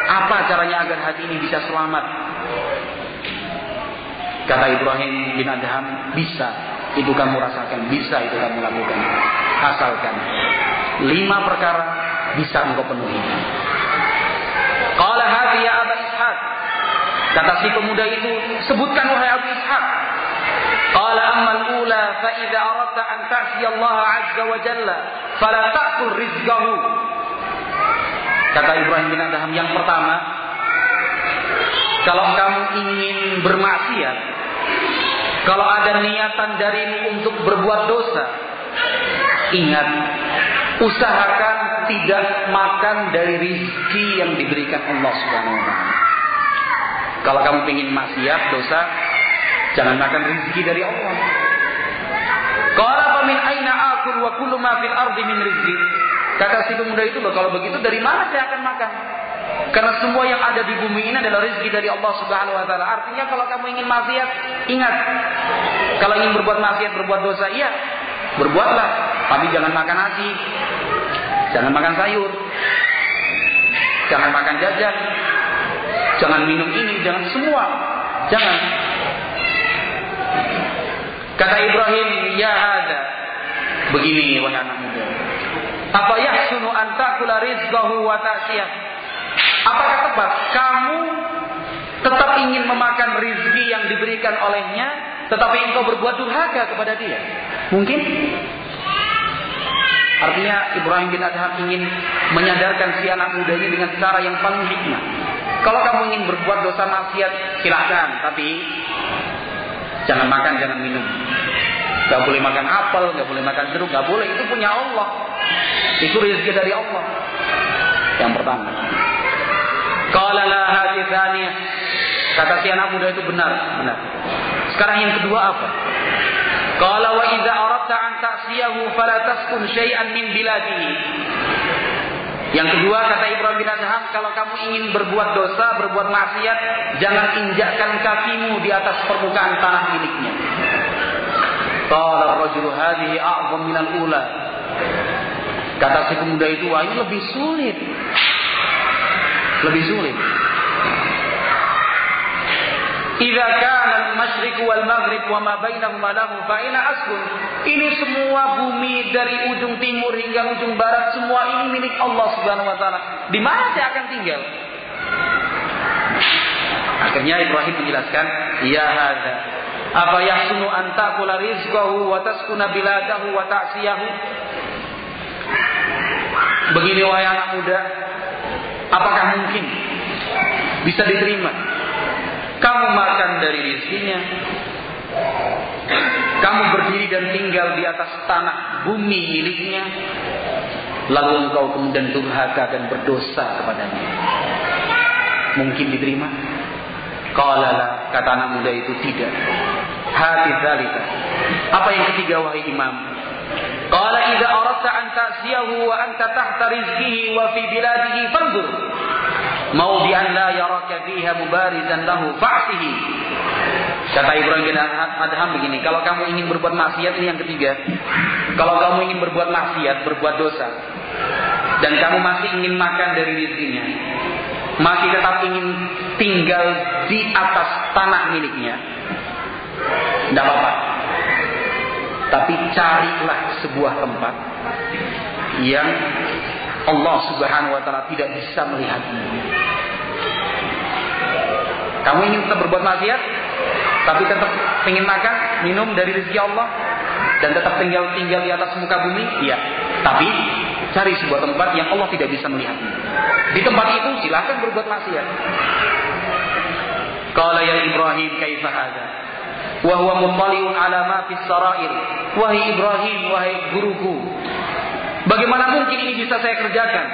Apa caranya agar hati ini bisa selamat? Kata Ibrahim bin Adham, bisa. Itu kamu rasakan, bisa itu kamu lakukan. Asalkan lima perkara bisa engkau penuhi. Qala hadhi ya Aba Ishaq. Kata si pemuda itu, sebutkan wahai Abu Ishaq. Al-ula fa idza aradta an ta'si Allah 'azza wa jalla fala ta'kul rizqahu. Kata Ibrahim bin Adham yang pertama, kalau kamu ingin bermaksiat, kalau ada niatan darimu untuk berbuat dosa, ingat, usahakan tidak makan dari rizki yang diberikan Allah Subhanahu wa taala. Kalau kamu ingin maksiat, dosa, jangan makan rizki dari Allah. Qala fa min aina akul wa kullu ma fil ardi min rizqi. Kata si pemuda itu loh, kalau begitu dari mana saya akan makan? Karena semua yang ada di bumi ini adalah rezeki dari Allah Subhanahu wa taala. Artinya kalau kamu ingin maksiat, ingat. Kalau ingin berbuat maksiat, berbuat dosa, iya, berbuatlah, tapi jangan makan nasi. Jangan makan sayur. Jangan makan jajan. Jangan minum ini, jangan semua. Jangan. Kata Ibrahim, ya ada. Begini wahai anak muda. Apa yahsunu an ta'kula rizqahu wa ta'siyah? Apakah tepat kamu tetap ingin memakan rizki yang diberikan olehnya, tetapi engkau berbuat durhaka kepada dia? Mungkin? Artinya Ibrahim bin Adham ingin menyadarkan si anak muda ini dengan cara yang paling hikmah. Kalau kamu ingin berbuat dosa maksiat, silahkan. Tapi jangan makan, jangan minum. Gak boleh makan apel, gak boleh makan jeruk, gak boleh. Itu punya Allah. Itu rezeki dari Allah. Yang pertama. Qala la hadithaniyah. Kata si anak muda itu benar, benar. Sekarang yang kedua apa? Qala wa idza aradta an ta'siyahu fala taskun syai'an min biladihi. Yang kedua kata Ibrahim bin Adham, kalau kamu ingin berbuat dosa, berbuat maksiat, jangan injakkan kakimu di atas permukaan tanah miliknya. Qala ar-rajulu hadhihi a'zam al-ula. Kata si pemuda itu, wah ini lebih sulit. Lebih sulit. Idza kana al-masyriq wal maghrib wa ma bainahuma lahu fa ina askun. Ini semua bumi dari ujung timur hingga ujung barat semua ini milik Allah Subhanahu wa taala. Di mana saya akan tinggal? Akhirnya Ibrahim menjelaskan, "Ya hadza apa yahsunu an ta'kula rizqahu wa taskuna biladahu wa ta'siyahu?" Begini wahai anak muda, apakah mungkin bisa diterima kamu makan dari rizkinya. Kamu berdiri dan tinggal di atas tanah bumi miliknya. Lalu engkau kemudian durhaka dan berdosa kepadanya. Mungkin diterima? Kalala kata anak muda itu tidak. Hati zalika. Apa yang ketiga wahai imam? Qala idza aradta an ta'siyahu wa anta tahta rizqihi wa fi biladihi mau bi an la yaraka fiha mubarizan lahu fa'tihi kata Ibrahim bin Adham begini kalau kamu ingin berbuat maksiat ini yang ketiga. Kalau kamu ingin berbuat maksiat berbuat dosa. Dan kamu masih ingin makan dari rezekinya masih tetap ingin tinggal di atas tanah miliknya. Tidak apa-apa. Tapi carilah sebuah tempat yang Allah Subhanahu wa taala tidak bisa melihatmu. Kamu ingin tetap berbuat maksiat, tapi tetap ingin makan, minum dari rezeki Allah dan tetap tinggal tinggal di atas muka bumi? Iya. Tapi cari sebuah tempat yang Allah tidak bisa melihatmu. Di tempat itu silahkan berbuat maksiat. Qala ya Ibrahim kaifa hadza? Wa huwa muttali'un fis sarair. Wahai Ibrahim, wahai guruku, Bagaimana mungkin ini bisa saya kerjakan?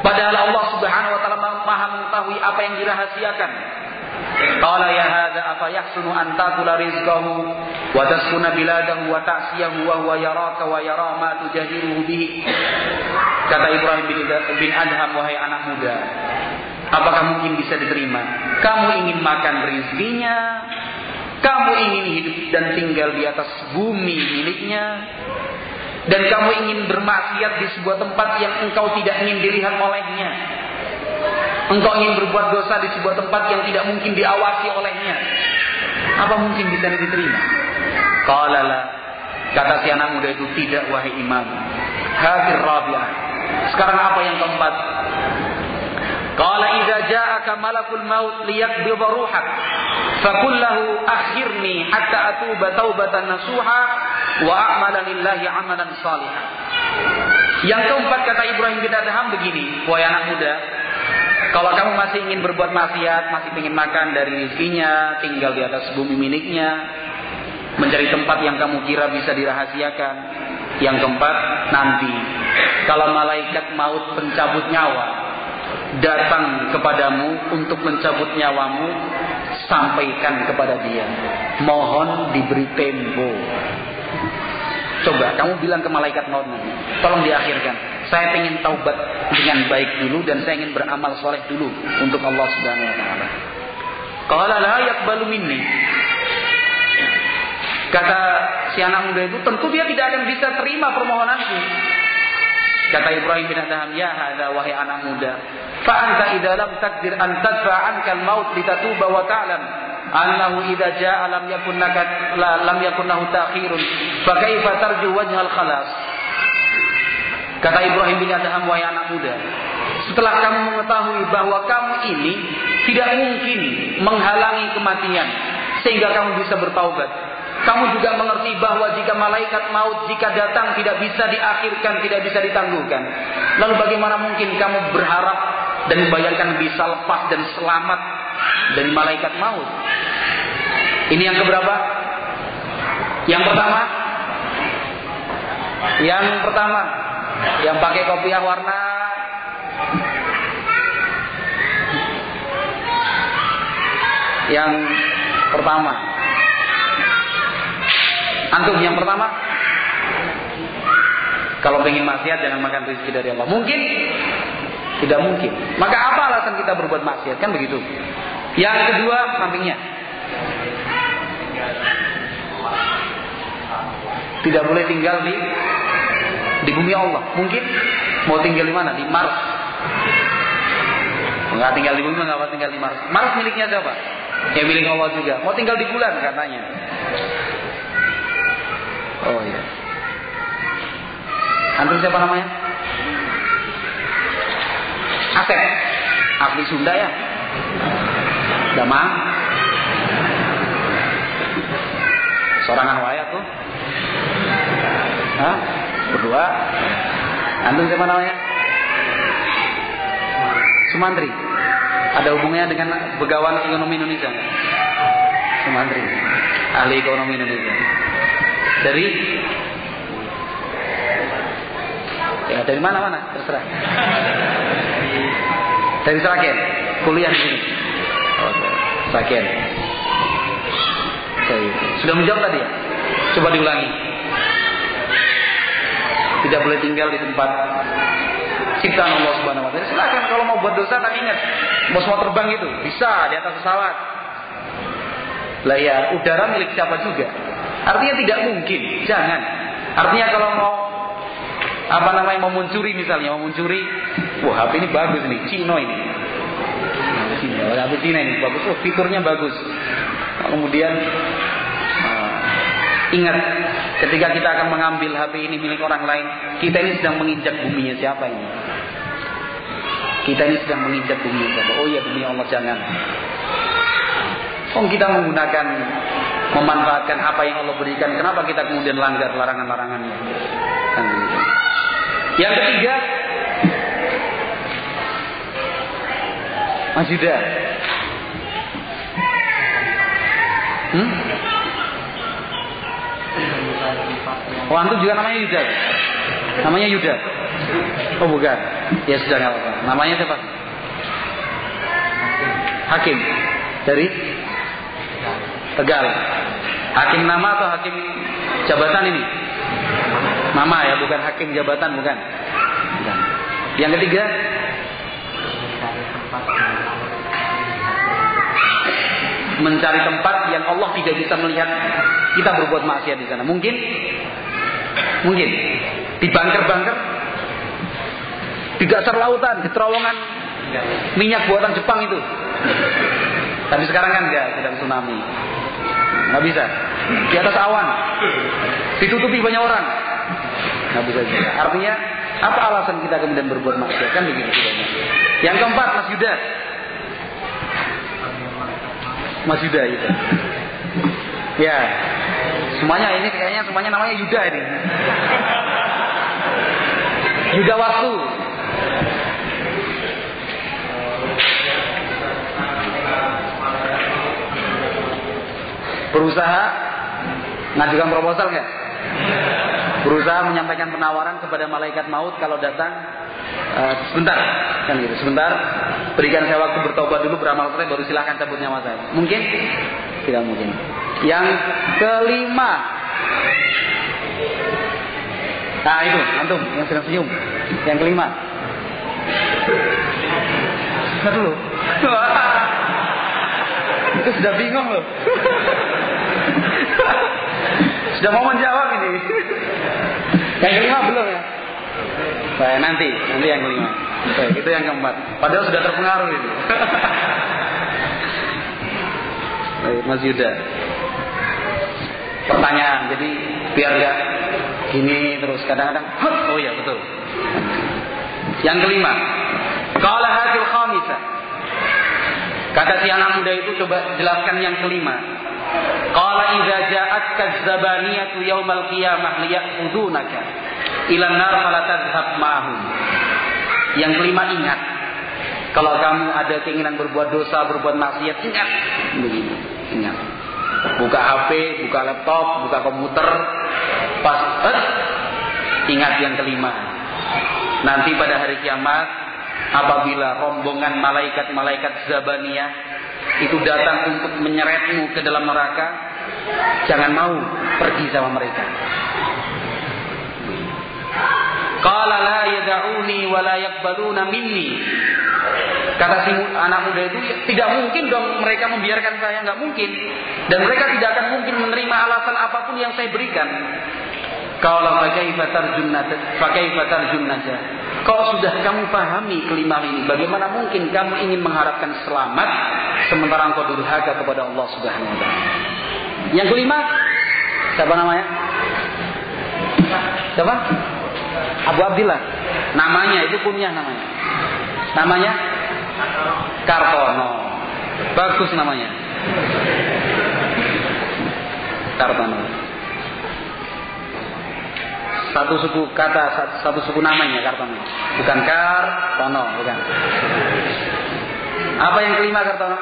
Padahal Allah Subhanahu wa taala Maha mengetahui apa yang dirahasiakan. Qala ya hadza afa yahsunu an taqula rizqahu wa taskuna biladahu wa ta'siyahu wa huwa yaraka wa yara ma tujahiruhu bihi. Kata Ibrahim bin, Adham wahai anak muda, apakah mungkin bisa diterima? Kamu ingin makan rizkinya, kamu ingin hidup dan tinggal di atas bumi miliknya, dan kamu ingin bermaksiat di sebuah tempat yang engkau tidak ingin dilihat olehnya. Engkau ingin berbuat dosa di sebuah tempat yang tidak mungkin diawasi olehnya. Apa mungkin bisa diterima? Qala Kata si anak muda itu tidak wahai imam. Hadir rabi'ah. Sekarang apa yang keempat? Qala idza ja'aka malakul maut liyaqbidha ruhak faqul lahu akhirni hatta atuba taubatan nasuha wa a'mala lillahi amalan salihan. Yang keempat kata Ibrahim bin Adham begini, wahai anak muda, kalau kamu masih ingin berbuat maksiat, masih ingin makan dari rezekinya, tinggal di atas bumi miliknya, mencari tempat yang kamu kira bisa dirahasiakan. Yang keempat, nanti kalau malaikat maut pencabut nyawa datang kepadamu untuk mencabut nyawamu, sampaikan kepada dia. Mohon diberi tempo. Coba kamu bilang ke malaikat maut nanti, tolong diakhirkan. Saya ingin taubat dengan baik dulu dan saya ingin beramal soleh dulu untuk Allah Subhanahu wa taala. Qala la yaqbalu minni. Kata si anak muda itu, tentu dia tidak akan bisa terima permohonanku. Kata Ibrahim bin Adham, ya hada wahai anak muda. Fa anta takdir an tadfa anka al-maut litatuba wa ta'lam annahu idza jaa lam yakun laka lam yakun lahu ta'khirun. Fa kaifa tarju wajhal khalas? Kata Ibrahim bin Adham, wahai anak muda. Setelah kamu mengetahui bahwa kamu ini tidak mungkin menghalangi kematian sehingga kamu bisa bertaubat. Kamu juga mengerti bahwa jika malaikat maut jika datang tidak bisa diakhirkan, tidak bisa ditangguhkan. Lalu bagaimana mungkin kamu berharap dan membayangkan bisa lepas dan selamat dari malaikat maut? Ini yang keberapa? Yang pertama? Yang pertama, yang pakai kopiah warna yang pertama. Antum yang pertama, kalau pengen maksiat jangan makan rezeki dari Allah. Mungkin? Tidak mungkin. Maka apa alasan kita berbuat maksiat? Kan begitu. Yang kedua, sampingnya. Tidak boleh tinggal di di bumi Allah. Mungkin mau tinggal di mana? Di Mars. Enggak tinggal di bumi, enggak tinggal di Mars. Mars miliknya siapa? Ya milik Allah juga. Mau tinggal di bulan katanya. Oh iya. Antum siapa namanya? Asep. Asli Sunda ya? Damang. Sorangan waya tuh. Hah? Berdua. Antum siapa namanya? Sumantri. Ada hubungannya dengan Begawan Ekonomi Indonesia? Sumantri. Ahli Ekonomi Indonesia. Dari Ya, dari mana-mana, terserah. Dari Seragen, kuliah di sini. Seragen. Sudah menjawab tadi ya? Coba diulangi. Tidak boleh tinggal di tempat ciptaan Allah Subhanahu wa taala. Silakan kalau mau buat dosa tapi ingat, mau semua terbang itu bisa di atas pesawat. Lah ya, udara milik siapa juga. Artinya tidak mungkin, jangan. Artinya kalau mau apa namanya mau mencuri misalnya, mau mencuri, wah HP ini bagus nih, Cino ini. HP Cina ini bagus, oh fiturnya bagus. Kemudian uh, ingat ketika kita akan mengambil HP ini milik orang lain, kita ini sedang menginjak buminya siapa ini? Kita ini sedang menginjak bumi siapa? Oh ya bumi Allah jangan. Oh kita menggunakan memanfaatkan apa yang Allah berikan. Kenapa kita kemudian langgar larangan-larangannya? Kan. Yang ketiga, Mas Yuda. Hmm? Oh antum juga namanya Yuda. Namanya Yuda. Oh bukan. Ya sudah nggak apa-apa. Namanya siapa? Hakim. Dari Tegal. Hakim nama atau hakim jabatan ini? Nama ya, bukan hakim jabatan, bukan. bukan. Yang ketiga, mencari tempat yang Allah tidak bisa melihat kita berbuat maksiat di sana. Mungkin? Mungkin. Di bunker-bunker? Di dasar lautan, di terowongan minyak buatan Jepang itu. Tapi sekarang kan enggak, sedang tsunami. Nggak bisa. Di atas awan. Ditutupi banyak orang. Nggak bisa juga. Artinya, apa alasan kita kemudian berbuat maksiat? Kan begitu sebenarnya. Yang keempat, Mas Yuda. Mas Yuda itu. Ya, semuanya ini kayaknya semuanya namanya Yuda ini. Yuda waktu. Berusaha ngajukan proposal nggak? Berusaha menyampaikan penawaran kepada malaikat maut kalau datang uh, sebentar kan gitu sebentar berikan saya waktu bertobat dulu beramal soleh baru silahkan cabut nyawa saya. Mungkin? Tidak mungkin. Yang kelima. Nah itu antum yang sedang senyum. Yang kelima. Dulu itu sudah bingung loh sudah mau menjawab ini yang kelima belum ya Baik, nanti, nanti yang kelima. Baik, itu yang keempat. Padahal sudah terpengaruh itu. Baik, Mas Yuda. Pertanyaan, jadi biar gak gini terus kadang-kadang. Oh iya betul. Yang kelima, kalau hasil khamisah. Kata si anak muda itu coba jelaskan yang kelima. Qala idza ja'at kazzabaniyatu yaumal qiyamah liya'khudunaka ila nar fala tadhhab ma'hum. Yang kelima ingat. Kalau kamu ada keinginan berbuat dosa, berbuat maksiat, ingat. Begini, ingat. Buka HP, buka laptop, buka komputer, pas eh, ingat yang kelima. Nanti pada hari kiamat, apabila rombongan malaikat-malaikat Zabaniyah itu datang untuk menyeretmu ke dalam neraka, jangan mau pergi sama mereka. Qala la yad'uni wa la. Kata si anak muda itu tidak mungkin dong mereka membiarkan saya nggak mungkin dan mereka tidak akan mungkin menerima alasan apa pun yang saya berikan. Kalau pakai fatar junnat, pakai fatar junnata. Kalau sudah kamu pahami kelima ini, bagaimana mungkin kamu ingin mengharapkan selamat sementara engkau durhaka kepada Allah Subhanahu wa taala. Yang kelima, siapa namanya? Siapa? Abu Abdillah. Namanya itu kunyah namanya. Namanya Kartono. Bagus namanya. Kartono. Satu suku kata, satu suku namanya Kartono. Bukan Kartono, bukan. Apa yang kelima Kartono?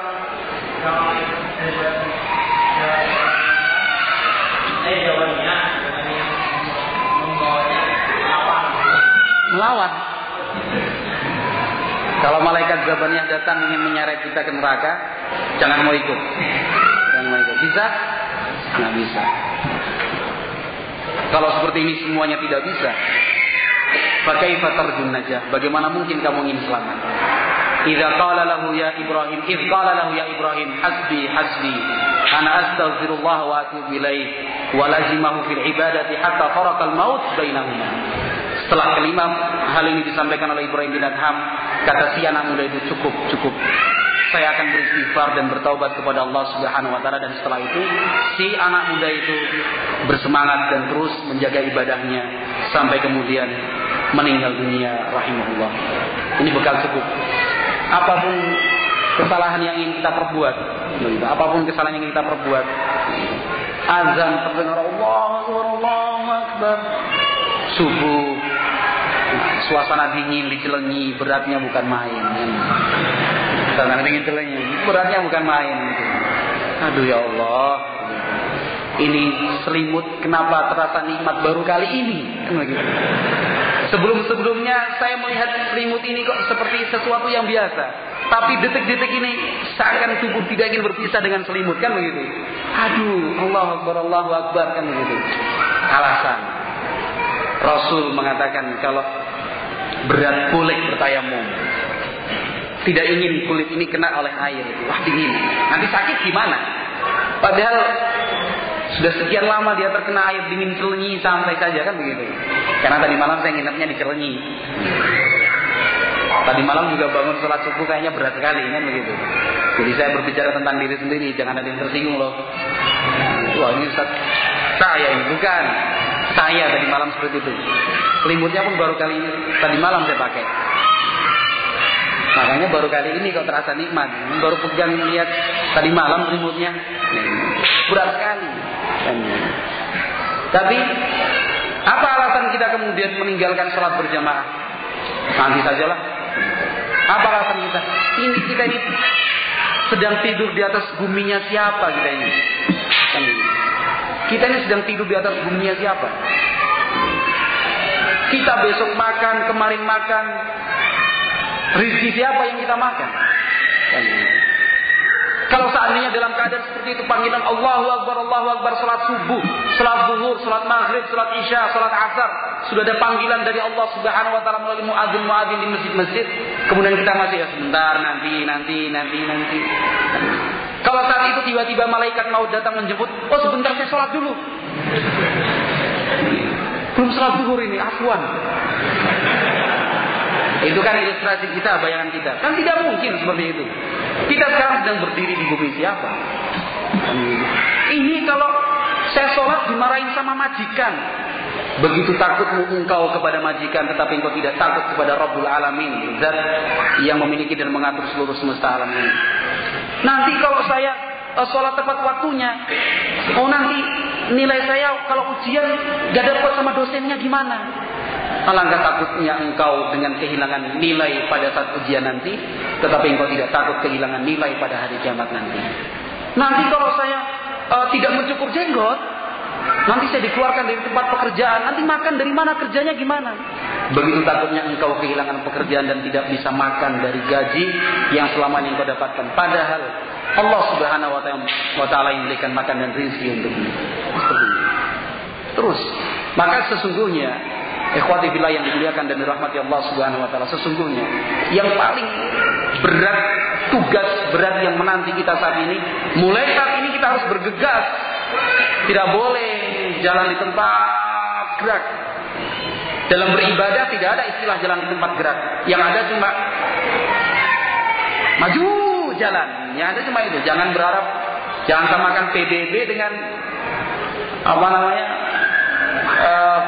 Eh melawan. Kalau malaikat Zabaniyah datang ingin menyeret kita ke neraka, jangan mau ikut. Jangan mau ikut. Bisa? Nggak bisa. Kalau seperti ini semuanya tidak bisa, pakai fatarjun najah. Bagaimana mungkin kamu ingin selamat? Idza qala lahu ya Ibrahim, idz qala lahu ya Ibrahim, hasbi hasbi, ana astaghfirullah wa atubu ilaih, wa lazimahu fil ibadati hatta faraqal maut bainahuma. Setelah kelima hal ini disampaikan oleh Ibrahim bin Adham, kata si anak muda itu cukup, cukup. Saya akan beristighfar dan bertaubat kepada Allah Subhanahu wa taala dan setelah itu si anak muda itu bersemangat dan terus menjaga ibadahnya sampai kemudian meninggal dunia rahimahullah. Ini bekal cukup. Apa pun kesalahan yang ingin kita perbuat, apa pun kesalahan yang kita perbuat, azan terdengar Allah Allah Akbar subuh suasana dingin dicelengi beratnya bukan main. Suasana dingin celengi beratnya bukan main. Aduh ya Allah. Ini selimut kenapa terasa nikmat baru kali ini? Kan sebelum-sebelumnya saya melihat selimut ini kok seperti sesuatu yang biasa. Tapi detik-detik ini seakan tubuh tidak ingin berpisah dengan selimut. Kan begitu? Aduh Allah Akbar Allah Akbar. Kan begitu? Alasan. Rasul mengatakan kalau berat kulit bertayamum. Tidak ingin kulit ini kena oleh air. Wah dingin. Nanti sakit gimana? Padahal sudah sekian lama dia terkena air dingin celenyi sampai saja kan begitu. Karena tadi malam saya nginepnya di celenyi. Tadi malam juga bangun sholat subuh kayaknya berat sekali kan begitu. Jadi saya berbicara tentang diri sendiri, jangan ada yang tersinggung loh. Wah ini saya ini bukan. Saya tadi malam seperti itu. Selimutnya pun baru kali ini, tadi malam saya pakai. Makanya baru kali ini kok terasa nikmat. Baru pegang lihat tadi malam selimutnya. Berat sekali. Tapi apa alasan kita kemudian meninggalkan sholat berjamaah? Nanti sajalah. Apa alasan kita? Ini kita ini sedang tidur di atas buminya siapa kita ini? Kita ini sedang tidur di atas buminya siapa? Kita besok makan, kemarin makan. Rizki siapa yang kita makan? Kalau seandainya dalam keadaan seperti itu panggilan Allahu Akbar, Allahu Akbar, salat subuh, salat zuhur, salat maghrib, salat isya, salat asar, sudah ada panggilan dari Allah Subhanahu wa taala melalui muadzin muadzin di masjid-masjid, kemudian kita masih ya sebentar nanti nanti nanti nanti. Kalau saat itu tiba-tiba malaikat mau datang menjemput, oh sebentar saya sholat dulu. Belum sholat zuhur ini, afwan. Itu kan ilustrasi kita, bayangan kita. Kan tidak mungkin seperti itu. Kita sekarang sedang berdiri di bumi siapa? Ini kalau saya sholat dimarahin sama majikan. Begitu takutmu engkau kepada majikan tetapi engkau tidak takut kepada Rabbul Alamin. Zat yang memiliki dan mengatur seluruh semesta alam ini. Nanti kalau saya uh, sholat tepat waktunya, oh nanti nilai saya kalau ujian gak dapat sama dosennya gimana? Alangkah takutnya engkau dengan kehilangan nilai pada saat ujian nanti, tetapi engkau tidak takut kehilangan nilai pada hari kiamat nanti. Nanti kalau saya uh, tidak mencukur jenggot, nanti saya dikeluarkan dari tempat pekerjaan, nanti makan dari mana kerjanya gimana? Begitu takutnya engkau kehilangan pekerjaan dan tidak bisa makan dari gaji yang selama ini engkau dapatkan. Padahal Allah Subhanahu wa taala yang memberikan makan dan rezeki untukmu. Terus, maka sesungguhnya Ikhwati bila yang dimuliakan dan dirahmati Allah Subhanahu wa taala sesungguhnya yang paling berat tugas berat yang menanti kita saat ini mulai saat ini kita harus bergegas tidak boleh jalan di tempat gerak. Dalam beribadah tidak ada istilah jalan di tempat gerak. Yang ada cuma maju jalan. Yang ada cuma itu. Jangan berharap jangan samakan PBB dengan apa namanya uh,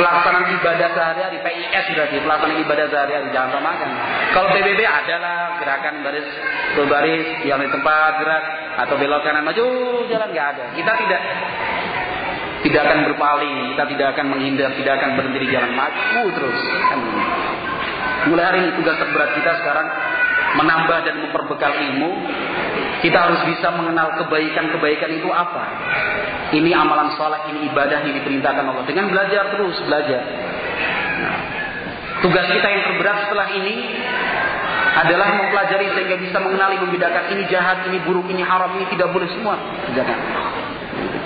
pelaksanaan ibadah sehari-hari. PIS berarti pelaksanaan ibadah sehari-hari. Jangan samakan. Kalau PBB adalah gerakan baris berbaris yang di tempat gerak atau belok kanan maju jalan nggak ada. Kita tidak tidak akan berpaling kita tidak akan menghindar tidak akan berhenti di jalan. Maju terus. Mulai hari ini tugas terberat kita sekarang menambah dan memperbekal ilmu. Kita harus bisa mengenal kebaikan-kebaikan itu apa? Ini amalan sholat, ini ibadah yang diperintahkan Allah. Dengan belajar terus, belajar. Nah, tugas kita yang terberat setelah ini adalah mempelajari sehingga bisa mengenali, membedakan ini jahat, ini buruk, ini haram, ini tidak boleh semua. Jangan.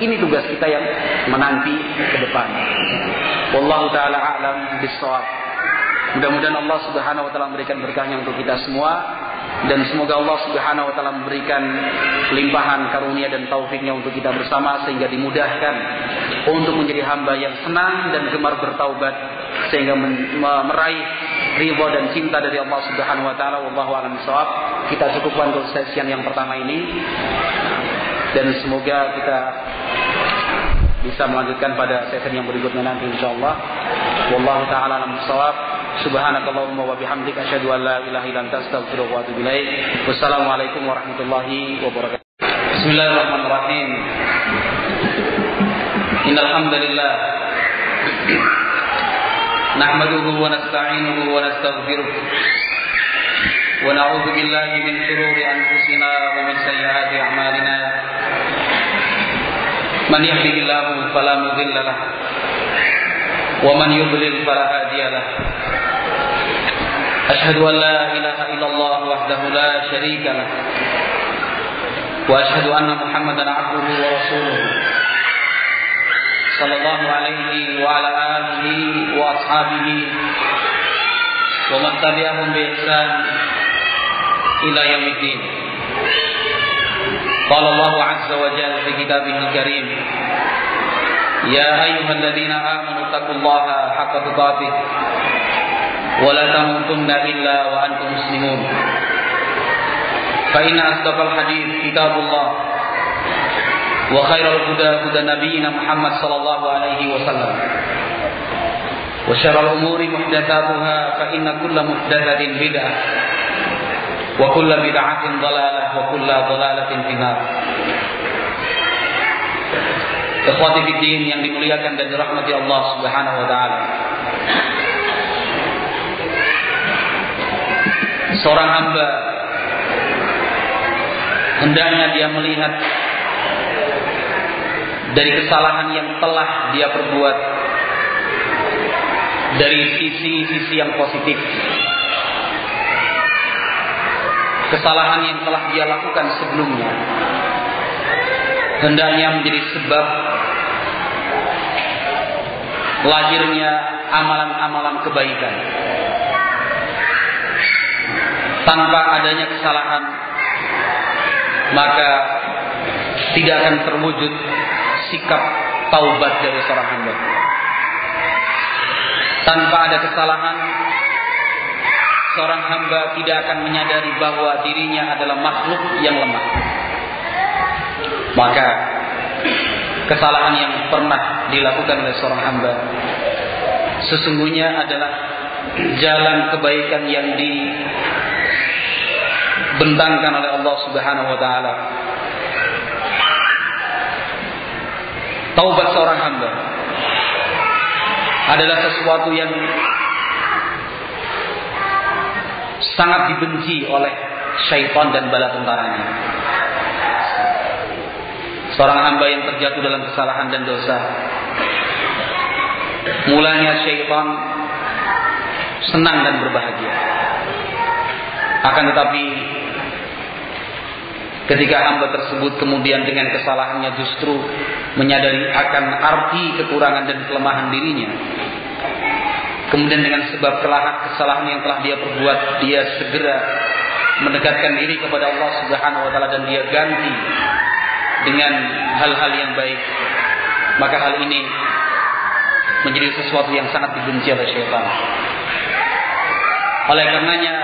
Ini tugas kita yang menanti ke depan. Wallahu taala a'lam bissawab. Mudah-mudahan Allah Subhanahu wa taala memberikan berkahnya untuk kita semua dan semoga Allah Subhanahu wa taala memberikan limpahan karunia dan taufiknya untuk kita bersama sehingga dimudahkan untuk menjadi hamba yang senang dan gemar bertaubat sehingga meraih ridha dan cinta dari Allah Subhanahu wa taala wallahu alam bisawab kita cukupkan untuk sesi yang pertama ini dan semoga kita bisa melanjutkan pada sesi yang berikutnya nanti insyaallah wallahu taala alam bisawab Subhanakallahumma wa bihamdika asyhadu an la ilaha illa anta astaghfiruka wa atubu ilaik. Wassalamualaikum warahmatullahi wabarakatuh. Bismillahirrahmanirrahim. Innal hamdalillah نحمده ونستعينه ونستغفره. ونعوذ بالله من شرور أنفسنا ومن سيئات أعمالنا. من يهده الله فلا مضل له. ومن يضلل فلا هادي له. أشهد أن لا إله إلا الله وحده لا شريك له. وأشهد أن محمدا عبده ورسوله. صلى الله عليه وعلى آله وأصحابه ومن تبعهم بإحسان إلى يوم الدين قال الله عز وجل في كتابه الكريم يا أيها الذين آمنوا اتقوا الله حق تقاته ولا تموتن إلا وأنتم مسلمون فإن أصدق الحديث كتاب الله وخير الهدى هدى نبينا محمد صلى الله عليه وسلم وشر الأمور محدثاتها فإن كل محدثة بدعة وكل بدعة ضلالة وكل ضلالة في النار Ikhwati fiddin yang dimuliakan dan dirahmati Allah Subhanahu wa taala. seorang hamba hendaknya dia melihat dari kesalahan yang telah dia perbuat dari sisi-sisi yang positif. Kesalahan yang telah dia lakukan sebelumnya hendaknya menjadi sebab lahirnya amalan-amalan kebaikan. Tanpa adanya kesalahan, maka tidak akan terwujud sikap taubat dari seorang hamba. Tanpa ada kesalahan, seorang hamba tidak akan menyadari bahwa dirinya adalah makhluk yang lemah. Maka kesalahan yang pernah dilakukan oleh seorang hamba sesungguhnya adalah jalan kebaikan yang dibentangkan oleh Allah Subhanahu wa taala. Taubat seorang hamba adalah sesuatu yang sangat dibenci oleh syaitan dan bala tentaranya. Seorang hamba yang terjatuh dalam kesalahan dan dosa. Mulanya syaitan senang dan berbahagia. Akan tetapi ketika hamba tersebut kemudian dengan kesalahannya justru menyadari akan arti kekurangan dan kelemahan dirinya. Kemudian dengan sebab kesalahan yang telah dia perbuat, dia segera mendekatkan diri kepada Allah Subhanahu wa taala dan dia ganti dengan hal-hal yang baik, maka hal ini menjadi sesuatu yang sangat dibenci oleh syaitan. Oleh karenanya,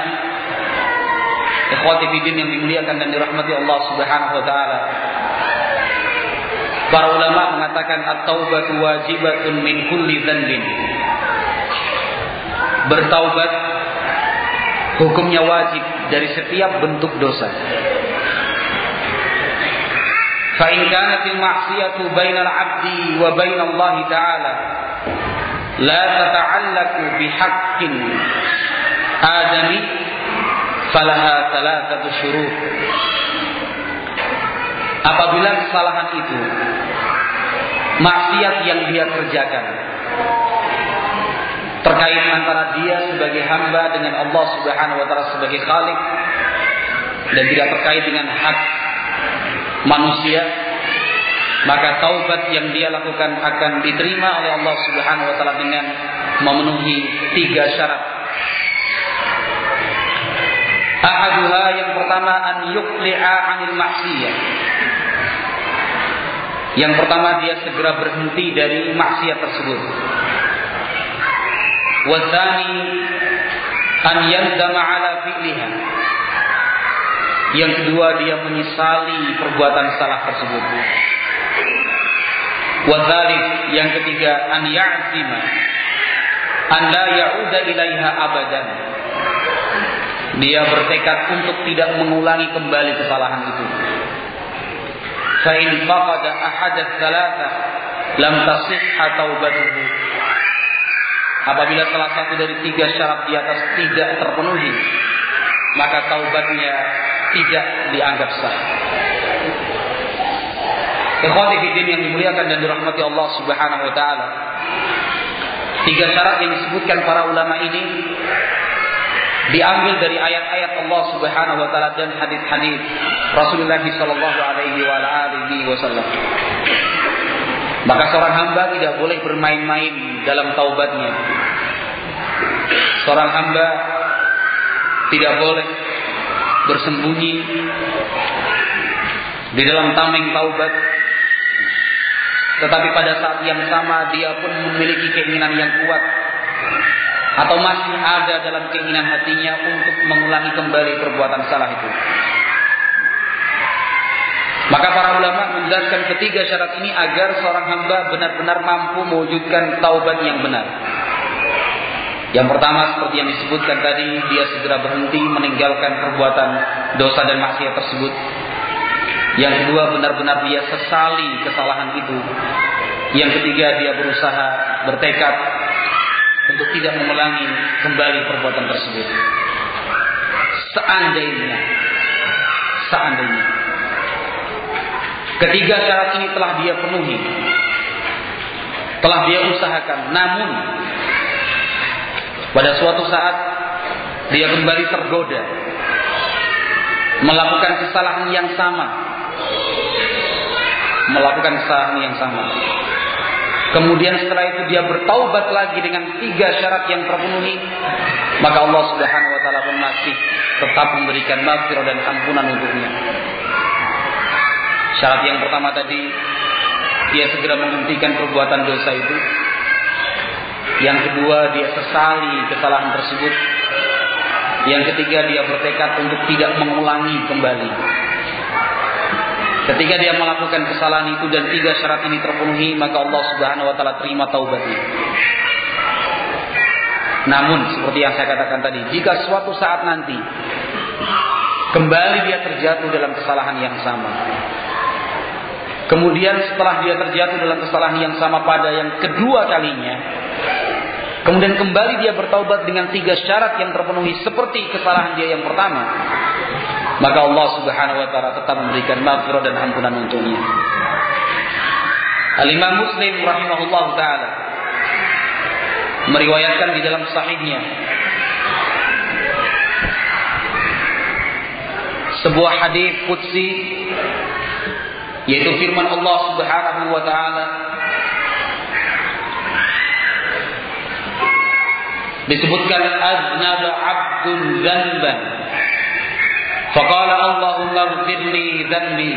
Ikhwati bidin yang dimuliakan dan dirahmati Allah Subhanahu wa taala. Para ulama mengatakan at-taubatu wajibatun min kulli zanbin Bertaubat hukumnya wajib dari setiap bentuk dosa. Fa'in kanatil kanat ma'siyatu bainal 'abdi wa bainal Allah ta'ala la tata'allaku bihaqkin adami Salah satu syuruh, apabila kesalahan itu maksiat yang dia kerjakan terkait antara dia sebagai hamba dengan Allah Subhanahu wa taala sebagai khalik dan tidak terkait dengan hak manusia maka taubat yang dia lakukan akan diterima oleh Allah Subhanahu wa taala dengan memenuhi tiga syarat. Ahaduha yang pertama an yuqli'a 'anil maksiyah. Yang pertama dia segera berhenti dari maksiat tersebut. Wazani an yandama 'ala fi'liha yang kedua dia menyesali perbuatan salah tersebut. Wadzalik yang ketiga an ya'zima an la ya'uda ilaiha abadan. Dia bertekad untuk tidak mengulangi kembali kesalahan itu. Fa in faqada ahadath thalatha lam tasihha taubatuhu. Apabila salah satu dari tiga syarat di atas tidak terpenuhi, maka taubatnya tidak dianggap sah. Ikhwati yang dimuliakan dan dirahmati Allah Subhanahu wa taala. Tiga syarat yang disebutkan para ulama ini diambil dari ayat-ayat Allah Subhanahu wa taala dan hadis-hadis Rasulullah sallallahu alaihi wa alihi wasallam. Maka seorang hamba tidak boleh bermain-main dalam taubatnya. Seorang hamba tidak boleh bersembunyi di dalam tameng taubat tetapi pada saat yang sama dia pun memiliki keinginan yang kuat atau masih ada dalam keinginan hatinya untuk mengulangi kembali perbuatan salah itu. Maka para ulama menjelaskan ketiga syarat ini agar seorang hamba benar-benar mampu mewujudkan taubat yang benar. Yang pertama seperti yang disebutkan tadi, dia segera berhenti meninggalkan perbuatan dosa dan maksiat tersebut. Yang kedua benar-benar dia sesali kesalahan itu. Yang ketiga dia berusaha bertekad untuk tidak mengulangi kembali perbuatan tersebut. Seandainya, seandainya. Ketiga syarat ini telah dia penuhi, telah dia usahakan, namun pada suatu saat dia kembali tergoda. Melakukan kesalahan yang sama. Melakukan kesalahan yang sama kemudian setelah itu dia bertaubat lagi dengan tiga syarat yang terpenuhi. Maka Allah Subhanahu wa taala pun masih tetap memberikan maghfirah dan ampunan untuknya. Syarat yang pertama tadi dia segera menghentikan perbuatan dosa itu. Yang kedua dia sesali kesalahan tersebut. Yang ketiga dia bertekad untuk tidak mengulangi kembali. Ketika dia melakukan kesalahan itu dan tiga syarat ini terpenuhi, maka Allah Subhanahu wa taala terima taubatnya. Namun seperti yang saya katakan tadi, jika suatu saat nanti kembali dia terjatuh dalam kesalahan yang sama. Kemudian setelah dia terjatuh dalam kesalahan yang sama pada yang kedua kalinya, Kemudian kembali dia bertaubat dengan tiga syarat yang terpenuhi seperti kesalahan dia yang pertama. Maka Allah Subhanahu wa taala tetap memberikan maghfirah dan ampunan untuknya. Al-Imam Muslim rahimahullah taala meriwayatkan di dalam sahihnya sebuah hadis qudsi yaitu firman Allah Subhanahu wa taala disebutkan aznaba abdun zanban faqala Allahumma ighfirli dhanbi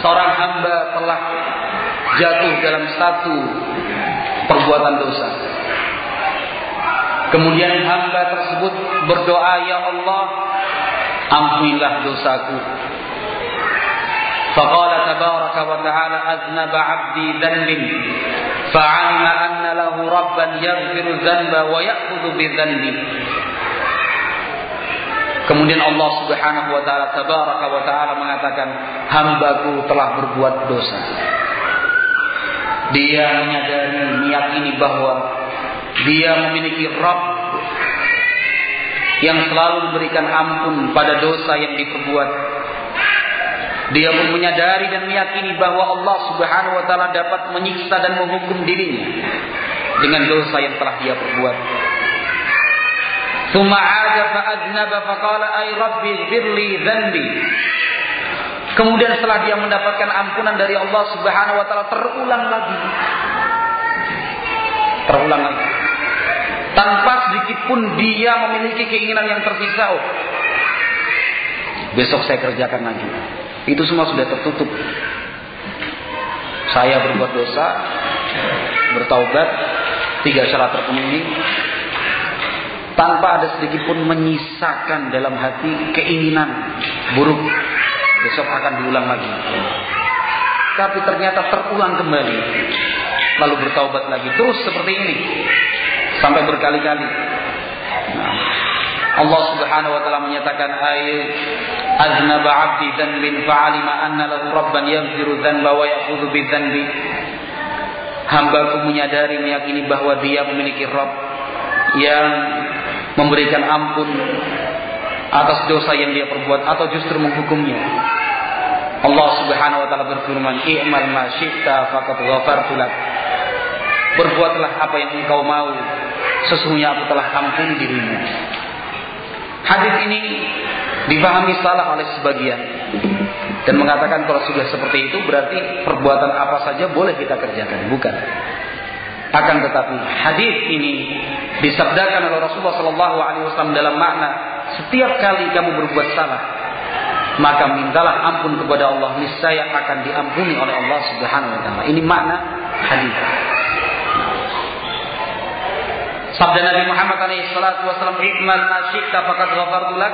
seorang hamba telah jatuh dalam satu perbuatan dosa kemudian hamba tersebut berdoa ya Allah ampunilah dosaku faqala tabaraka wa ta'ala aznaba 'abdi dhanbin فعلم أن له ربا يغفر الذنب ويأخذ بذنبه Kemudian Allah Subhanahu wa taala tabaraka wa taala mengatakan, "Hambaku telah berbuat dosa." Dia menyadari, meyakini bahwa dia memiliki Rabb yang selalu memberikan ampun pada dosa yang diperbuat dia pun menyadari dan meyakini bahwa Allah Subhanahu wa taala dapat menyiksa dan menghukum dirinya dengan dosa yang telah dia perbuat. 'Ada fa aznaba fa qala ay rabbi ighfirli dhanbi. Kemudian setelah dia mendapatkan ampunan dari Allah Subhanahu wa taala terulang lagi. Terulang lagi. Tanpa sedikit pun dia memiliki keinginan yang tersisa. Oh, besok saya kerjakan lagi. Itu semua sudah tertutup. Saya berbuat dosa, bertaubat, tiga syarat terpenuhi, tanpa ada sedikit pun menyisakan dalam hati keinginan buruk. Besok akan diulang lagi. Tapi ternyata terulang kembali. Lalu bertaubat lagi. Terus seperti ini. Sampai berkali-kali. Nah, Allah Subhanahu wa taala menyatakan ayat aznaba 'abdi dhanbin fa'alima anna lahu rabban yaghfiru dhanba wa ya'khudhu bidzanbi Hambaku menyadari meyakini bahwa dia memiliki Rabb yang memberikan ampun atas dosa yang dia perbuat atau justru menghukumnya. Allah Subhanahu wa taala berfirman, "I'mal ma syi'ta faqad ghafartu lak." Berbuatlah apa yang engkau mau, sesungguhnya aku telah ampuni dirimu. Hadis ini dipahami salah oleh sebagian dan mengatakan kalau sudah seperti itu berarti perbuatan apa saja boleh kita kerjakan, bukan. Akan tetapi hadis ini disabdakan oleh Rasulullah Shallallahu Alaihi Wasallam dalam makna setiap kali kamu berbuat salah maka mintalah ampun kepada Allah niscaya akan diampuni oleh Allah Subhanahu Wa Taala. Ini makna hadis. Sabda Nabi Muhammad SAW, "Ikmal ma syi'ta faqad ghafartu lak."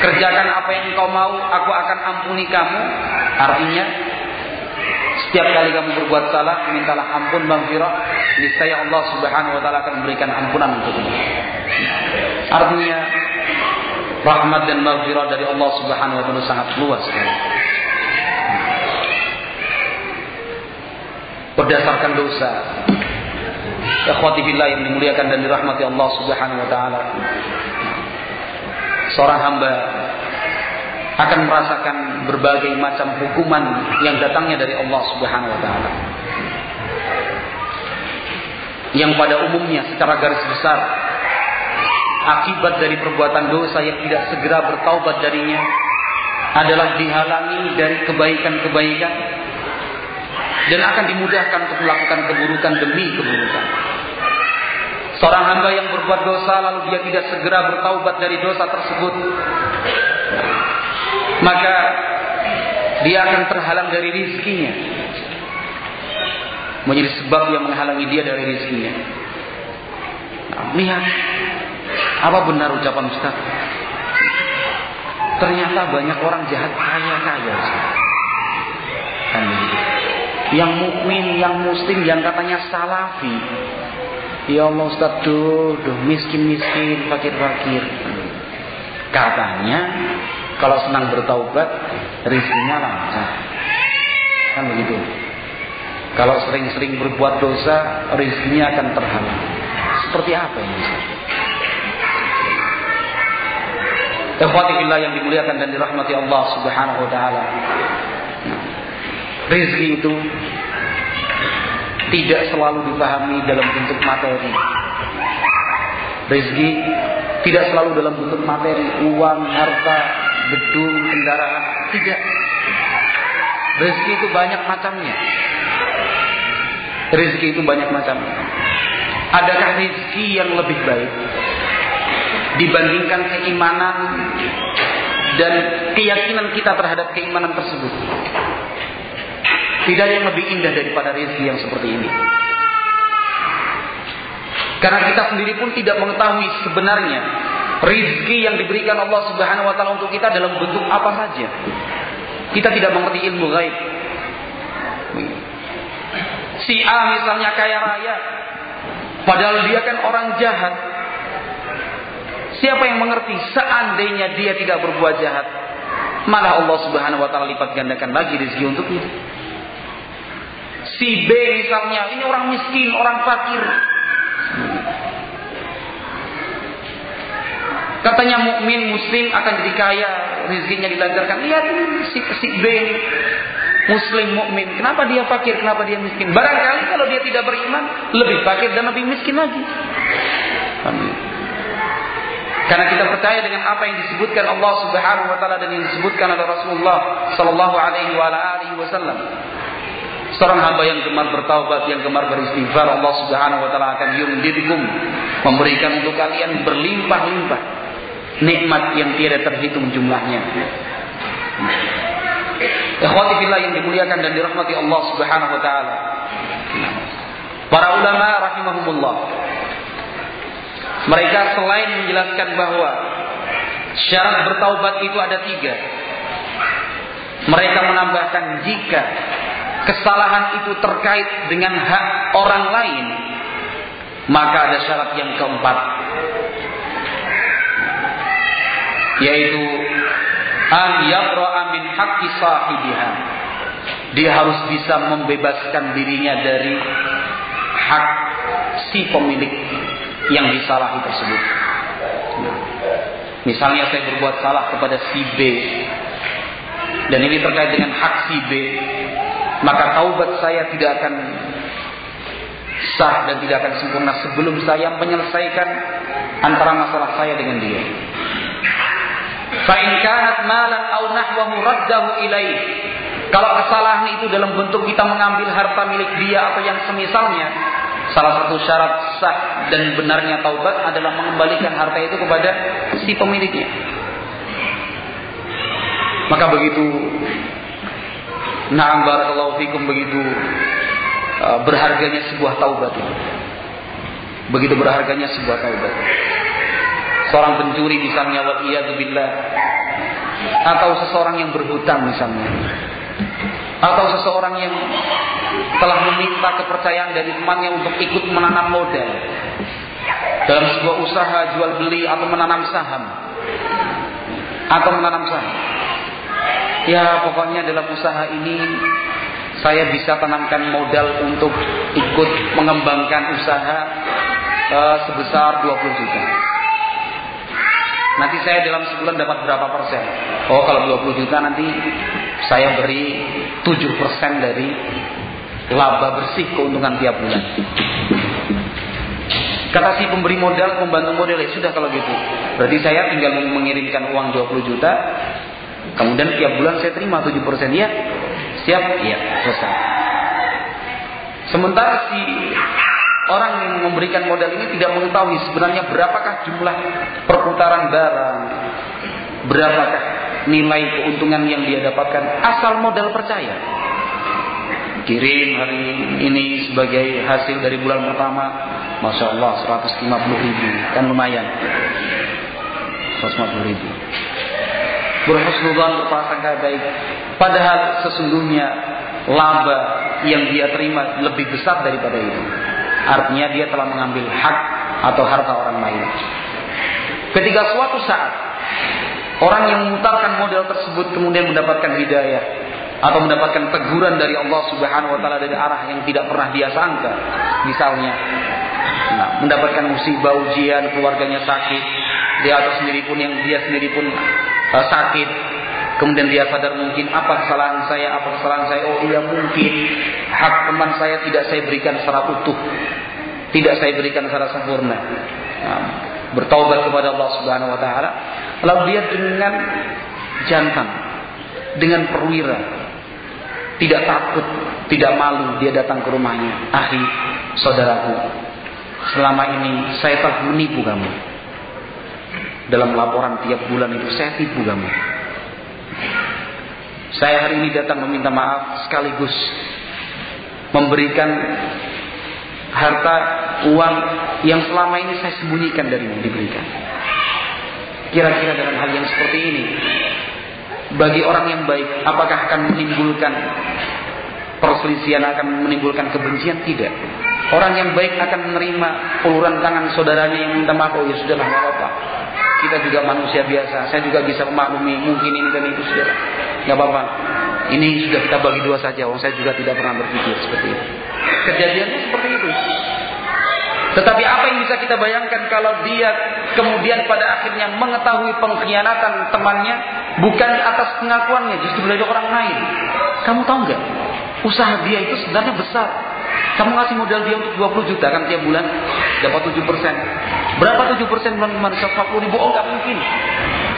Kerjakan apa yang engkau mau, aku akan ampuni kamu. Artinya, setiap kali kamu berbuat salah, mintalah ampun maghfirah, niscaya Allah Subhanahu wa taala akan memberikan ampunan untukmu. Artinya, rahmat dan maghfirah dari Allah Subhanahu wa taala sangat luas. Berdasarkan dosa, Ikhwati yang dimuliakan dan dirahmati Allah Subhanahu wa taala. Seorang hamba akan merasakan berbagai macam hukuman yang datangnya dari Allah Subhanahu wa taala. yang pada umumnya secara garis besar akibat dari perbuatan dosa yang tidak segera bertaubat darinya adalah dihalangi dari kebaikan-kebaikan dan akan dimudahkan untuk melakukan keburukan demi keburukan. Seorang hamba yang berbuat dosa lalu dia tidak segera bertaubat dari dosa tersebut, maka dia akan terhalang dari rizkinya. Menjadi sebab yang menghalangi dia dari rizkinya. Nah, lihat, apa benar ucapan Ustaz? Ternyata banyak orang jahat kaya-kaya. Kan. Yang mukmin, yang muslim, yang katanya salafi. Ya Allah Ustaz, duh miskin-miskin, fakir-fakir. Katanya kalau senang bertaubat, rizkinya lancar. Kan begitu. Kalau sering-sering berbuat dosa, rizkinya akan terhalang. Seperti apa ini? Ikhwati yang dimuliakan dan dirahmati Allah Subhanahu wa taala. Rizki itu tidak selalu dipahami dalam bentuk materi. Rizki tidak selalu dalam bentuk materi, uang, harta, gedung, kendaraan. Tidak. Rezeki itu banyak macamnya. Rezeki itu banyak macamnya. Adakah rezeki yang lebih baik dibandingkan keimanan dan keyakinan kita terhadap keimanan tersebut? Tidak ada yang lebih indah daripada rezeki yang seperti ini. Karena kita sendiri pun tidak mengetahui sebenarnya rizki yang diberikan Allah Subhanahu wa taala untuk kita dalam bentuk apa saja. Kita tidak mengerti ilmu gaib. Si A misalnya kaya raya, padahal dia kan orang jahat. Siapa yang mengerti seandainya dia tidak berbuat jahat, malah Allah Subhanahu wa taala lipat gandakan lagi rezeki untuknya. Si B misalnya, ini orang miskin, orang fakir, Katanya mukmin muslim akan jadi kaya, rezekinya dilancarkan. Lihat si, si B muslim mukmin. Kenapa dia fakir? Kenapa dia miskin? Barangkali kalau dia tidak beriman, lebih fakir dan lebih miskin lagi. Amin. Karena kita percaya dengan apa yang disebutkan Allah Subhanahu wa taala dan yang disebutkan oleh Rasulullah sallallahu alaihi wa alihi wasallam. Seorang hamba yang gemar bertaubat, yang gemar beristighfar, Allah Subhanahu wa taala akan yumdidkum, memberikan untuk kalian berlimpah-limpah nikmat yang tiada terhitung jumlahnya. Ikhwati fillah yang dimuliakan dan dirahmati Allah Subhanahu wa taala. Para ulama rahimahumullah mereka selain menjelaskan bahwa syarat bertaubat itu ada tiga. Mereka menambahkan jika kesalahan itu terkait dengan hak orang lain, maka ada syarat yang keempat, yaitu an yabra'a min haqqi sahibiha. Dia harus bisa membebaskan dirinya dari hak si pemilik yang disalahi tersebut. Nah, misalnya saya berbuat salah kepada si B dan ini terkait dengan hak si B, maka taubat saya tidak akan sah dan tidak akan sempurna sebelum saya menyelesaikan antara masalah saya dengan dia. Fa'in kanat malan au nahwahu raddahu ilaih. Kalau kesalahan itu dalam bentuk kita mengambil harta milik dia atau yang semisalnya, salah satu syarat sah dan benarnya taubat adalah mengembalikan harta itu kepada si pemiliknya. Maka begitu Na'am barakallahu fikum begitu uh, berharganya sebuah taubat itu. Begitu berharganya sebuah taubat seorang pencuri misalnya wa billah atau seseorang yang berhutang misalnya. Atau seseorang yang telah meminta kepercayaan dari temannya untuk ikut menanam modal. Dalam sebuah usaha jual beli atau menanam saham. Atau menanam saham. Ya pokoknya dalam usaha ini saya bisa tanamkan modal untuk ikut mengembangkan usaha uh, sebesar 20 juta Nanti saya dalam sebulan dapat berapa persen? Oh kalau 20 juta nanti saya beri 7 persen dari laba bersih keuntungan tiap bulan. Kata si pemberi modal, pembantu modal, ya sudah kalau gitu. Berarti saya tinggal mengirimkan uang 20 juta, kemudian tiap bulan saya terima 7% ya. Siap? Iya, selesai. Sementara si orang yang memberikan modal ini tidak mengetahui sebenarnya berapakah jumlah perputaran barang, berapakah nilai keuntungan yang dia dapatkan asal modal percaya. Kirim hari ini sebagai hasil dari bulan pertama, masya Allah 150 ribu kan lumayan, 150 ribu. Berhusnudzon berprasangka baik, padahal sesungguhnya laba yang dia terima lebih besar daripada itu. Artinya dia telah mengambil hak atau harta orang lain. Ketika suatu saat orang yang memutarkan model tersebut kemudian mendapatkan hidayah atau mendapatkan teguran dari Allah Subhanahu wa taala dari arah yang tidak pernah dia sangka. Misalnya nah, mendapatkan musibah ujian, keluarganya sakit, dia atau sendiri pun yang dia sendiri pun uh, sakit, kemudian dia sadar mungkin apa kesalahan saya, apa kesalahan saya, oh iya mungkin hak teman saya tidak saya berikan secara utuh, tidak saya berikan secara sempurna. Nah, bertaubat kepada Allah Subhanahu wa taala, lalu dia dengan jantan, dengan perwira, tidak takut, tidak malu dia datang ke rumahnya. Ahi, saudaraku, selama ini saya telah menipu kamu. Dalam laporan tiap bulan itu saya tipu kamu. Saya hari ini datang meminta maaf sekaligus memberikan harta uang yang selama ini saya sembunyikan dari yang diberikan. Kira-kira dengan hal yang seperti ini, bagi orang yang baik, apakah akan menimbulkan perselisihan, akan menimbulkan kebencian? Tidak. Orang yang baik akan menerima uluran tangan saudaranya yang minta maaf, oh ya sudahlah, nggak apa-apa. Kita juga manusia biasa, saya juga bisa memaklumi, mungkin ini dan itu sudah, nggak apa-apa. Ini sudah kita bagi dua saja, oh saya juga tidak pernah berpikir seperti itu. Kejadiannya seperti itu. Tetapi apa yang bisa kita bayangkan kalau dia kemudian pada akhirnya mengetahui pengkhianatan temannya bukan atas pengakuannya, justru dari orang lain. Kamu tahu nggak? Usaha dia itu sebenarnya besar. Kamu ngasih modal dia untuk 20 juta kan tiap bulan dapat 7 persen. Berapa 7 persen bulan kemarin 140 ribu? Oh nggak mungkin.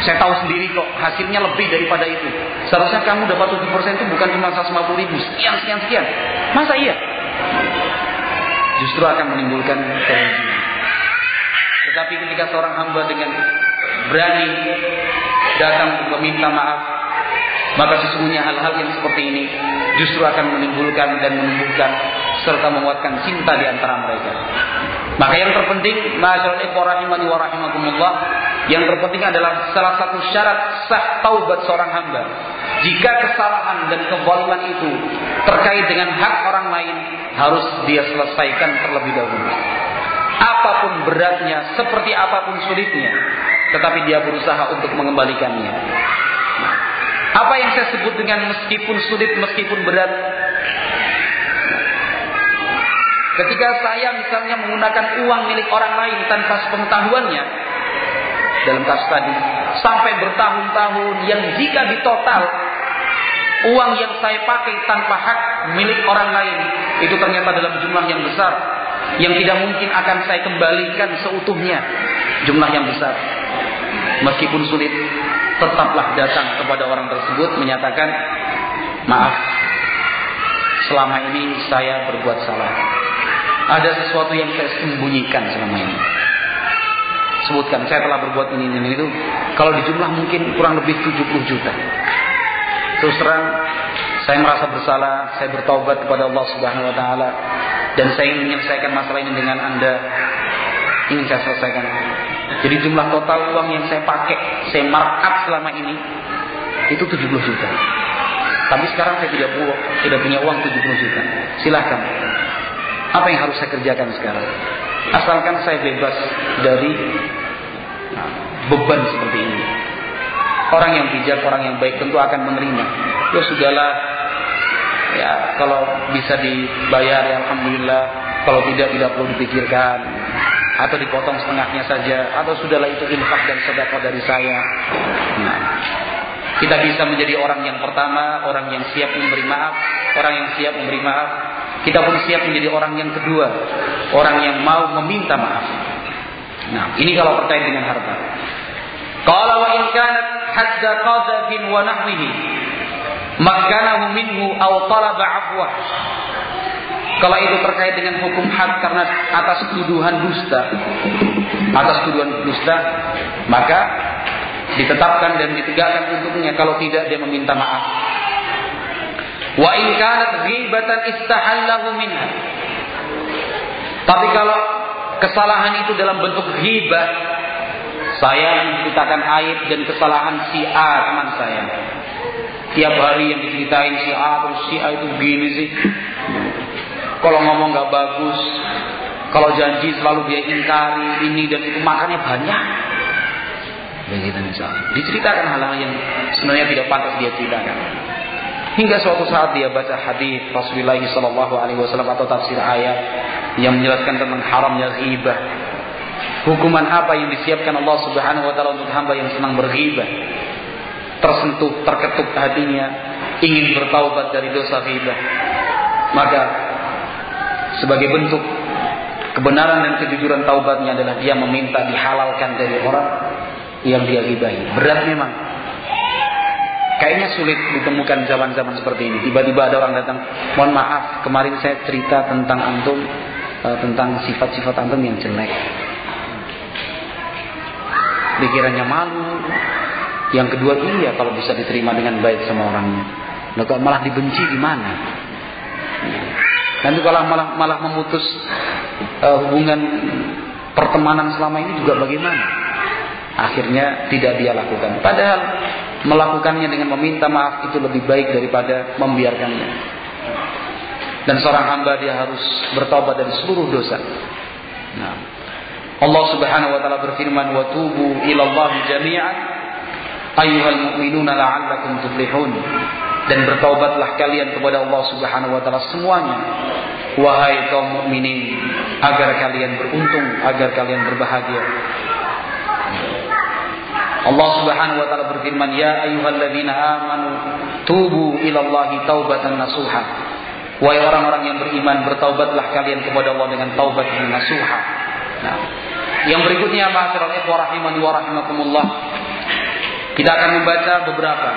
Saya tahu sendiri kok hasilnya lebih daripada itu. Seharusnya kamu dapat 7 persen itu bukan cuma 150 ribu, sekian sekian sekian. Masa iya? justru akan menimbulkan kerugian. Tetapi ketika seorang hamba dengan berani datang meminta maaf, maka sesungguhnya hal-hal yang seperti ini justru akan menimbulkan dan menumbuhkan serta menguatkan cinta di antara mereka. Maka yang terpenting, yang terpenting adalah salah satu syarat sah taubat seorang hamba. Jika kesalahan dan kezaliman itu terkait dengan hak orang lain, harus dia selesaikan terlebih dahulu. Apa pun beratnya, seperti apa pun sulitnya, tetapi dia berusaha untuk mengembalikannya. Apa yang saya sebut dengan meskipun sulit, meskipun berat, Ketika saya misalnya menggunakan uang milik orang lain tanpa sepengetahuannya, dalam kasus tadi, sampai bertahun-tahun yang jika ditotal uang yang saya pakai tanpa hak milik orang lain itu ternyata dalam jumlah yang besar yang tidak mungkin akan saya kembalikan seutuhnya jumlah yang besar. Meskipun sulit tetaplah datang kepada orang tersebut menyatakan maaf selama ini saya berbuat salah ada sesuatu yang saya sembunyikan selama ini. Sebutkan saya telah berbuat ini ini itu. Kalau dijumlah mungkin kurang lebih 70 juta. Terus terang saya merasa bersalah saya bertobat kepada Allah Subhanahu wa taala dan saya ingin menyelesaikan masalah ini dengan Anda. Ingin saya selesaikan. Jadi jumlah total uang yang saya pakai saya markup selama ini itu 70 juta. Tapi sekarang saya tidak punya, tidak punya uang 70 juta. Silahkan apa yang harus saya kerjakan sekarang Asalkan saya bebas dari nah, beban seperti ini. Orang yang bijak, orang yang baik tentu akan menerima. Ya sudahlah, ya kalau bisa dibayar ya alhamdulillah. Kalau tidak tidak perlu dipikirkan atau dipotong setengahnya saja atau sudahlah itu infak dan sedekah dari saya. Nah, kita bisa menjadi orang yang pertama, orang yang siap memberi maaf, orang yang siap memberi maaf kita pun siap menjadi orang yang kedua, orang yang mau meminta maaf. Nah, ini kalau terkait dengan harta. Kalau wa in kanat hadda qadafin wa nahwihi makanahu minhu aw talaba afwah. Kalau itu terkait dengan hukum had karena atas tuduhan dusta, atas tuduhan dusta, maka ditetapkan dan ditegakkan untuknya kalau tidak dia meminta maaf. Wa in kanat ghibatan istahallahu minha. Tapi kalau kesalahan itu dalam bentuk ghibah, saya menceritakan aib dan kesalahan si A teman saya. Tiap hari yang diceritain si A terus si A itu begini sih. Kalau ngomong nggak bagus, kalau janji selalu dia ingkari ini dan itu makannya banyak. Diceritakan hal-hal yang sebenarnya tidak pantas dia ceritakan. Hingga suatu saat dia baca hadis Rasulullah Shallallahu Alaihi Wasallam atau tafsir ayat yang menjelaskan tentang haramnya ghibah. Hukuman apa yang disiapkan Allah Subhanahu Wa Taala untuk hamba yang senang berghibah? Tersentuh, terketuk hatinya, ingin bertaubat dari dosa ghibah. Maka sebagai bentuk kebenaran dan kejujuran taubatnya adalah dia meminta dihalalkan dari orang yang dia ghibahi. Berat memang. Kayaknya sulit ditemukan zaman-zaman seperti ini. Tiba-tiba ada orang datang, mohon maaf, kemarin saya cerita tentang antum, uh, tentang sifat-sifat antum yang jelek. Dikiranya malu. Yang kedua iya kalau bisa diterima dengan baik sama orangnya. Nah, kalau malah dibenci gimana? Nanti kalau malah malah memutus uh, hubungan pertemanan selama ini juga bagaimana? Akhirnya tidak dia lakukan. Padahal melakukannya dengan meminta maaf itu lebih baik daripada membiarkannya. Dan seorang hamba dia harus bertobat dari seluruh dosa. Nah, Allah Subhanahu wa taala berfirman wa tubu ila Allah jami'an ayyuhal mu'minuna la'allakum tuflihun. Dan bertaubatlah kalian kepada Allah Subhanahu wa taala semuanya. Wahai kaum mukminin, agar kalian beruntung, agar kalian berbahagia. Allah Subhanahu wa taala berfirman, "Ya ayyuhalladzina amanu tubu ilallahi taubatan nasuha." Wahai orang-orang yang beriman, bertaubatlah kalian kepada Allah dengan taubat yang nasuha. Nah, yang berikutnya ma'asyiral ikhwah rahimani wa rahimakumullah. Kita akan membaca beberapa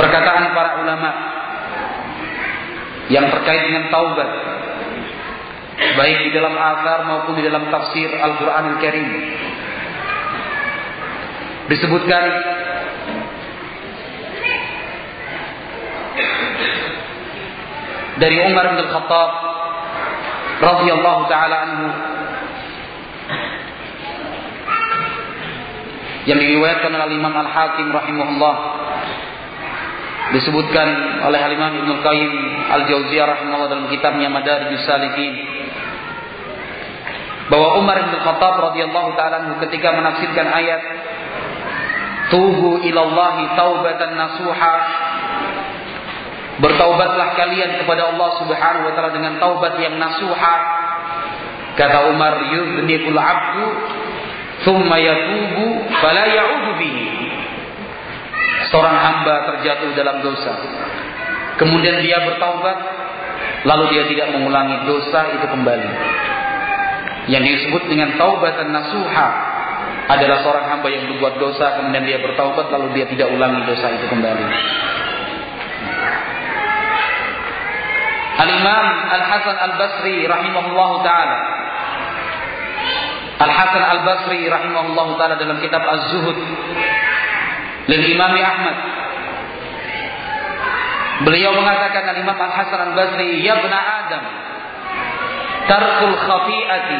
perkataan para ulama yang terkait dengan taubat baik di dalam asar maupun di dalam tafsir Al-Quran Al-Karim. Disebutkan dari Umar bin Khattab radhiyallahu taala anhu yang diriwayatkan oleh Imam Al-Hakim rahimahullah disebutkan oleh Imam Ibnu Qayyim Al-Jauziyah rahimahullah dalam kitabnya Madarijus Salikin bahwa Umar bin Khattab radhiyallahu taala ketika menafsirkan ayat Tubu ilallahi taubatan nasuha Bertaubatlah kalian kepada Allah Subhanahu wa taala dengan taubat yang nasuha. Kata Umar, yudnikul abdu thumma yatubu fala ya'udu bihi. Seorang hamba terjatuh dalam dosa. Kemudian dia bertaubat, lalu dia tidak mengulangi dosa itu kembali. Yang disebut dengan taubatan nasuha adalah seorang hamba yang berbuat dosa kemudian dia bertaubat lalu dia tidak ulangi dosa itu kembali. Al-Imam Al-Hasan Al-Basri rahimahullahu taala. Al-Hasan Al-Basri rahimahullahu taala dalam kitab Az-Zuhud. Lil Imam Ahmad. Beliau mengatakan Al-Imam Al-Hasan Al-Basri, "Ya Adam, tarkul khafi'ati.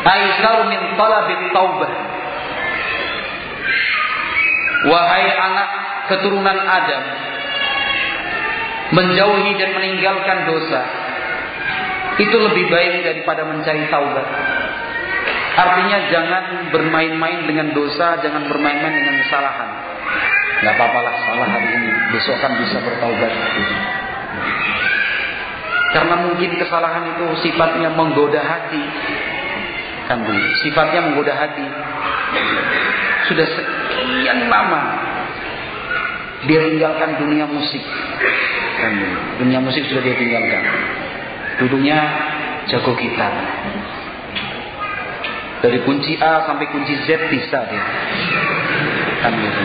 Aisar min talabit taubah. Wahai anak keturunan Adam menjauhi dan meninggalkan dosa itu lebih baik daripada mencari taubat. Artinya jangan bermain-main dengan dosa jangan bermain-main dengan kesalahan. Nggak apa-apalah salah hari ini. Besok kan bisa bertaubat karena mungkin kesalahan itu sifatnya menggoda hati. Kan sifatnya menggoda hati. Sudah sekian lama Dia tinggalkan dunia musik. Dan dunia musik sudah dia tinggalkan. Dulunya jago gitar. Dari kunci A sampai kunci Z bisa dia. Kan gitu.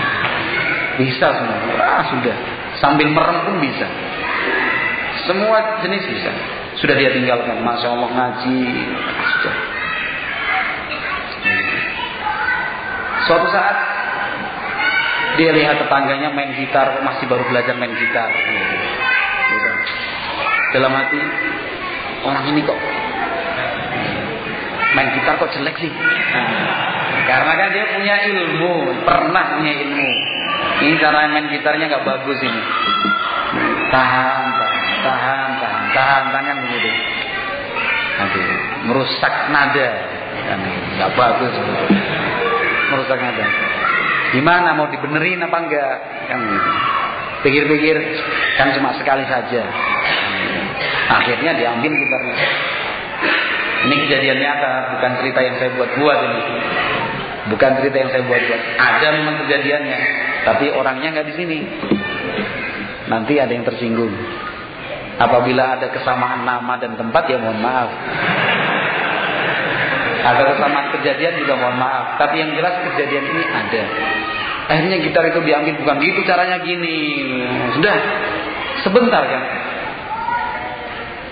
Bisa semua. Ah sudah. Sambil merem pun bisa. Semua jenis bisa. Sudah dia tinggalkan. Masya Allah ngaji. Sudah. Suatu saat dia lihat tetangganya main gitar, masih baru belajar main gitar. Dalam hati, orang ini kok main gitar kok jelek sih? Karena kan dia punya ilmu, pernah punya ilmu. Ini cara main gitarnya nggak bagus ini. Tahan, tahan, tahan, tahan, tangan begitu. Aduh, merusak nada, kan nggak bagus. Merusak nada. Gimana mau dibenerin apa enggak? Kan Pikir-pikir kan cuma sekali saja. Akhirnya diambil gitarnya. Ini kejadian nyata, bukan cerita yang saya buat-buat ini. Bukan cerita yang saya buat-buat. Ada memang kejadiannya, tapi orangnya nggak di sini. Nanti ada yang tersinggung. Apabila ada kesamaan nama dan tempat ya mohon maaf. Ada kesamaan kejadian juga mohon maaf. Tapi yang jelas kejadian ini ada. Akhirnya gitar itu diambil bukan gitu caranya gini. Sudah sebentar kan.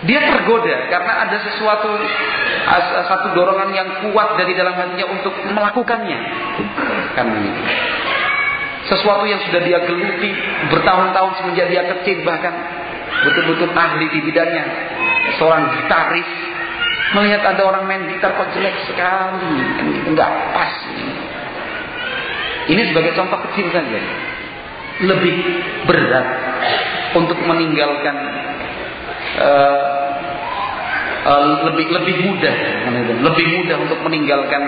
Dia tergoda karena ada sesuatu satu dorongan yang kuat dari dalam hatinya untuk melakukannya. Kan sesuatu yang sudah dia geluti bertahun-tahun semenjak dia kecil bahkan betul-betul ahli di bidangnya. Seorang gitaris. Melihat ada orang main gitar kok jelek sekali. Kan gitu pas. Ini sebagai contoh kecil saja. Lebih berat untuk meninggalkan uh, uh, lebih lebih mudah. Lebih mudah untuk meninggalkan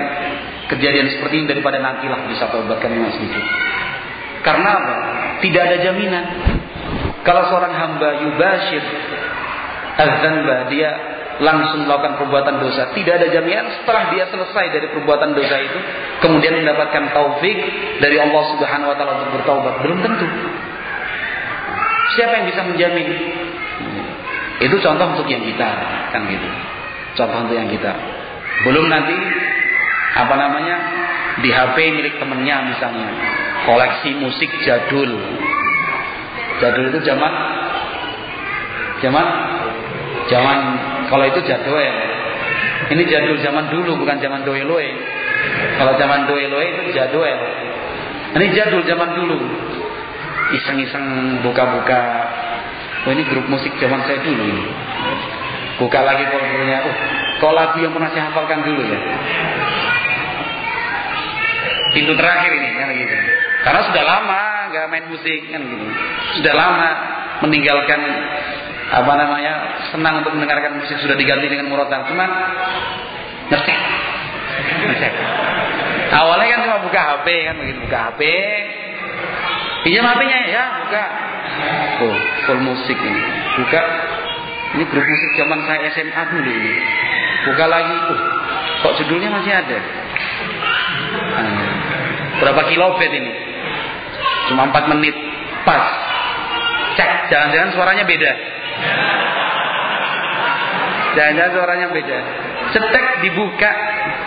kejadian seperti ini daripada nantilah bisa taubatkan yang sedikit. Karena apa? tidak ada jaminan kalau seorang hamba yubashir azanba dia langsung melakukan perbuatan dosa. Tidak ada jaminan setelah dia selesai dari perbuatan dosa itu, kemudian mendapatkan taufik dari Allah Subhanahu wa taala untuk bertaubat. Belum tentu. Siapa yang bisa menjamin? Itu contoh untuk yang kita, kan gitu. Contoh untuk yang kita. Belum nanti apa namanya di HP milik temennya misalnya koleksi musik jadul. Jadul itu zaman zaman zaman kalau itu ya. Ini jadul zaman dulu bukan zaman doeloe. Kalau zaman doeloe itu jadul. Ini jadul zaman dulu. Iseng-iseng buka-buka. Oh ini grup musik zaman saya dulu ini. Buka lagi foldernya. Oh, kok lagu yang pernah saya hafalkan dulu ya. Pintu terakhir ini kan gitu. Karena sudah lama nggak main musik kan gitu. Sudah lama meninggalkan apa namanya senang untuk mendengarkan musik sudah diganti dengan murotal cuman ngecek. Ngecek. Awalnya kan cuma buka HP kan begitu. Buka HP pinjam HP-nya ya buka. Oh full musik ini. Buka. Ini grup musik zaman saya SMA dulu ini. Buka lagi. Oh kok judulnya masih ada? Nah, berapa kilobit ini cuma 4 menit pas cek jangan-jangan suaranya beda Jangan-jangan suaranya beda. Cetek dibuka,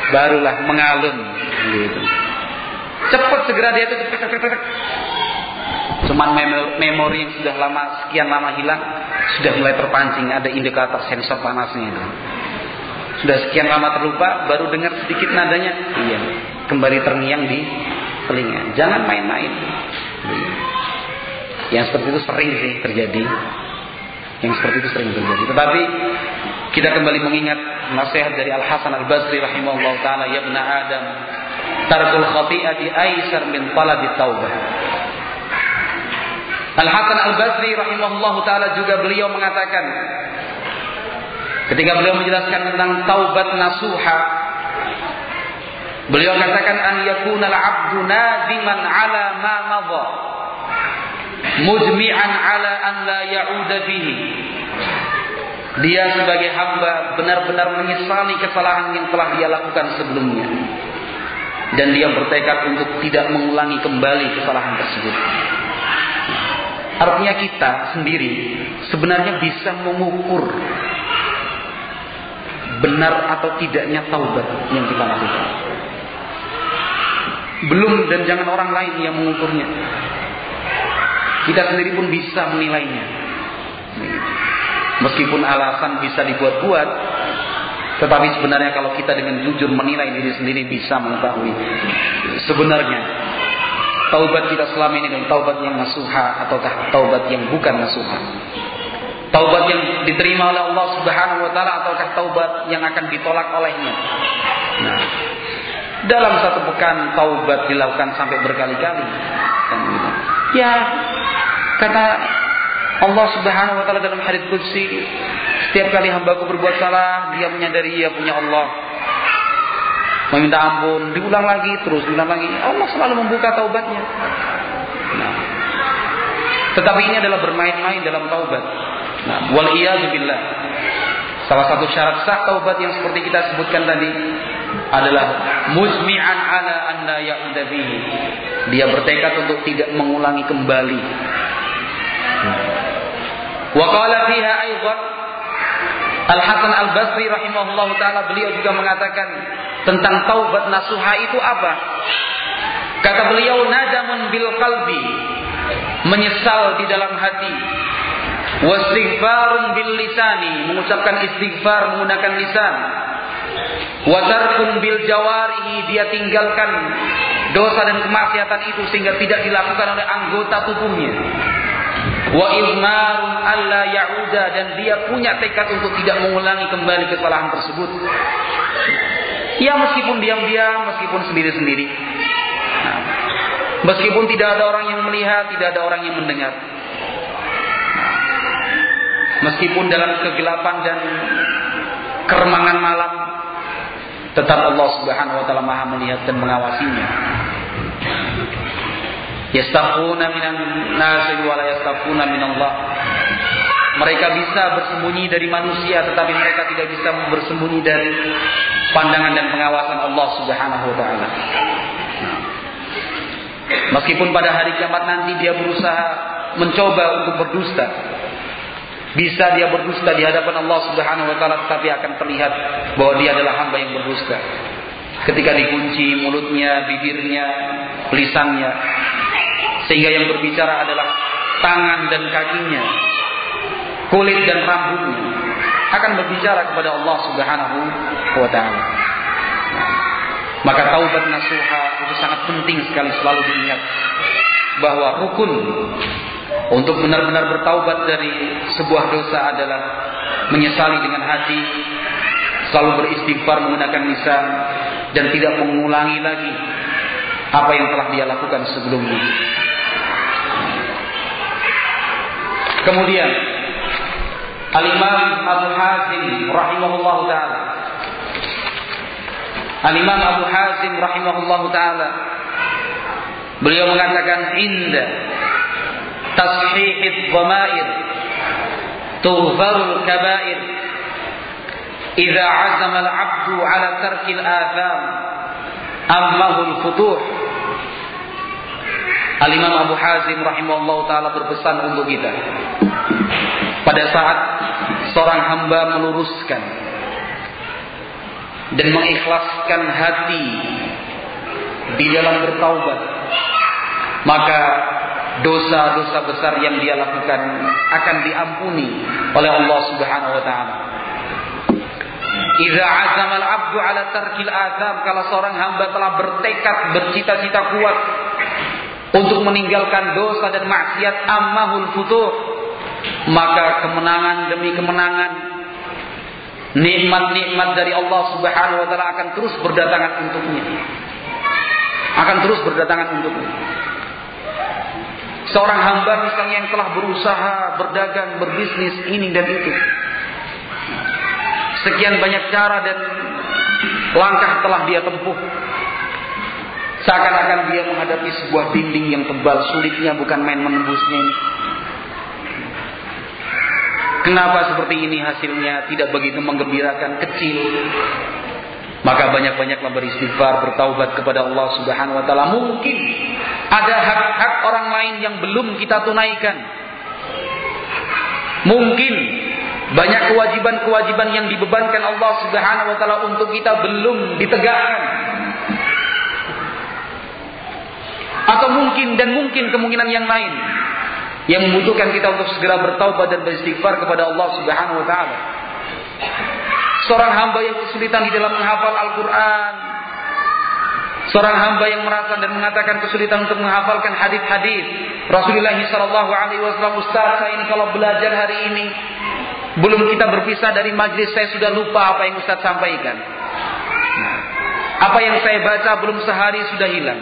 barulah mengalun. Gitu. Cepat segera dia itu Cuman memori yang sudah lama sekian lama hilang sudah mulai terpancing ada indikator sensor panasnya itu. Sudah sekian lama terlupa baru dengar sedikit nadanya, iya, kembali terngiang di telinga. Jangan main-main. Yang seperti itu sering sih terjadi. Yang seperti itu sering terjadi. Tetapi kita kembali mengingat nasihat dari Al Hasan Al Basri rahimahullah taala ya bna Adam tarkul khati'ati aisar min talabi taubah. Al Hasan Al Basri rahimahullah taala juga beliau mengatakan ketika beliau menjelaskan tentang taubat nasuha beliau katakan an yakuna al abdu nadiman ala ma madha mujmi'an ala an la ya'uda fihi. Dia sebagai hamba benar-benar menyesali kesalahan yang telah dia lakukan sebelumnya. Dan dia bertekad untuk tidak mengulangi kembali kesalahan tersebut. Artinya kita sendiri sebenarnya bisa mengukur benar atau tidaknya taubat yang kita lakukan. Belum dan jangan orang lain yang mengukurnya. Kita sendiri pun bisa menilainya. Meskipun alasan bisa dibuat-buat, tetapi sebenarnya kalau kita dengan jujur menilai diri sendiri bisa mengetahui sebenarnya taubat kita selama ini dan taubat yang nasuha ataukah taubat yang bukan nasuha. Taubat yang diterima oleh Allah Subhanahu wa taala ataukah taubat yang akan ditolak olehnya. Nah, dalam satu pekan taubat dilakukan sampai berkali-kali. Ya, kata Allah Subhanahu wa taala dalam hadis qudsi, setiap kali hambaku berbuat salah, dia menyadari ia punya Allah. Meminta ampun, diulang lagi, terus diulang lagi. Allah selalu membuka taubatnya. Nah, tetapi ini adalah bermain-main dalam taubat. Nah, wal billah. Salah satu syarat sah taubat yang seperti kita sebutkan tadi adalah muzmi'an ala anna ya'uda Dia bertekad untuk tidak mengulangi kembali. Wa qala fiha aidan Al Hasan Al Basri rahimahullah taala beliau juga mengatakan tentang taubat nasuha itu apa? Kata beliau nadamun bil qalbi menyesal di dalam hati Wastighfarun bil lisani, mengucapkan istighfar menggunakan lisan. Watarkun bil jawarihi, dia tinggalkan dosa dan kemaksiatan itu sehingga tidak dilakukan oleh anggota tubuhnya. Wa izmarun alla ya'uda dan dia punya tekad untuk tidak mengulangi kembali kesalahan tersebut. Ya meskipun diam-diam, meskipun sendiri-sendiri. Nah, meskipun tidak ada orang yang melihat, tidak ada orang yang mendengar. Meskipun dalam kegelapan dan keremangan malam tetap Allah Subhanahu wa taala Maha melihat dan mengawasinya. Yastaquna minan nasi wa la yastaquna minallah. Mereka bisa bersembunyi dari manusia tetapi mereka tidak bisa bersembunyi dari pandangan dan pengawasan Allah Subhanahu wa taala. Meskipun pada hari kiamat nanti dia berusaha mencoba untuk berdusta, bisa dia berdusta di hadapan Allah Subhanahu wa taala tetapi akan terlihat bahwa dia adalah hamba yang berdusta. Ketika dikunci mulutnya, bibirnya, lisannya sehingga yang berbicara adalah tangan dan kakinya, kulit dan rambutnya akan berbicara kepada Allah Subhanahu wa taala. Maka taubat nasuha itu sangat penting sekali selalu diingat bahwa rukun untuk benar-benar bertaubat dari sebuah dosa adalah menyesali dengan hati, selalu beristighfar menggunakan lisan dan tidak mengulangi lagi apa yang telah dia lakukan sebelumnya. Kemudian Al-Imam Abu Hazim rahimahullah taala Al-Imam Abu Hazim rahimahullah taala beliau mengatakan inda تصحيح الضمائر تغفر الكبائر إذا عزم العبد على ترك الآثام أمه الفتوح Al-Imam Abu Hazim rahimahullah ta'ala berpesan untuk kita Pada saat seorang hamba meluruskan Dan mengikhlaskan hati Di dalam bertaubat Maka dosa-dosa besar yang dia lakukan akan diampuni oleh Allah Subhanahu wa taala. Idza azama al-'abdu 'ala tarkil azam kalau seorang hamba telah bertekad bercita-cita kuat untuk meninggalkan dosa dan maksiat ammahul futuh maka kemenangan demi kemenangan nikmat-nikmat dari Allah Subhanahu wa taala akan terus berdatangan untuknya. Akan terus berdatangan untuknya. Seorang hamba misalnya yang telah berusaha, berdagang, berbisnis, ini dan itu. Sekian banyak cara dan langkah telah dia tempuh. Seakan-akan dia menghadapi sebuah dinding yang tebal, sulitnya bukan main menembusnya. Kenapa seperti ini hasilnya tidak begitu menggembirakan, kecil. Maka banyak-banyaklah beristighfar, bertaubat kepada Allah Subhanahu wa taala. Mungkin ada hak-hak orang lain yang belum kita tunaikan. Mungkin banyak kewajiban-kewajiban yang dibebankan Allah Subhanahu wa taala untuk kita belum ditegakkan. Atau mungkin dan mungkin kemungkinan yang lain yang membutuhkan kita untuk segera bertaubat dan beristighfar kepada Allah Subhanahu wa taala. Seorang hamba yang kesulitan di dalam menghafal Al-Qur'an, seorang hamba yang merasa dan mengatakan kesulitan untuk menghafalkan hadis-hadis Rasulullah Shallallahu Alaihi Ustaz saya ini kalau belajar hari ini belum kita berpisah dari majlis saya sudah lupa apa yang Ustaz sampaikan. Apa yang saya baca belum sehari sudah hilang.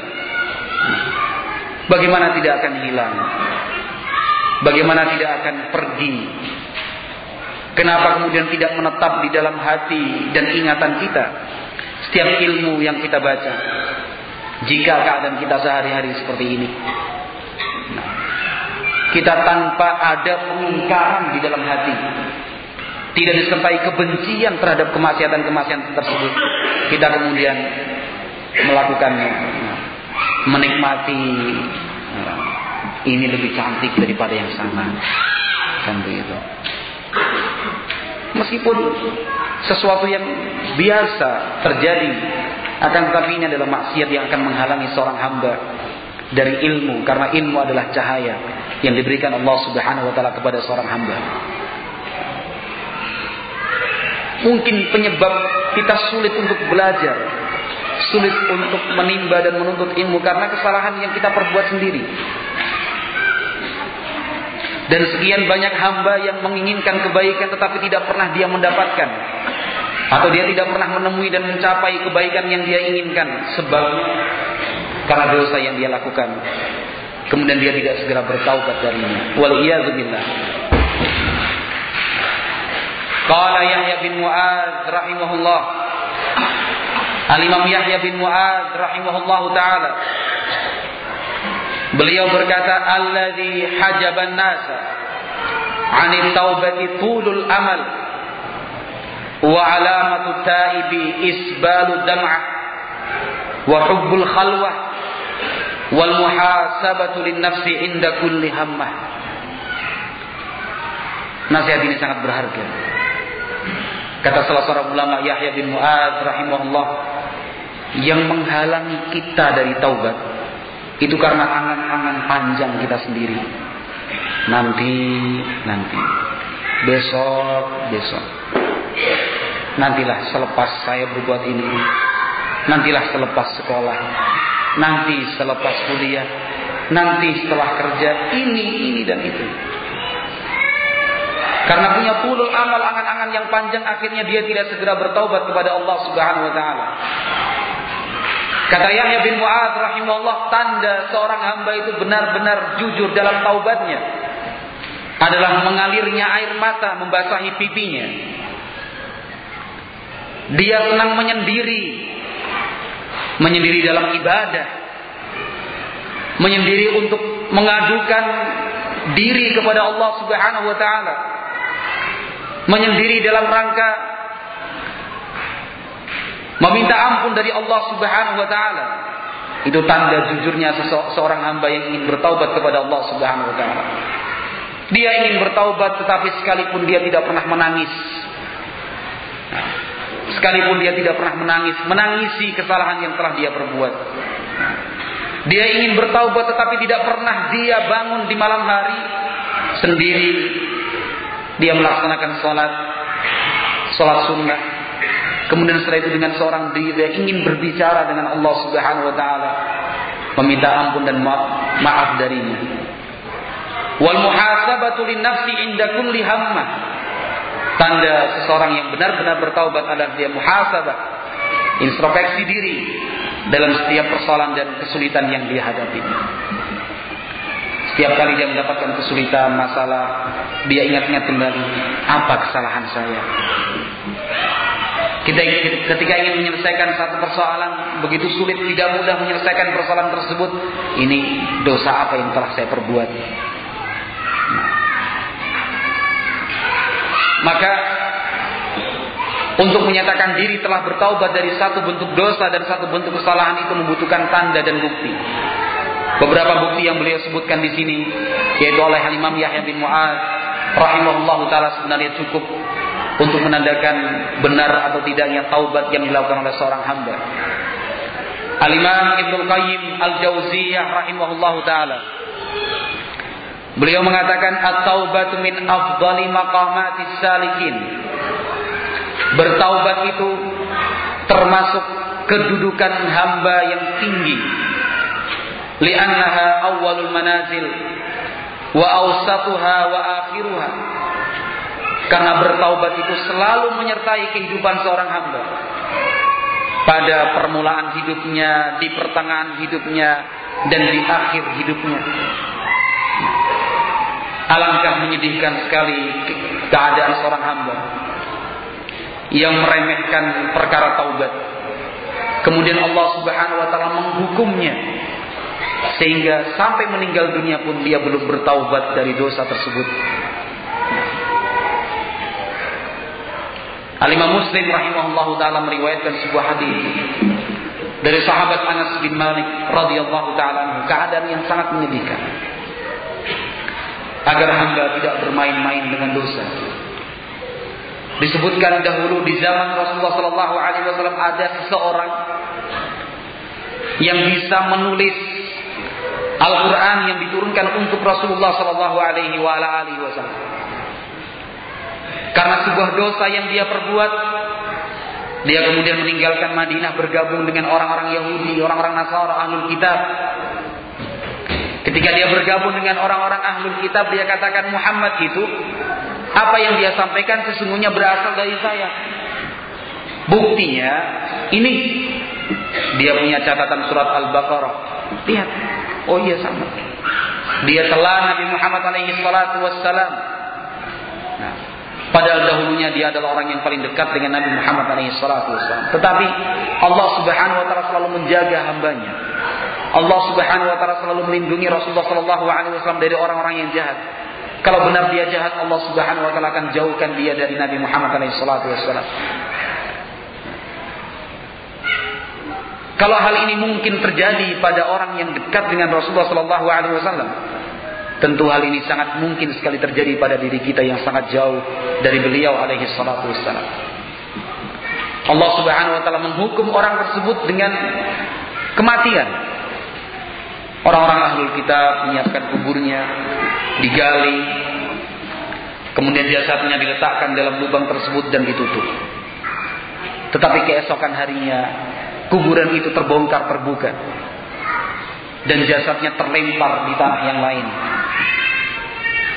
Bagaimana tidak akan hilang? Bagaimana tidak akan pergi? Kenapa kemudian tidak menetap di dalam hati dan ingatan kita? Setiap ilmu yang kita baca. Jika keadaan kita sehari-hari seperti ini. kita tanpa ada pengingkaran di dalam hati. Tidak disertai kebencian terhadap kemaksiatan-kemaksiatan tersebut. Kita kemudian melakukannya. Menikmati ini lebih cantik daripada yang sama kan begitu meskipun sesuatu yang biasa terjadi akan tetapi ini adalah maksiat yang akan menghalangi seorang hamba dari ilmu karena ilmu adalah cahaya yang diberikan Allah Subhanahu wa taala kepada seorang hamba. Mungkin penyebab kita sulit untuk belajar sulit untuk menimba dan menuntut ilmu karena kesalahan yang kita perbuat sendiri dan sekian banyak hamba yang menginginkan kebaikan tetapi tidak pernah dia mendapatkan. Atau dia tidak pernah menemui dan mencapai kebaikan yang dia inginkan. Sebab karena dosa yang dia lakukan. Kemudian dia tidak segera bertaubat darinya. Waliyahzubillah. Qala Yahya bin Mu'ad rahimahullah. Al-Imam Yahya bin Mu'ad rahimahullah ta'ala. Beliau berkata, "Alladzi hajaban nasa 'anil taubati tulul amal wa alamatu taibi isbalu dam'ah wa hubbul khalwah wal muhasabatu lin nafsi inda kulli hammah." Nasihat ini sangat berharga. Kata salah seorang ulama Yahya bin Mu'ad rahimahullah yang menghalangi kita dari taubat itu karena angan-angan panjang kita sendiri. Nanti, nanti. Besok, besok. Nantilah selepas saya berbuat ini. Nantilah selepas sekolah. Nanti selepas kuliah. Nanti setelah kerja. Ini, ini dan itu. Karena punya puluh amal angan-angan yang panjang akhirnya dia tidak segera bertaubat kepada Allah Subhanahu wa taala. Kata Yahya bin Mu'ad rahimahullah tanda seorang hamba itu benar-benar jujur dalam taubatnya adalah mengalirnya air mata membasahi pipinya. Dia senang menyendiri, menyendiri dalam ibadah, menyendiri untuk mengadukan diri kepada Allah Subhanahu wa taala. Menyendiri dalam rangka Meminta ampun dari Allah Subhanahu wa taala. Itu tanda jujurnya seorang hamba yang ingin bertaubat kepada Allah Subhanahu wa taala. Dia ingin bertaubat tetapi sekalipun dia tidak pernah menangis. sekalipun dia tidak pernah menangis, menangisi kesalahan yang telah dia perbuat. Dia ingin bertaubat tetapi tidak pernah dia bangun di malam hari sendiri. Dia melaksanakan sholat, sholat sunnah, Kemudian setelah itu dengan seorang diri yang ingin berbicara dengan Allah Subhanahu wa taala, meminta ampun dan maaf, maaf darinya. Wal muhasabatu nafsi inda kulli hammah. Tanda seseorang yang benar-benar bertaubat adalah dia muhasabah, introspeksi diri dalam setiap persoalan dan kesulitan yang dia hadapi. Setiap kali dia mendapatkan kesulitan, masalah, dia ingat-ingat kembali apa kesalahan saya. Kita ketika ingin menyelesaikan satu persoalan begitu sulit tidak mudah menyelesaikan persoalan tersebut. Ini dosa apa yang telah saya perbuat? Maka untuk menyatakan diri telah bertaubat dari satu bentuk dosa dan satu bentuk kesalahan itu membutuhkan tanda dan bukti. Beberapa bukti yang beliau sebutkan di sini yaitu oleh Imam Yahya bin Mu'ad rahimahullah taala sebenarnya cukup untuk menandakan benar atau tidaknya taubat yang dilakukan oleh seorang hamba. Al-Imam Ibnu Qayyim Al-Jauziyah rahimahullah taala Beliau mengatakan at-taubatu min afdali maqamatis salikin. Bertaubat itu termasuk kedudukan hamba yang tinggi. Li'annaha awwalul manazil wa awsatuha wa akhiruha. Karena bertaubat itu selalu menyertai kehidupan seorang hamba. Pada permulaan hidupnya, di pertengahan hidupnya, dan di akhir hidupnya. Alangkah menyedihkan sekali keadaan seorang hamba yang meremehkan perkara taubat. Kemudian Allah Subhanahu wa taala menghukumnya sehingga sampai meninggal dunia pun dia belum bertaubat dari dosa tersebut. Alimah Muslim rahimahullahu taala meriwayatkan sebuah hadis dari sahabat Anas bin Malik radhiyallahu taala keadaan yang sangat menyedihkan agar hamba tidak bermain-main dengan dosa. Disebutkan dahulu di zaman Rasulullah Sallallahu Alaihi Wasallam ada seseorang yang bisa menulis Al-Quran yang diturunkan untuk Rasulullah Sallallahu Alaihi Wasallam. Karena sebuah dosa yang dia perbuat, dia kemudian meninggalkan Madinah bergabung dengan orang-orang Yahudi, orang-orang Nasara, ahlul kitab Ketika dia bergabung dengan orang-orang ahlul kitab, dia katakan Muhammad itu apa yang dia sampaikan sesungguhnya berasal dari saya. Buktinya ini dia punya catatan surat Al-Baqarah. Lihat. Oh iya sama. Dia telah Nabi Muhammad alaihi salatu wassalam. Padahal dahulunya dia adalah orang yang paling dekat dengan Nabi Muhammad wassalam. Tetapi Allah Subhanahu wa taala selalu menjaga hambanya. Allah Subhanahu wa taala selalu melindungi Rasulullah wasallam dari orang-orang yang jahat. Kalau benar dia jahat, Allah Subhanahu wa taala akan jauhkan dia dari Nabi Muhammad wasallam. Kalau hal ini mungkin terjadi pada orang yang dekat dengan Rasulullah sallallahu alaihi wasallam, tentu hal ini sangat mungkin sekali terjadi pada diri kita yang sangat jauh dari beliau alaihi salatu wasallam. Allah Subhanahu wa taala menghukum orang tersebut dengan kematian Orang-orang ahlul kita menyiapkan kuburnya, digali, kemudian jasadnya diletakkan dalam lubang tersebut dan ditutup. Tetapi keesokan harinya, kuburan itu terbongkar terbuka. Dan jasadnya terlempar di tanah yang lain.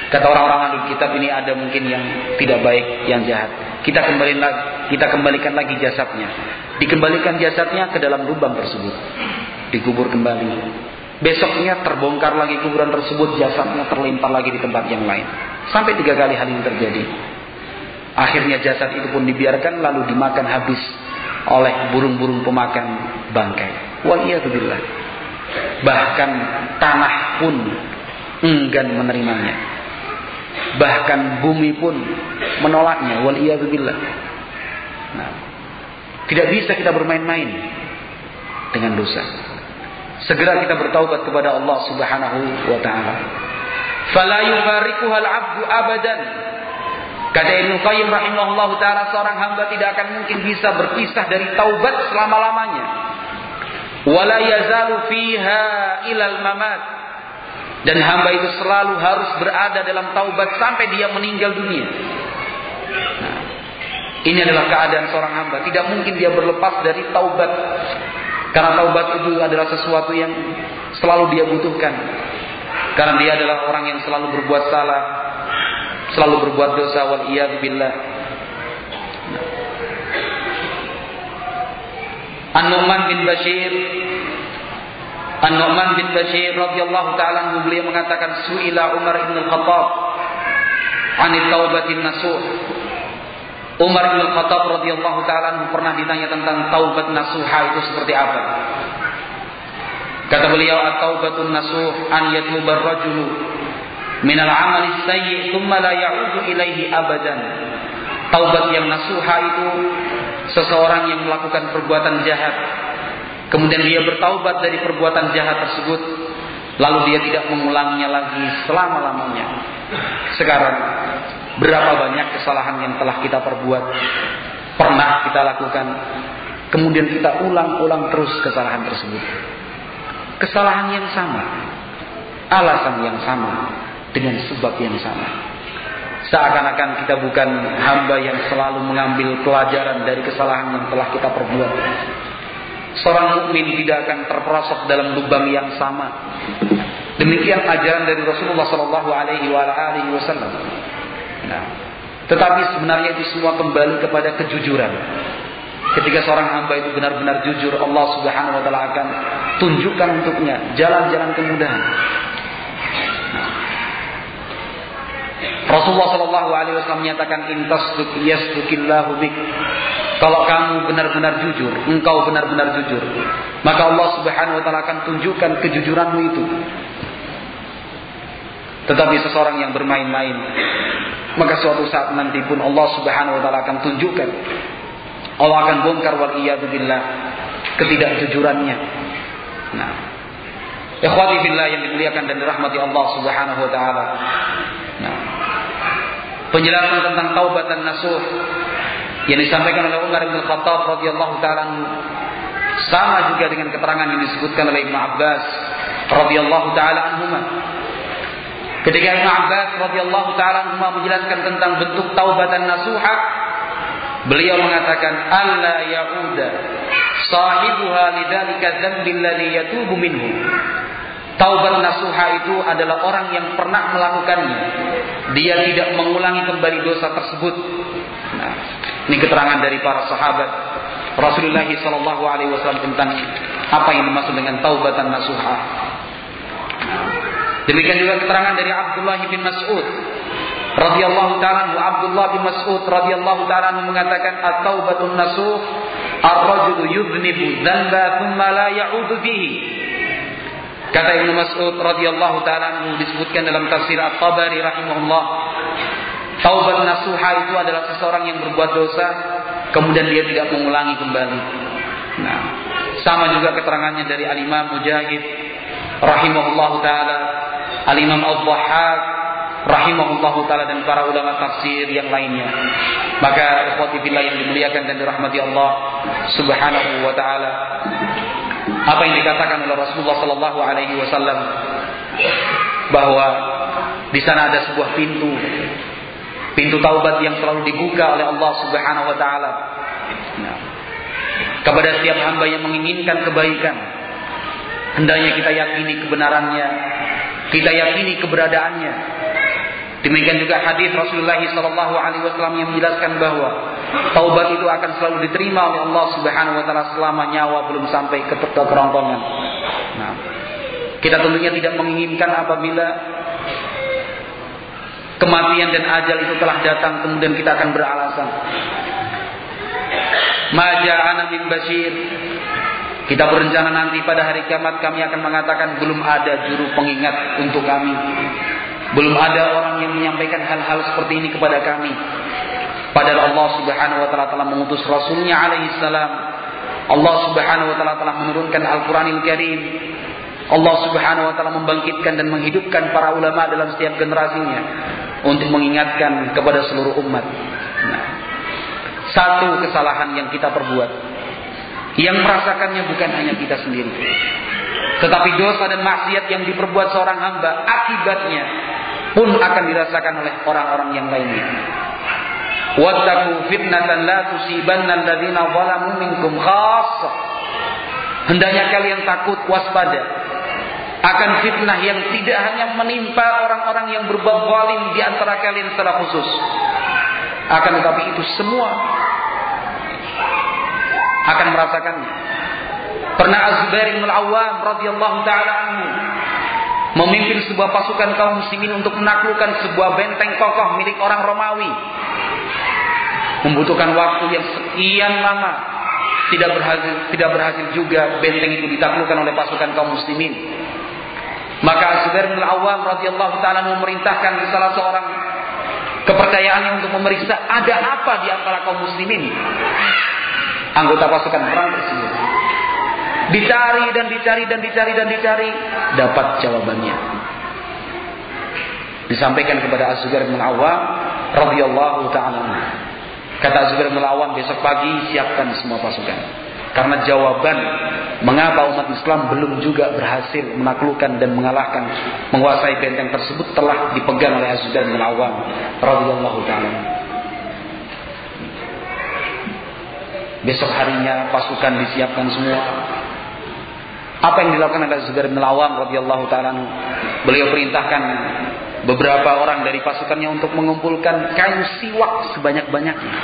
Kata orang-orang ahlul kitab ini ada mungkin yang tidak baik, yang jahat. Kita kembali lagi, kita kembalikan lagi jasadnya. Dikembalikan jasadnya ke dalam lubang tersebut. Dikubur kembali. Besoknya terbongkar lagi kuburan tersebut, jasadnya terlempar lagi di tempat yang lain. Sampai tiga kali hal ini terjadi. Akhirnya jasad itu pun dibiarkan lalu dimakan habis oleh burung-burung pemakan bangkai. Waliyadzubillah. Bahkan tanah pun enggan menerimanya. Bahkan bumi pun menolaknya. Waliyadzubillah. Nah, tidak bisa kita bermain-main dengan dosa. Segera kita bertaubat kepada Allah Subhanahu wa taala. Fala 'abdu abadan. Kata Ibnu Qayyim rahimahullah taala seorang hamba tidak akan mungkin bisa berpisah dari taubat selama-lamanya. Wala yazalu fiha ilal mamat. Dan hamba itu selalu harus berada dalam taubat sampai dia meninggal dunia. Nah, ini adalah keadaan seorang hamba. Tidak mungkin dia berlepas dari taubat karena taubat itu adalah sesuatu yang selalu dia butuhkan. Karena dia adalah orang yang selalu berbuat salah, selalu berbuat dosa wal billah. An-Nu'man bin Bashir An-Nu'man bin Bashir radhiyallahu taala beliau mengatakan suila Umar bin Al-Khattab anil taubatin nasuh Umar bin Khattab radhiyallahu taala pernah ditanya tentang taubat nasuha itu seperti apa. Kata beliau, "At-taubatun nasuh an yatuba ar-rajulu min al-amal sayyi thumma la ya'udu ilaihi abadan." Taubat yang nasuha itu seseorang yang melakukan perbuatan jahat kemudian dia bertaubat dari perbuatan jahat tersebut lalu dia tidak mengulangnya lagi selama-lamanya. Sekarang Berapa banyak kesalahan yang telah kita perbuat, pernah kita lakukan, kemudian kita ulang-ulang terus kesalahan tersebut. Kesalahan yang sama, alasan yang sama, dengan sebab yang sama. Seakan-akan kita bukan hamba yang selalu mengambil pelajaran dari kesalahan yang telah kita perbuat. Seorang mukmin tidak akan terperosok dalam lubang yang sama. Demikian ajaran dari Rasulullah Shallallahu Alaihi Wasallam. Nah, tetapi sebenarnya itu semua kembali kepada kejujuran. Ketika seorang hamba itu benar-benar jujur, Allah Subhanahu wa taala akan tunjukkan untuknya jalan-jalan kemudahan. Rasulullah Shallallahu Alaihi Wasallam menyatakan intasduk yasdukillahu bik. Kalau kamu benar-benar jujur, engkau benar-benar jujur, maka Allah Subhanahu Wa Taala akan tunjukkan kejujuranmu itu. Tetapi seseorang yang bermain-main, maka suatu saat nanti pun Allah Subhanahu wa taala akan tunjukkan. Allah akan bongkar wal billah ketidakjujurannya. Nah, ikhwati fillah yang dimuliakan dan dirahmati Allah Subhanahu wa taala. Nah, penjelasan tentang taubat dan nasuh yang disampaikan oleh Umar bin Khattab radhiyallahu taala sama juga dengan keterangan yang disebutkan oleh Ibnu Abbas radhiyallahu taala anhuma Ketika Ibn Abbas radhiyallahu taala menjelaskan tentang bentuk taubatan nasuha, beliau mengatakan alla ya'uda sahibuha lidzalika dzambi alladhi yatubu minhu. Taubat nasuha itu adalah orang yang pernah melakukannya. Dia tidak mengulangi kembali dosa tersebut. Nah, ini keterangan dari para sahabat Rasulullah Shallallahu Alaihi Wasallam tentang apa yang dimaksud dengan taubatan nasuha. Demikian juga keterangan dari Abdullah bin Mas'ud radhiyallahu taala Abdullah bin Mas'ud radhiyallahu taala mengatakan at-taubatun nasuh ar-rajulu yudhnibu dzanba thumma la ya'udu fihi Kata Ibnu Mas'ud radhiyallahu taala disebutkan dalam tafsir At-Tabari rahimahullah Taubat nasuha itu adalah seseorang yang berbuat dosa kemudian dia tidak mengulangi kembali. Nah, sama juga keterangannya dari Al-Imam Mujahid rahimahullahu taala Al-Imam Al-Dhahhak rahimahullah taala dan para ulama tafsir yang lainnya. Maka ikhwati fillah yang dimuliakan dan dirahmati Allah Subhanahu wa taala. Apa yang dikatakan oleh Rasulullah sallallahu alaihi wasallam bahwa di sana ada sebuah pintu pintu taubat yang selalu dibuka oleh Allah Subhanahu wa taala. Kepada setiap hamba yang menginginkan kebaikan hendaknya kita yakini kebenarannya kita yakini keberadaannya. Demikian juga hadis Rasulullah Wasallam yang menjelaskan bahwa taubat itu akan selalu diterima oleh Allah Subhanahu Wa Taala selama nyawa belum sampai ke kerongkongan. Nah, kita tentunya tidak menginginkan apabila kematian dan ajal itu telah datang kemudian kita akan beralasan. Maja'ana min basir kita berencana nanti pada hari kiamat kami akan mengatakan belum ada juru pengingat untuk kami. Belum ada orang yang menyampaikan hal-hal seperti ini kepada kami. Padahal Allah Subhanahu wa taala telah mengutus rasulnya alaihi salam. Allah Subhanahu wa taala telah menurunkan Al-Qur'anil Karim. Allah Subhanahu wa taala membangkitkan dan menghidupkan para ulama dalam setiap generasinya untuk mengingatkan kepada seluruh umat. Nah, satu kesalahan yang kita perbuat yang merasakannya bukan hanya kita sendiri. Tetapi dosa dan maksiat yang diperbuat seorang hamba akibatnya pun akan dirasakan oleh orang-orang yang lainnya. Wattaqu fitnatan la tusibanna alladziina zalamu minkum khassah. Hendaknya kalian takut waspada akan fitnah yang tidak hanya menimpa orang-orang yang berbuat zalim di antara kalian secara khusus. Akan tetapi itu semua akan merasakannya. Pernah Az-Zubair bin Al-Awwam radhiyallahu taala anhu memimpin sebuah pasukan kaum muslimin untuk menaklukkan sebuah benteng kokoh milik orang Romawi. Membutuhkan waktu yang sekian lama tidak berhasil tidak berhasil juga benteng itu ditaklukkan oleh pasukan kaum muslimin. Maka Az-Zubair bin Al-Awwam radhiyallahu taala memerintahkan salah seorang kepercayaannya untuk memeriksa ada apa di antara kaum muslimin anggota pasukan perang. Dicari dan dicari dan dicari dan dicari, dapat jawabannya. Disampaikan kepada Az-Zubair bin Awam, radhiyallahu taala. Kata Zubair bin Awam besok pagi siapkan semua pasukan. Karena jawaban mengapa umat Islam belum juga berhasil menaklukkan dan mengalahkan menguasai benteng tersebut telah dipegang oleh Zubair bin Awam radhiyallahu taala. Besok harinya pasukan disiapkan semua. Apa yang dilakukan oleh Zubair bin Awam radhiyallahu taala? Beliau perintahkan beberapa orang dari pasukannya untuk mengumpulkan kain siwak sebanyak-banyaknya.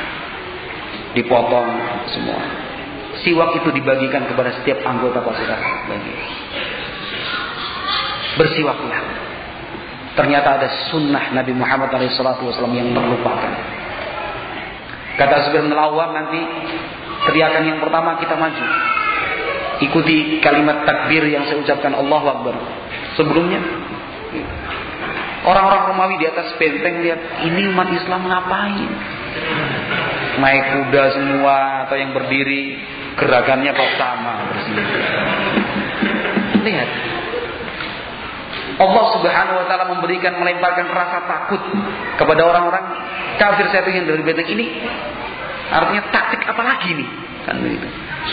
Dipotong semua siwak itu dibagikan kepada setiap anggota pasukan. Bagi. Bersiwaklah. Ternyata ada sunnah Nabi Muhammad SAW yang melupakan. Kata Zubair bin nanti teriakan yang pertama kita maju. Ikuti kalimat takbir yang saya ucapkan Allah Akbar. Sebelumnya orang-orang Romawi di atas benteng lihat ini umat Islam ngapain? Naik kuda semua atau yang berdiri Gerakannya kok sama Lihat. Allah Subhanahu wa taala memberikan melemparkan rasa takut kepada orang-orang kafir satu yang dari benteng ini. Artinya taktik apa lagi nih? Kan.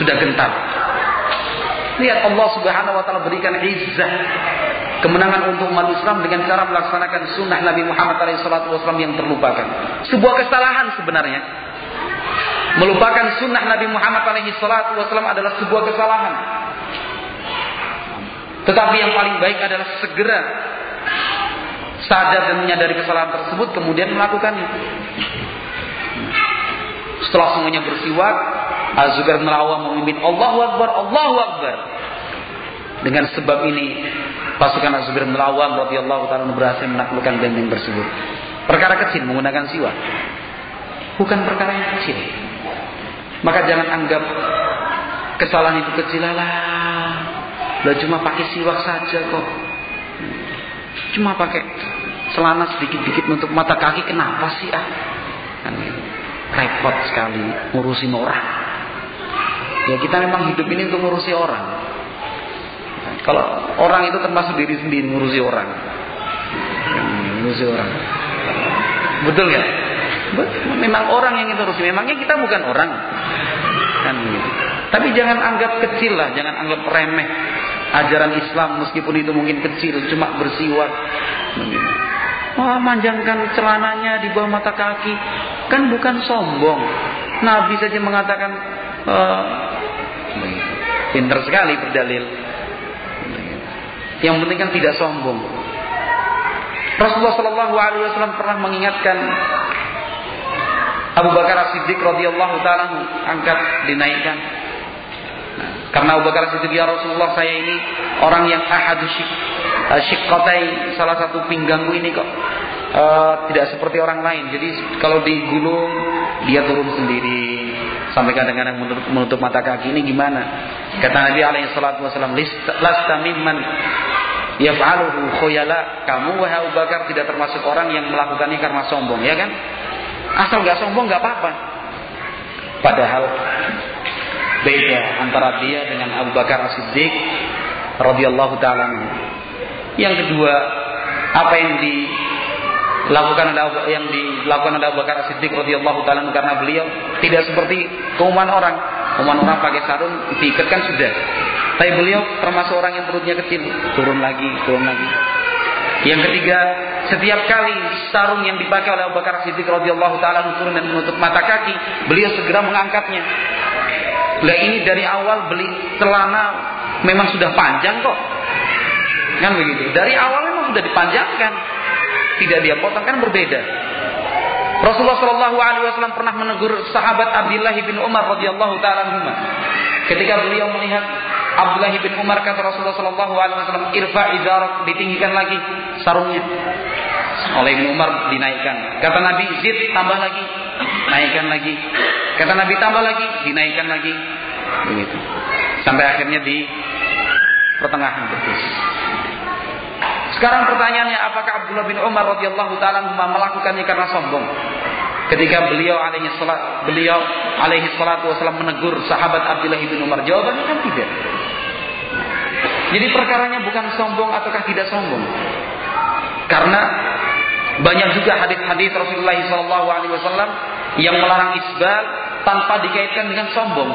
Sudah gentar. Lihat Allah Subhanahu wa taala berikan izzah kemenangan untuk umat Islam dengan cara melaksanakan sunnah Nabi Muhammad SAW yang terlupakan. Sebuah kesalahan sebenarnya. Melupakan sunnah Nabi Muhammad SAW adalah sebuah kesalahan. Tetapi yang paling baik adalah segera sadar dan menyadari kesalahan tersebut kemudian melakukannya. Setelah semuanya bersiwak, Az-Zubair melawam memimpin Allahu Akbar, Allahu Akbar. Dengan sebab ini pasukan Az-Zubair melawam radhiyallahu taala berhasil menaklukkan benteng tersebut. Perkara kecil menggunakan siwak. Bukan perkara yang kecil. Maka jangan anggap kesalahan itu kecil lah. Lah cuma pakai siwak saja kok. Cuma pakai celana sedikit-dikit untuk mata kaki kenapa sih ah? Kan repot sekali ngurusin orang. Ya kita memang hidup ini untuk ngurusi orang. Kalau orang itu termasuk diri sendiri ngurusi orang. Ngurusi orang. Betul ya? Memang orang yang kita urusi. Memangnya kita bukan orang. Kan gitu. Tapi jangan anggap kecil lah, jangan anggap remeh ajaran Islam meskipun itu mungkin kecil, cuma bersiwak. Wah, manjangkan celananya di bawah mata kaki, kan bukan sombong. Nabi saja mengatakan, uh, pinter sekali berdalil. Yang penting kan tidak sombong. Rasulullah Wasallam pernah mengingatkan Abu Bakar As-Siddiq radhiyallahu taala angkat dinaikkan. Karena Abu Bakar As-Siddiq ya Rasulullah saya ini orang yang ahadu syik, uh, syikkotai salah satu pinggangku ini kok uh, tidak seperti orang lain. Jadi kalau di gunung dia turun sendiri sampai kadang-kadang menutup, menutup mata kaki ini gimana? Kata Nabi alaihi salatu wasallam lasta mimman yaf'aluhu khuyala kamu wahai Abu Bakar tidak termasuk orang yang melakukannya karena sombong ya kan Asal nggak sombong nggak apa-apa. Padahal beda antara dia dengan Abu Bakar As-Siddiq radhiyallahu taala. Yang kedua, apa yang dilakukan oleh yang dilakukan oleh Abu Bakar As-Siddiq radhiyallahu taala karena beliau tidak seperti keumuman orang. Keumuman orang pakai sarung diikatkan sudah. Tapi beliau termasuk orang yang perutnya kecil, turun lagi, turun lagi. Yang ketiga, setiap kali sarung yang dipakai oleh Abu Bakar Siddiq radhiyallahu taala turun dan menutup mata kaki, beliau segera mengangkatnya. Lah ini dari awal beli celana memang sudah panjang kok. Kan begitu. Dari awal memang sudah dipanjangkan. Tidak dia potong kan berbeda. Rasulullah Shallallahu Alaihi Wasallam pernah menegur sahabat Abdullah bin Umar radhiyallahu taala ketika beliau melihat Abdullah bin Umar kata Rasulullah Shallallahu Alaihi Wasallam irfa izarak ditinggikan lagi sarungnya. Oleh Ibn Umar dinaikkan. Kata Nabi zid tambah lagi. Naikkan lagi. Kata Nabi tambah lagi. Dinaikkan lagi. Begitu. Sampai akhirnya di pertengahan. betis sekarang pertanyaannya apakah Abdullah bin Umar radhiyallahu taala melakukannya karena sombong ketika beliau alaihi salat beliau alaihi salatu wasallam menegur sahabat Abdullah bin Umar jawabannya kan tidak jadi perkaranya bukan sombong ataukah tidak sombong karena Banyak juga hadis-hadis Rasulullah SAW yang melarang isbal tanpa dikaitkan dengan sombong.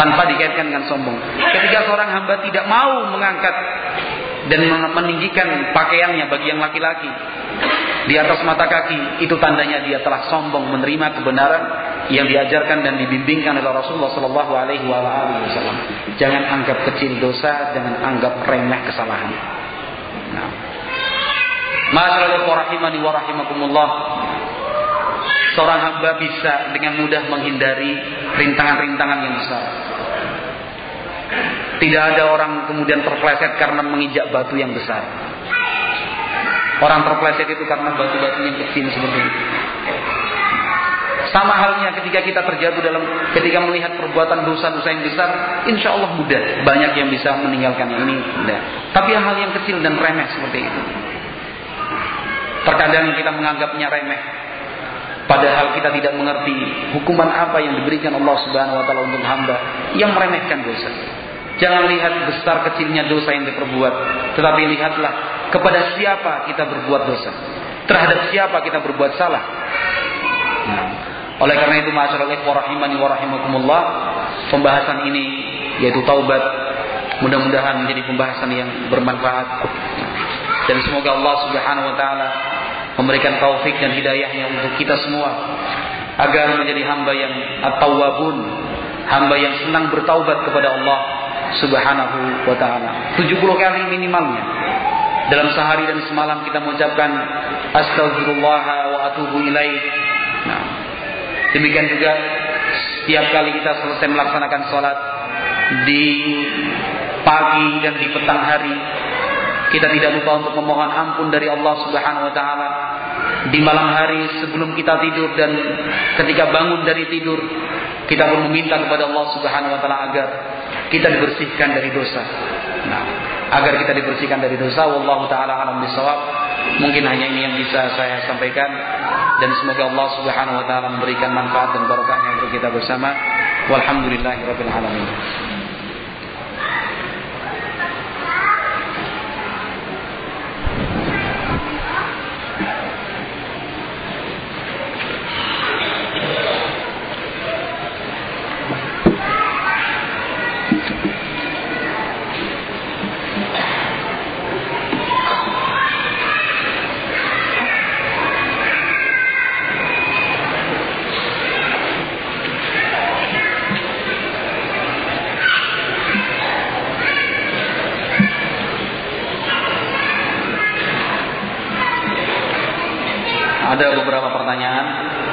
Tanpa dikaitkan dengan sombong. Ketika seorang hamba tidak mau mengangkat dan meninggikan pakaiannya bagi yang laki-laki di atas mata kaki, itu tandanya dia telah sombong menerima kebenaran yang diajarkan dan dibimbingkan oleh Rasulullah Shallallahu Alaihi Wasallam. Jangan anggap kecil dosa, jangan anggap remeh kesalahan. Nah. Masyaallah rahimani wa rahimakumullah. Seorang hamba bisa dengan mudah menghindari rintangan-rintangan yang besar. Tidak ada orang kemudian terpleset karena menginjak batu yang besar. Orang terpleset itu karena batu-batu yang kecil seperti itu. Sama halnya ketika kita terjatuh dalam ketika melihat perbuatan dosa-dosa yang besar, insya Allah mudah. Banyak yang bisa meninggalkan ini. Mudah. Tapi hal yang kecil dan remeh seperti itu. Terkadang kita menganggapnya remeh. Padahal kita tidak mengerti hukuman apa yang diberikan Allah Subhanahu wa taala untuk hamba yang meremehkan dosa. Jangan lihat besar kecilnya dosa yang diperbuat, tetapi lihatlah kepada siapa kita berbuat dosa, terhadap siapa kita berbuat salah. Nah, oleh karena itu masyarakat warahimani warahimakumullah, pembahasan ini yaitu taubat mudah-mudahan menjadi pembahasan yang bermanfaat dan semoga Allah Subhanahu wa taala memberikan taufik dan hidayahnya untuk kita semua agar menjadi hamba yang at-tawwabun, hamba yang senang bertaubat kepada Allah Subhanahu wa taala. 70 kali minimalnya. Dalam sehari dan semalam kita mengucapkan astagfirullah wa atubu ilaih. Nah, demikian juga setiap kali kita selesai melaksanakan sholat di pagi dan di petang hari kita tidak lupa untuk memohon ampun dari Allah Subhanahu wa taala di malam hari sebelum kita tidur dan ketika bangun dari tidur kita pun meminta kepada Allah Subhanahu wa taala agar kita dibersihkan dari dosa. Nah, agar kita dibersihkan dari dosa wallahu taala alam bisawab. Mungkin hanya ini yang bisa saya sampaikan dan semoga Allah Subhanahu wa taala memberikan manfaat dan berkahnya untuk kita bersama. Walhamdulillahirabbil alamin.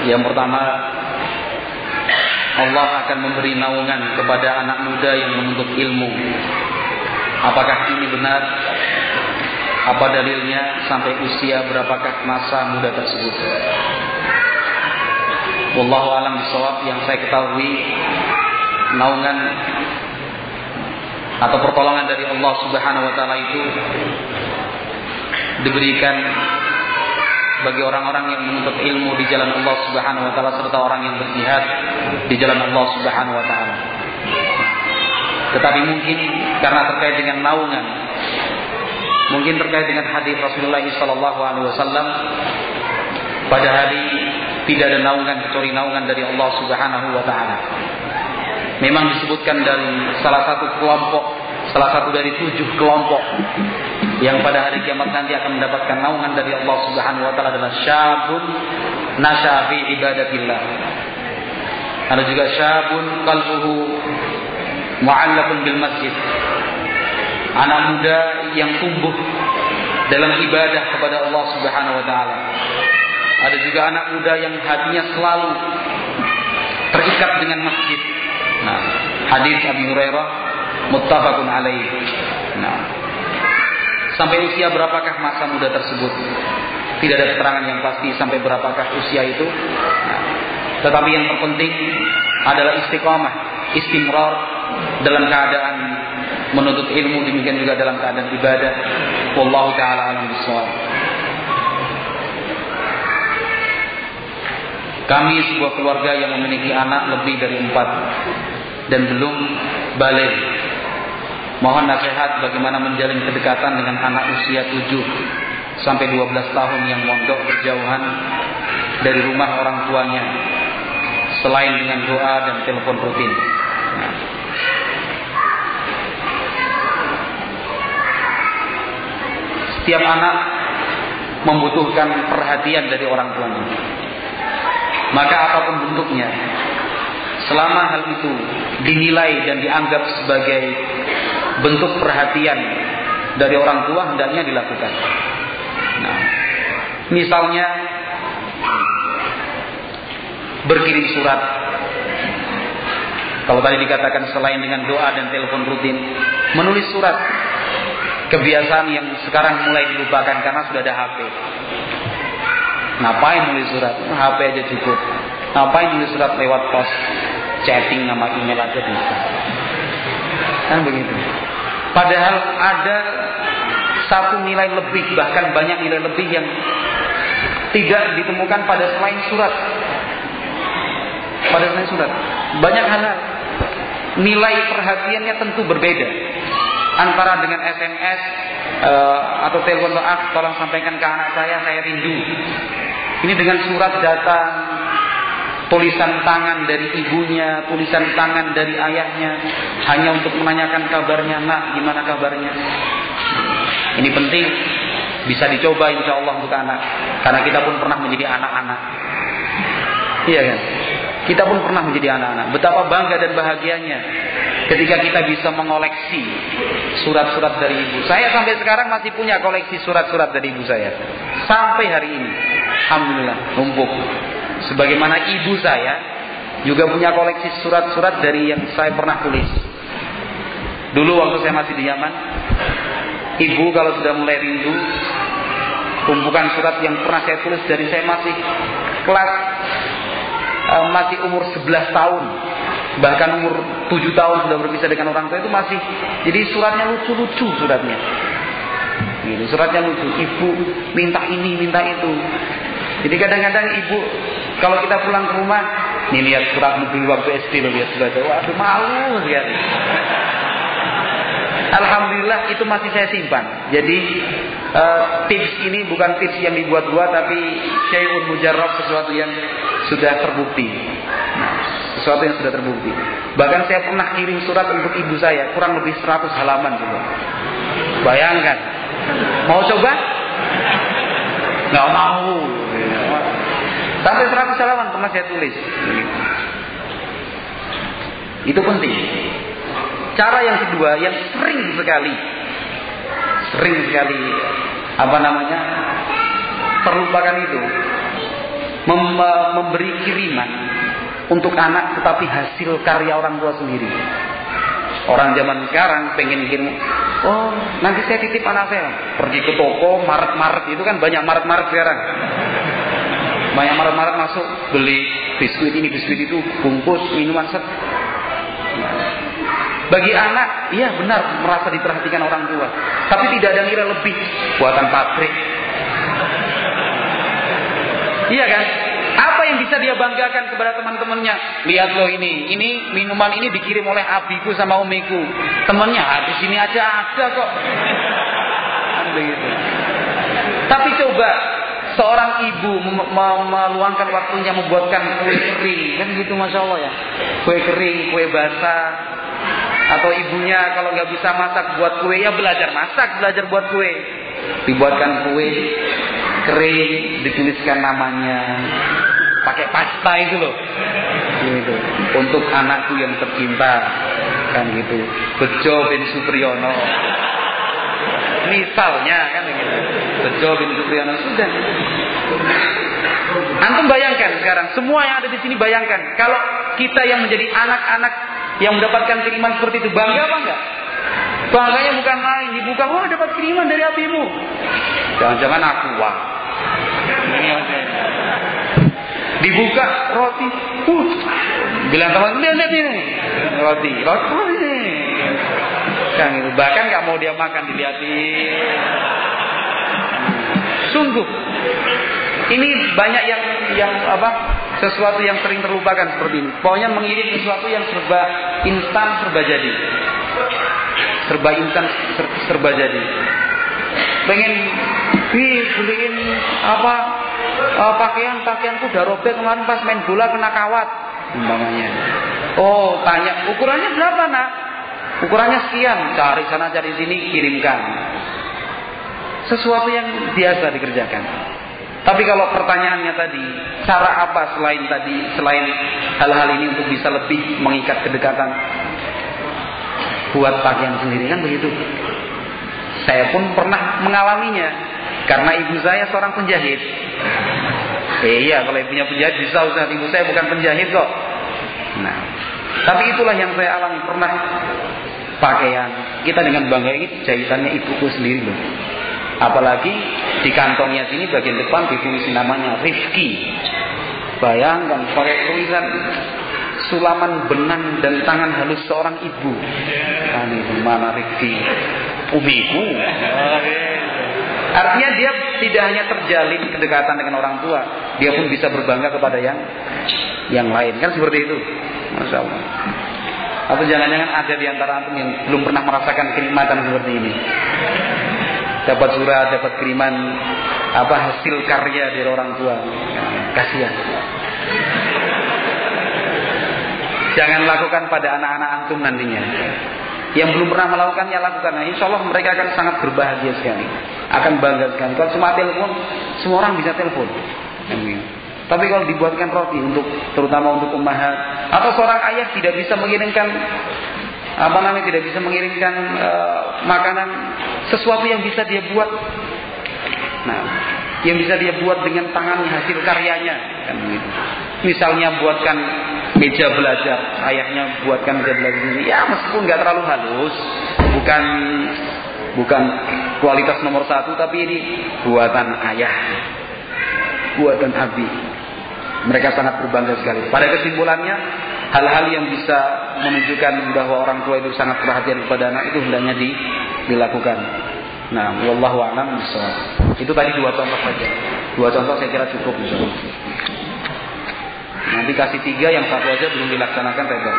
Yang pertama, Allah akan memberi naungan kepada anak muda yang menuntut ilmu. Apakah ini benar? Apa dalilnya sampai usia berapakah masa muda tersebut? Wallahu alam bisawab yang saya ketahui naungan atau pertolongan dari Allah Subhanahu wa taala itu diberikan bagi orang-orang yang menuntut ilmu di jalan Allah Subhanahu wa taala serta orang yang berjihad di jalan Allah Subhanahu wa taala. Tetapi mungkin karena terkait dengan naungan mungkin terkait dengan hadis Rasulullah sallallahu alaihi wasallam pada hari tidak ada naungan kecuali naungan dari Allah Subhanahu wa taala. Memang disebutkan dari salah satu kelompok, salah satu dari tujuh kelompok yang pada hari kiamat nanti akan mendapatkan naungan dari Allah Subhanahu wa taala adalah syabun nasya fi ibadatillah. Ada juga syabun qalbuhu mu'allaqun bil masjid. Anak muda yang tumbuh dalam ibadah kepada Allah Subhanahu wa taala. Ada juga anak muda yang hatinya selalu terikat dengan masjid. Nah, hadis Abi Hurairah muttafaqun alaih. Nah, Sampai usia berapakah masa muda tersebut? Tidak ada keterangan yang pasti sampai berapakah usia itu. Nah, tetapi yang terpenting adalah istiqomah, istimrar dalam keadaan menuntut ilmu demikian juga dalam keadaan ibadah. Wallahu taala alam bisawab. Kami sebuah keluarga yang memiliki anak lebih dari empat dan belum balik Mohon nasihat bagaimana menjalin kedekatan dengan anak usia 7 sampai 12 tahun yang mondok berjauhan dari rumah orang tuanya selain dengan doa dan telepon rutin. Setiap anak membutuhkan perhatian dari orang tuanya. Maka apa pun bentuknya, selama hal itu dinilai dan dianggap sebagai bentuk perhatian dari orang tua hendaknya dilakukan. Nah, misalnya berkirim surat. Kalau tadi dikatakan selain dengan doa dan telepon rutin, menulis surat kebiasaan yang sekarang mulai dilupakan karena sudah ada HP. Ngapain nulis surat? HP aja cukup. Ngapain nulis surat lewat pos? Chatting nama email aja bisa. Kan begitu. Padahal ada satu nilai lebih, bahkan banyak nilai lebih yang tidak ditemukan pada selain surat. Pada selain surat. Banyak hal nilai perhatiannya tentu berbeda antara dengan SMS uh, eh, atau telepon maaf tolong sampaikan ke anak saya saya rindu ini dengan surat datang tulisan tangan dari ibunya, tulisan tangan dari ayahnya, hanya untuk menanyakan kabarnya, nak gimana kabarnya. Ini penting, bisa dicoba insya Allah untuk anak, karena kita pun pernah menjadi anak-anak. Iya kan? Kita pun pernah menjadi anak-anak. Betapa bangga dan bahagianya ketika kita bisa mengoleksi surat-surat dari ibu. Saya sampai sekarang masih punya koleksi surat-surat dari ibu saya. Sampai hari ini. Alhamdulillah, numpuk. Sebagaimana ibu saya juga punya koleksi surat-surat dari yang saya pernah tulis. Dulu waktu saya masih di Yaman, ibu kalau sudah mulai rindu, tumpukan surat yang pernah saya tulis dari saya masih kelas uh, masih umur 11 tahun bahkan umur 7 tahun sudah berpisah dengan orang tua itu masih jadi suratnya lucu-lucu suratnya. Gitu, suratnya lucu. Ibu minta ini minta itu. Jadi kadang-kadang ibu kalau kita pulang ke rumah nih lihat surat mobil waktu SD lihat surat waduh malu sekali Alhamdulillah itu masih saya simpan. Jadi uh, tips ini bukan tips yang dibuat-buat tapi syai'un mujarrab sesuatu yang sudah terbukti. Nah, sesuatu yang sudah terbukti. Bahkan saya pernah kirim surat untuk ibu saya kurang lebih 100 halaman juga. Bayangkan. Mau coba? Nggak mau. Sampai 100 halaman pernah saya tulis. Itu penting. Cara yang kedua yang sering sekali sering sekali apa namanya terlupakan itu mem memberi kiriman untuk anak tetapi hasil karya orang tua sendiri. Orang zaman sekarang pengen kirim, oh nanti saya titip anak saya pergi ke toko maret-maret itu kan banyak maret-maret sekarang. Banyak maret-maret masuk beli biskuit ini biskuit itu bungkus minuman set bagi anak, iya benar merasa diperhatikan orang tua. Tapi tidak ada nilai lebih buatan pabrik. Iya kan? Apa yang bisa dia banggakan kepada teman-temannya? Lihat loh ini, ini minuman ini dikirim oleh abiku sama umiku. Temannya, ah, di sini aja ada kok. Kan. Tapi coba seorang ibu meluangkan waktunya membuatkan kue kering, kan gitu masya Allah ya. Kue kering, kue basah, atau ibunya kalau nggak bisa masak buat kue ya belajar masak belajar buat kue. Dibuatkan kue kering dituliskan namanya. Pakai pasta itu loh. Gitu. Untuk anakku yang tercinta kan gitu. Bejo bin Supriyono misalnya kan gitu Bejo bin Supriyono sudah Antum bayangkan sekarang semua yang ada di sini bayangkan kalau kita yang menjadi anak-anak yang mendapatkan kiriman seperti itu bangga apa enggak? Bangganya bukan lain, dibuka, wah dapat kiriman dari abimu. Jangan-jangan aku wah. Dibuka roti, uh, bilang teman lihat ini roti, roti, Kan itu bahkan nggak mau dia makan dilihatin. Sungguh, ini banyak yang yang apa sesuatu yang sering terlupakan seperti ini. Pokoknya mengirim sesuatu yang serba instan, serba jadi. Serba instan, ser, serba jadi. pengen beliin apa uh, pakaian pakaianku udah robek kemarin pas main bola kena kawat oh tanya ukurannya berapa nak ukurannya sekian cari sana cari sini kirimkan sesuatu yang biasa dikerjakan tapi kalau pertanyaannya tadi, cara apa selain tadi, selain hal-hal ini untuk bisa lebih mengikat kedekatan? Buat pakaian sendiri kan begitu. Saya pun pernah mengalaminya karena ibu saya seorang penjahit. Eh, iya, kalau ibunya penjahit bisa Ustaz, ibu saya bukan penjahit kok. Nah, tapi itulah yang saya alami pernah pakaian. Kita dengan bangga ini jahitannya ibuku sendiri loh. Apalagi di kantongnya sini bagian depan ditulis namanya Rifki. Bayangkan pakai tulisan sulaman benang dan tangan halus seorang ibu. Itu mana Rifki? Umiku. Artinya dia tidak hanya terjalin kedekatan dengan orang tua, dia pun bisa berbangga kepada yang yang lain. Kan seperti itu. Masya Allah. Atau jangan-jangan ada di antara antum yang belum pernah merasakan kenikmatan seperti ini dapat surat, dapat kiriman apa hasil karya dari orang tua. Kasihan. Jangan lakukan pada anak-anak antum nantinya. Yang belum pernah melakukannya lakukan. Nah, insya Allah mereka akan sangat berbahagia sekali. Akan bangga sekali. Kalau cuma telepon, semua orang bisa telepon. Tapi kalau dibuatkan roti untuk terutama untuk umahat atau seorang ayah tidak bisa mengirimkan apa namanya tidak bisa mengirimkan uh, makanan sesuatu yang bisa dia buat. Nah yang bisa dia buat dengan tangannya hasil karyanya kan begitu misalnya buatkan meja belajar ayahnya buatkan meja belajar ini ya meskipun nggak terlalu halus bukan bukan kualitas nomor satu tapi ini buatan ayah buatan abi mereka sangat berbangga sekali pada kesimpulannya hal-hal yang bisa menunjukkan bahwa orang tua itu sangat perhatian kepada anak itu hendaknya di, dilakukan. Nah, wallahu a'lam. Itu tadi dua contoh saja. Dua contoh saya kira cukup insyaallah. Nanti kasih tiga, yang satu aja belum dilaksanakan reda.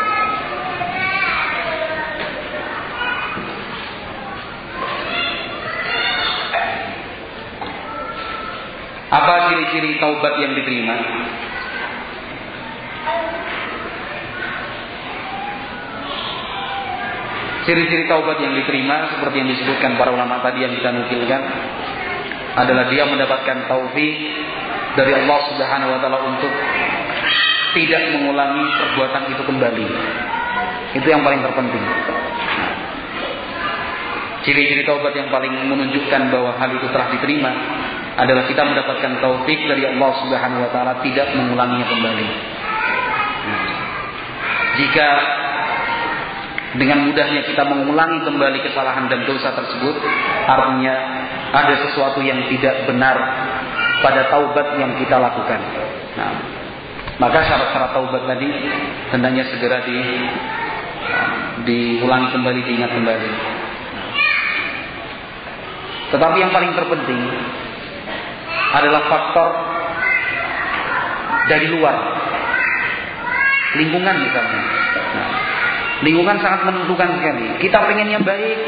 Apa ciri-ciri taubat yang diterima? Ciri-ciri taubat yang diterima seperti yang disebutkan para ulama tadi yang kita nukilkan adalah dia mendapatkan taufik dari Allah Subhanahu wa taala untuk tidak mengulangi perbuatan itu kembali. Itu yang paling terpenting. Ciri-ciri taubat yang paling menunjukkan bahwa hal itu telah diterima adalah kita mendapatkan taufik dari Allah Subhanahu wa taala tidak mengulanginya kembali. Jika dengan mudahnya kita mengulangi kembali kesalahan dan dosa tersebut artinya ada sesuatu yang tidak benar pada taubat yang kita lakukan nah, maka syarat-syarat taubat tadi hendaknya segera di diulangi kembali diingat kembali tetapi yang paling terpenting adalah faktor dari luar lingkungan misalnya nah, Lingkungan sangat menentukan sekali. Kita pengennya baik,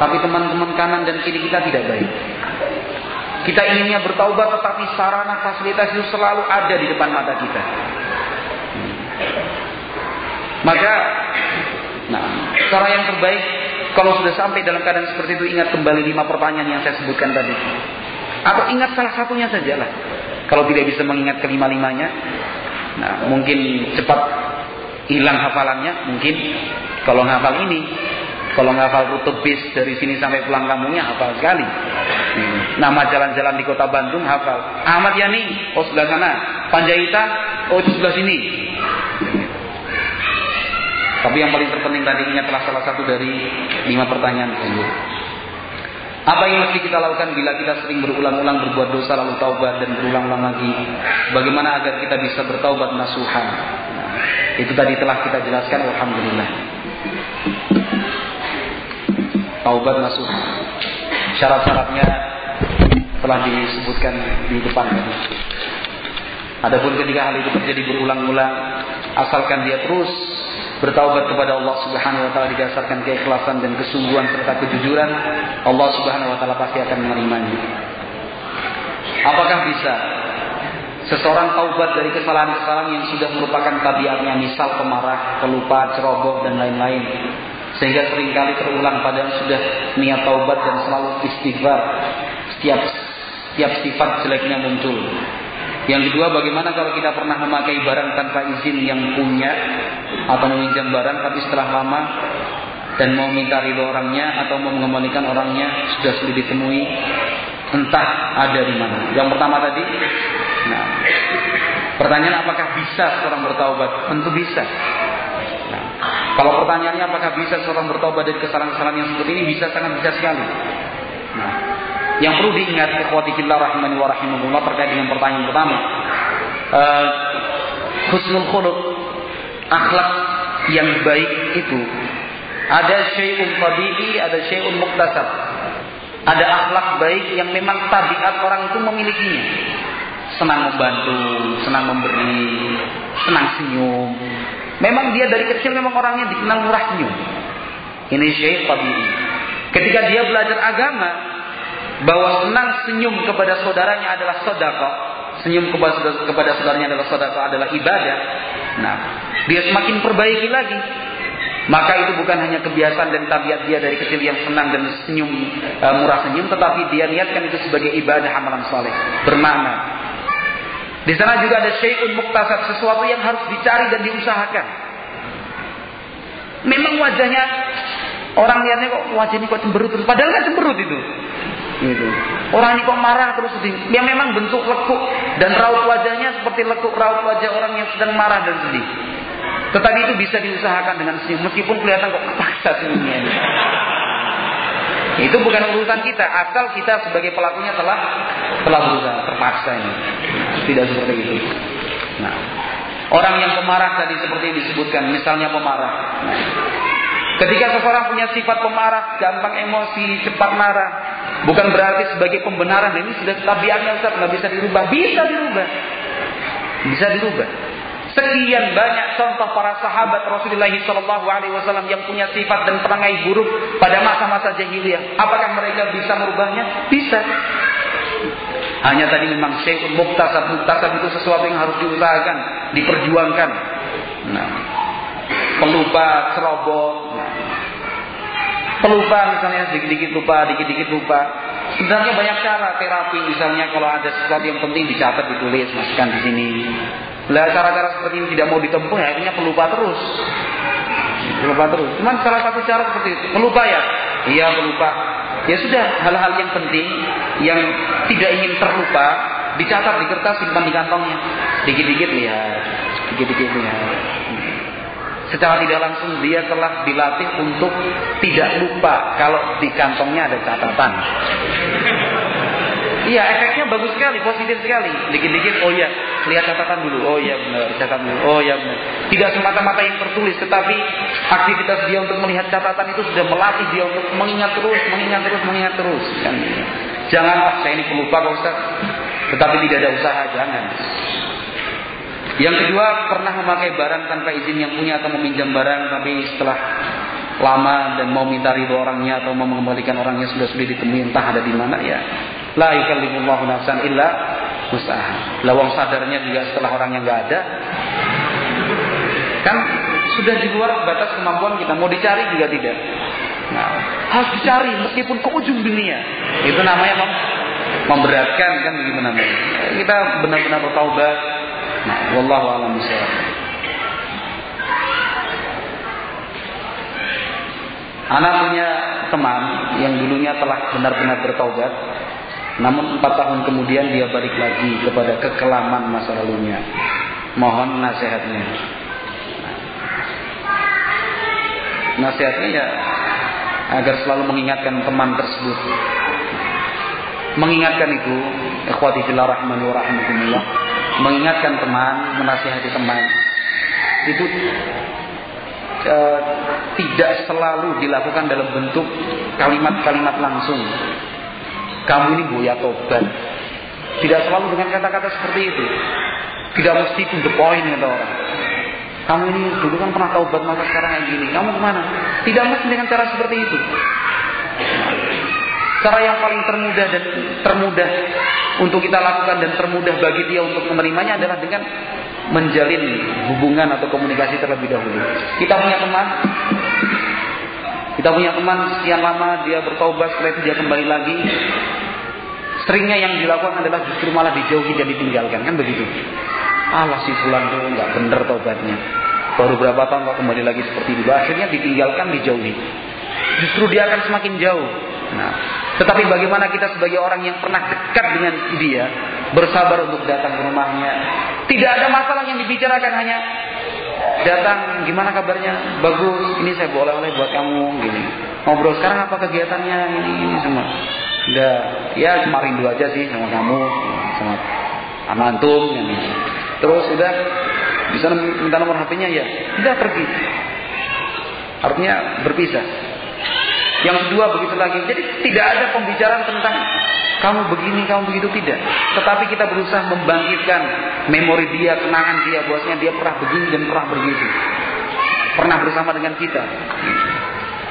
tapi teman-teman kanan dan kiri kita tidak baik. Kita inginnya bertaubat, tetapi sarana fasilitas itu selalu ada di depan mata kita. Maka, nah, cara yang terbaik kalau sudah sampai dalam keadaan seperti itu ingat kembali lima pertanyaan yang saya sebutkan tadi. Atau ingat salah satunya saja lah. Kalau tidak bisa mengingat kelima-limanya, nah mungkin cepat hilang hafalannya mungkin. Kalau ngafal ini kalau ngafal rute bis dari sini sampai pulang kampungnya hafal sekali. Nama jalan-jalan di kota Bandung hafal. Ahmad Yani oh sebelah sana. Panjaitan oh itu sebelah sini. Tapi yang paling terpenting tadi ingatlah salah satu dari lima pertanyaan. tersebut. Apa yang mesti kita lakukan bila kita sering berulang-ulang berbuat dosa lalu taubat dan berulang-ulang lagi? Bagaimana agar kita bisa bertaubat nasuhan? Itu tadi telah kita jelaskan alhamdulillah. Taubat nasuh. Syarat-syaratnya telah disebutkan di depan tadi. Adapun ketika hal itu terjadi berulang-ulang, asalkan dia terus bertaubat kepada Allah Subhanahu wa taala didasarkan keikhlasan dan kesungguhan serta kejujuran, Allah Subhanahu wa taala pasti akan menerimanya. Apakah bisa seseorang taubat dari kesalahan-kesalahan yang sudah merupakan tabiatnya, misal pemarah, pelupa, ceroboh dan lain-lain, sehingga sering kali terulang padahal sudah niat taubat dan selalu istighfar setiap setiap sifat jeleknya muncul. Yang kedua, bagaimana kalau kita pernah memakai barang tanpa izin yang punya atau meminjam barang tapi setelah lama dan mau minta ridho orangnya atau mau mengembalikan orangnya sudah sulit ditemui entah ada di mana. Yang pertama tadi, nah, pertanyaan apakah bisa seorang bertaubat? Tentu bisa. Nah, kalau pertanyaannya apakah bisa seorang bertaubat dari kesalahan-kesalahan yang seperti ini? Bisa sangat bisa sekali. Nah, yang perlu diingat ikhwati fillah rahimani wa rahimahullah terkait dengan pertanyaan pertama. Uh, husnul khuluq, akhlak yang baik itu ada syai'un tabi'i, ada syai'un muktasab. Ada akhlak baik yang memang tabiat orang itu memilikinya. Senang membantu, senang memberi, senang senyum. Memang dia dari kecil memang orangnya dikenal murah senyum. Ini syai' tabi'i. Ketika dia belajar agama, bahwa senang senyum kepada saudaranya adalah sodako, senyum kepada, saudaranya adalah sodako adalah ibadah. Nah, dia semakin perbaiki lagi maka itu bukan hanya kebiasaan dan tabiat dia dari kecil yang senang dan senyum e, murah senyum, tetapi dia niatkan itu sebagai ibadah amalan soleh, bermakna. Di sana juga ada syai'un muktasab, sesuatu yang harus dicari dan diusahakan. Memang wajahnya orang lihatnya kok wajah ini kok cemberut padahal nggak cemberut itu. Gitu. Orang ini kok marah terus sedih. Ya memang bentuk lekuk dan raut wajahnya seperti lekuk raut wajah orang yang sedang marah dan sedih. Tetapi itu bisa diusahakan dengan senyum meskipun kelihatan kok kepaksa senyumnya. Itu bukan urusan kita, asal kita sebagai pelakunya telah telah berusaha terpaksa ini. Tidak seperti itu. Nah, orang yang pemarah tadi seperti yang disebutkan, misalnya pemarah. Nah, ketika seseorang punya sifat pemarah, gampang emosi, cepat marah, bukan berarti sebagai pembenaran ini sudah tabiatnya Ustaz nggak bisa dirubah. Bisa dirubah. Bisa dirubah. Sekian banyak contoh para sahabat Rasulullah Shallallahu Alaihi Wasallam yang punya sifat dan perangai buruk pada masa-masa jahiliyah. Apakah mereka bisa merubahnya? Bisa. Hanya tadi memang syai'un muktasab. Muktasab itu sesuatu yang harus diusahakan, diperjuangkan. Nah, pelupa. Pelupa misalnya sedikit-sedikit lupa, dikit-dikit lupa. Sebenarnya banyak cara terapi misalnya kalau ada sesuatu yang penting dicatat, ditulis, masukkan di sini. Lah cara-cara seperti ini tidak mau ditempuh ya akhirnya pelupa terus. Pelupa terus. Cuman salah satu cara seperti itu. Pelupa ya? Iya pelupa. Ya sudah hal-hal yang penting yang tidak ingin terlupa dicatat di kertas simpan di kantongnya. Dikit-dikit lihat, dikit-dikit lihat. Secara tidak langsung dia telah dilatih untuk tidak lupa kalau di kantongnya ada catatan. Iya, efeknya bagus sekali, positif sekali. Dikit-dikit, oh iya, lihat catatan dulu. Oh iya benar, catat dulu. Oh iya benar. Tidak semata-mata yang tertulis, tetapi aktivitas dia untuk melihat catatan itu sudah melatih dia untuk mengingat terus, mengingat terus, mengingat terus. Kan? Jangan, ah, saya ini pelupa Pak Ustaz. Tetapi tidak ada usaha, jangan. Yang kedua, pernah memakai barang tanpa izin yang punya atau meminjam barang, tapi setelah lama dan mau minta ridho orangnya atau mau mengembalikan orangnya sudah sudah ditemui entah ada di mana ya La yukallifullahu nafsan illa usaha. Lawang sadarnya juga setelah orangnya nggak ada. Kan sudah di luar batas kemampuan kita. Mau dicari juga tidak. Nah, harus dicari meskipun ke ujung dunia. Itu namanya mem memberatkan kan begitu namanya. Kita benar-benar bertaubat. Nah, wallahu a'lam. Anak punya teman yang dulunya telah benar-benar bertaubat namun empat tahun kemudian dia balik lagi kepada kekelaman masa lalunya. Mohon nasihatnya. Nasihatnya ya agar selalu mengingatkan teman tersebut. Mengingatkan itu, ikhwati fillah rahmani wa rahmatullah. Mengingatkan teman, menasihati teman. Itu e, tidak selalu dilakukan dalam bentuk kalimat-kalimat langsung kamu ini buaya tobat. Tidak selalu dengan kata-kata seperti itu. Tidak mesti to the point kata orang. Kamu ini dulu kan pernah taubat maka sekarang kayak gini. Kamu ke mana? Tidak mesti dengan cara seperti itu. Cara yang paling termudah dan termudah untuk kita lakukan dan termudah bagi dia untuk menerimanya adalah dengan menjalin hubungan atau komunikasi terlebih dahulu. Kita punya teman, kita punya teman sekian lama dia bertobat setelah dia kembali lagi. Seringnya yang dilakukan adalah justru malah dijauhi dan ditinggalkan kan begitu. Allah si fulan tuh nggak bener tobatnya. Baru berapa tahun kok kembali lagi seperti itu. Akhirnya ditinggalkan, dijauhi. Justru dia akan semakin jauh. Nah, tetapi bagaimana kita sebagai orang yang pernah dekat dengan dia, bersabar untuk datang ke rumahnya. Tidak ada masalah yang dibicarakan hanya datang gimana kabarnya? Bagus ini saya boleh oleh buat kamu gini. Ngobrol sekarang apa kegiatannya? Ini ini semua. Udah ya cuma rindu aja sih sama kamu sama sama antum ini. Terus udah bisa minta nomor HP-nya ya tidak pergi. Artinya berpisah yang kedua begitu lagi. Jadi tidak ada pembicaraan tentang kamu begini, kamu begitu tidak. Tetapi kita berusaha membangkitkan memori dia, kenangan dia, bahwasanya dia pernah begini dan pernah begitu. Pernah bersama dengan kita.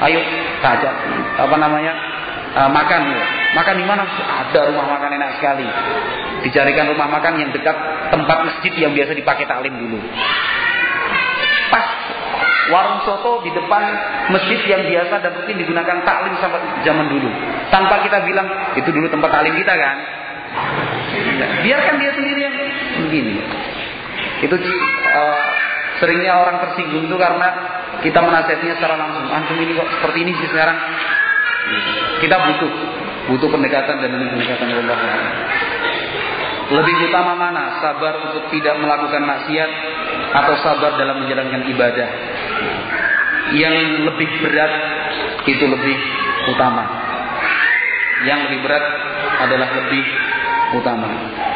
Ayo, tajak apa namanya? Uh, makan ya. Makan di mana? Ada rumah makan enak sekali. Dicarikan rumah makan yang dekat tempat masjid yang biasa dipakai taklim dulu. Pas warung soto di depan masjid yang biasa dan rutin digunakan taklim sampai zaman dulu. Tanpa kita bilang itu dulu tempat taklim kita kan. Biarkan dia sendiri yang begini. Itu uh, seringnya orang tersinggung itu karena kita menasihatinya secara langsung. Antum ini kok seperti ini sih sekarang. Kita butuh butuh pendekatan dan pendekatan Allah. Lebih utama mana? Sabar untuk tidak melakukan maksiat atau sabar dalam menjalankan ibadah? Yang lebih berat itu lebih utama. Yang lebih berat adalah lebih utama.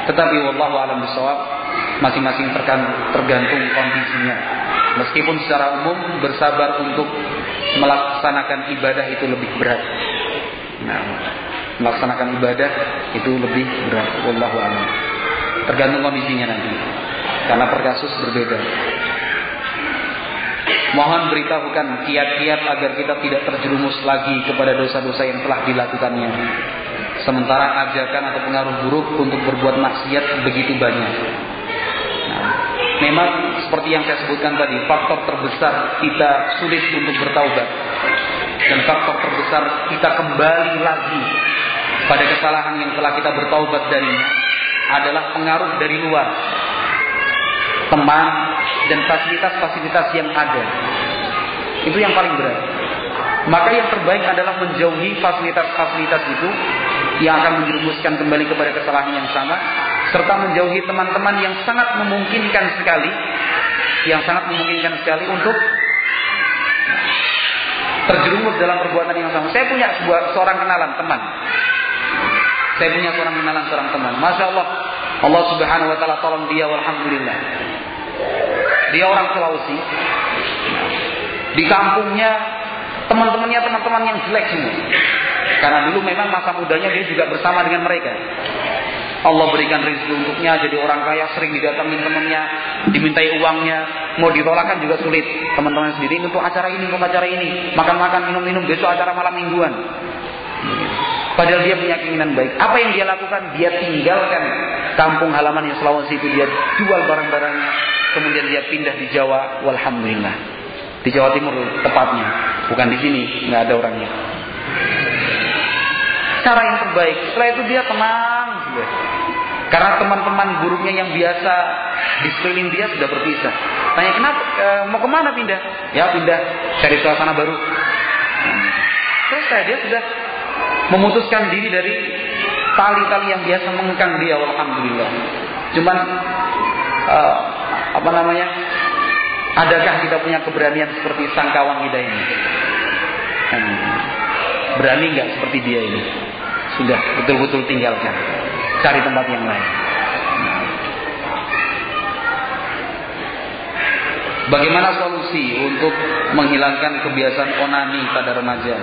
Tetapi wallahu alam bisawab masing-masing tergantung kondisinya. Meskipun secara umum bersabar untuk melaksanakan ibadah itu lebih berat. Nah, melaksanakan ibadah itu lebih berat wallahu alam tergantung kondisinya nanti karena per kasus berbeda. Mohon beritahukan kiat-kiat agar kita tidak terjerumus lagi kepada dosa-dosa yang telah dilakukannya. Sementara ajakan atau pengaruh buruk untuk berbuat maksiat begitu banyak. Nah, memang seperti yang saya sebutkan tadi faktor terbesar kita sulit untuk bertaubat. Dan faktor terbesar kita kembali lagi pada kesalahan yang telah kita bertaubat darinya adalah pengaruh dari luar. Teman dan fasilitas-fasilitas yang ada. Itu yang paling berat. Maka yang terbaik adalah menjauhi fasilitas-fasilitas itu yang akan menjerumuskan kembali kepada kesalahan yang sama serta menjauhi teman-teman yang sangat memungkinkan sekali yang sangat memungkinkan sekali untuk terjerumus dalam perbuatan yang sama. Saya punya sebuah seorang kenalan teman saya punya seorang kenalan seorang teman. Masya Allah. Allah subhanahu wa ta'ala tolong dia walhamdulillah. Dia orang Sulawesi. Di kampungnya teman-temannya teman-teman yang jelek semua. Karena dulu memang masa mudanya dia juga bersama dengan mereka. Allah berikan rezeki untuknya jadi orang kaya sering didatangin temannya dimintai uangnya mau ditolakkan juga sulit teman-teman sendiri untuk acara ini untuk acara ini makan-makan minum-minum besok acara malam mingguan Padahal dia punya keinginan baik. Apa yang dia lakukan? Dia tinggalkan kampung halaman yang Sulawesi itu. Dia jual barang-barangnya. Kemudian dia pindah di Jawa. Walhamdulillah. Di Jawa Timur tepatnya. Bukan di sini. nggak ada orangnya. Cara yang terbaik. Setelah itu dia tenang. Karena teman-teman gurunya yang biasa di sekeliling dia sudah berpisah. Tanya kenapa? E, mau ke mana pindah? Ya pindah cari suasana baru. Terus saya dia sudah memutuskan diri dari tali-tali yang biasa mengekang dia alhamdulillah cuman uh, apa namanya adakah kita punya keberanian seperti sang kawan kita ini? Hmm. berani nggak seperti dia ini? Sudah betul-betul tinggalkan. Cari tempat yang lain. Bagaimana solusi untuk menghilangkan kebiasaan onani pada remaja?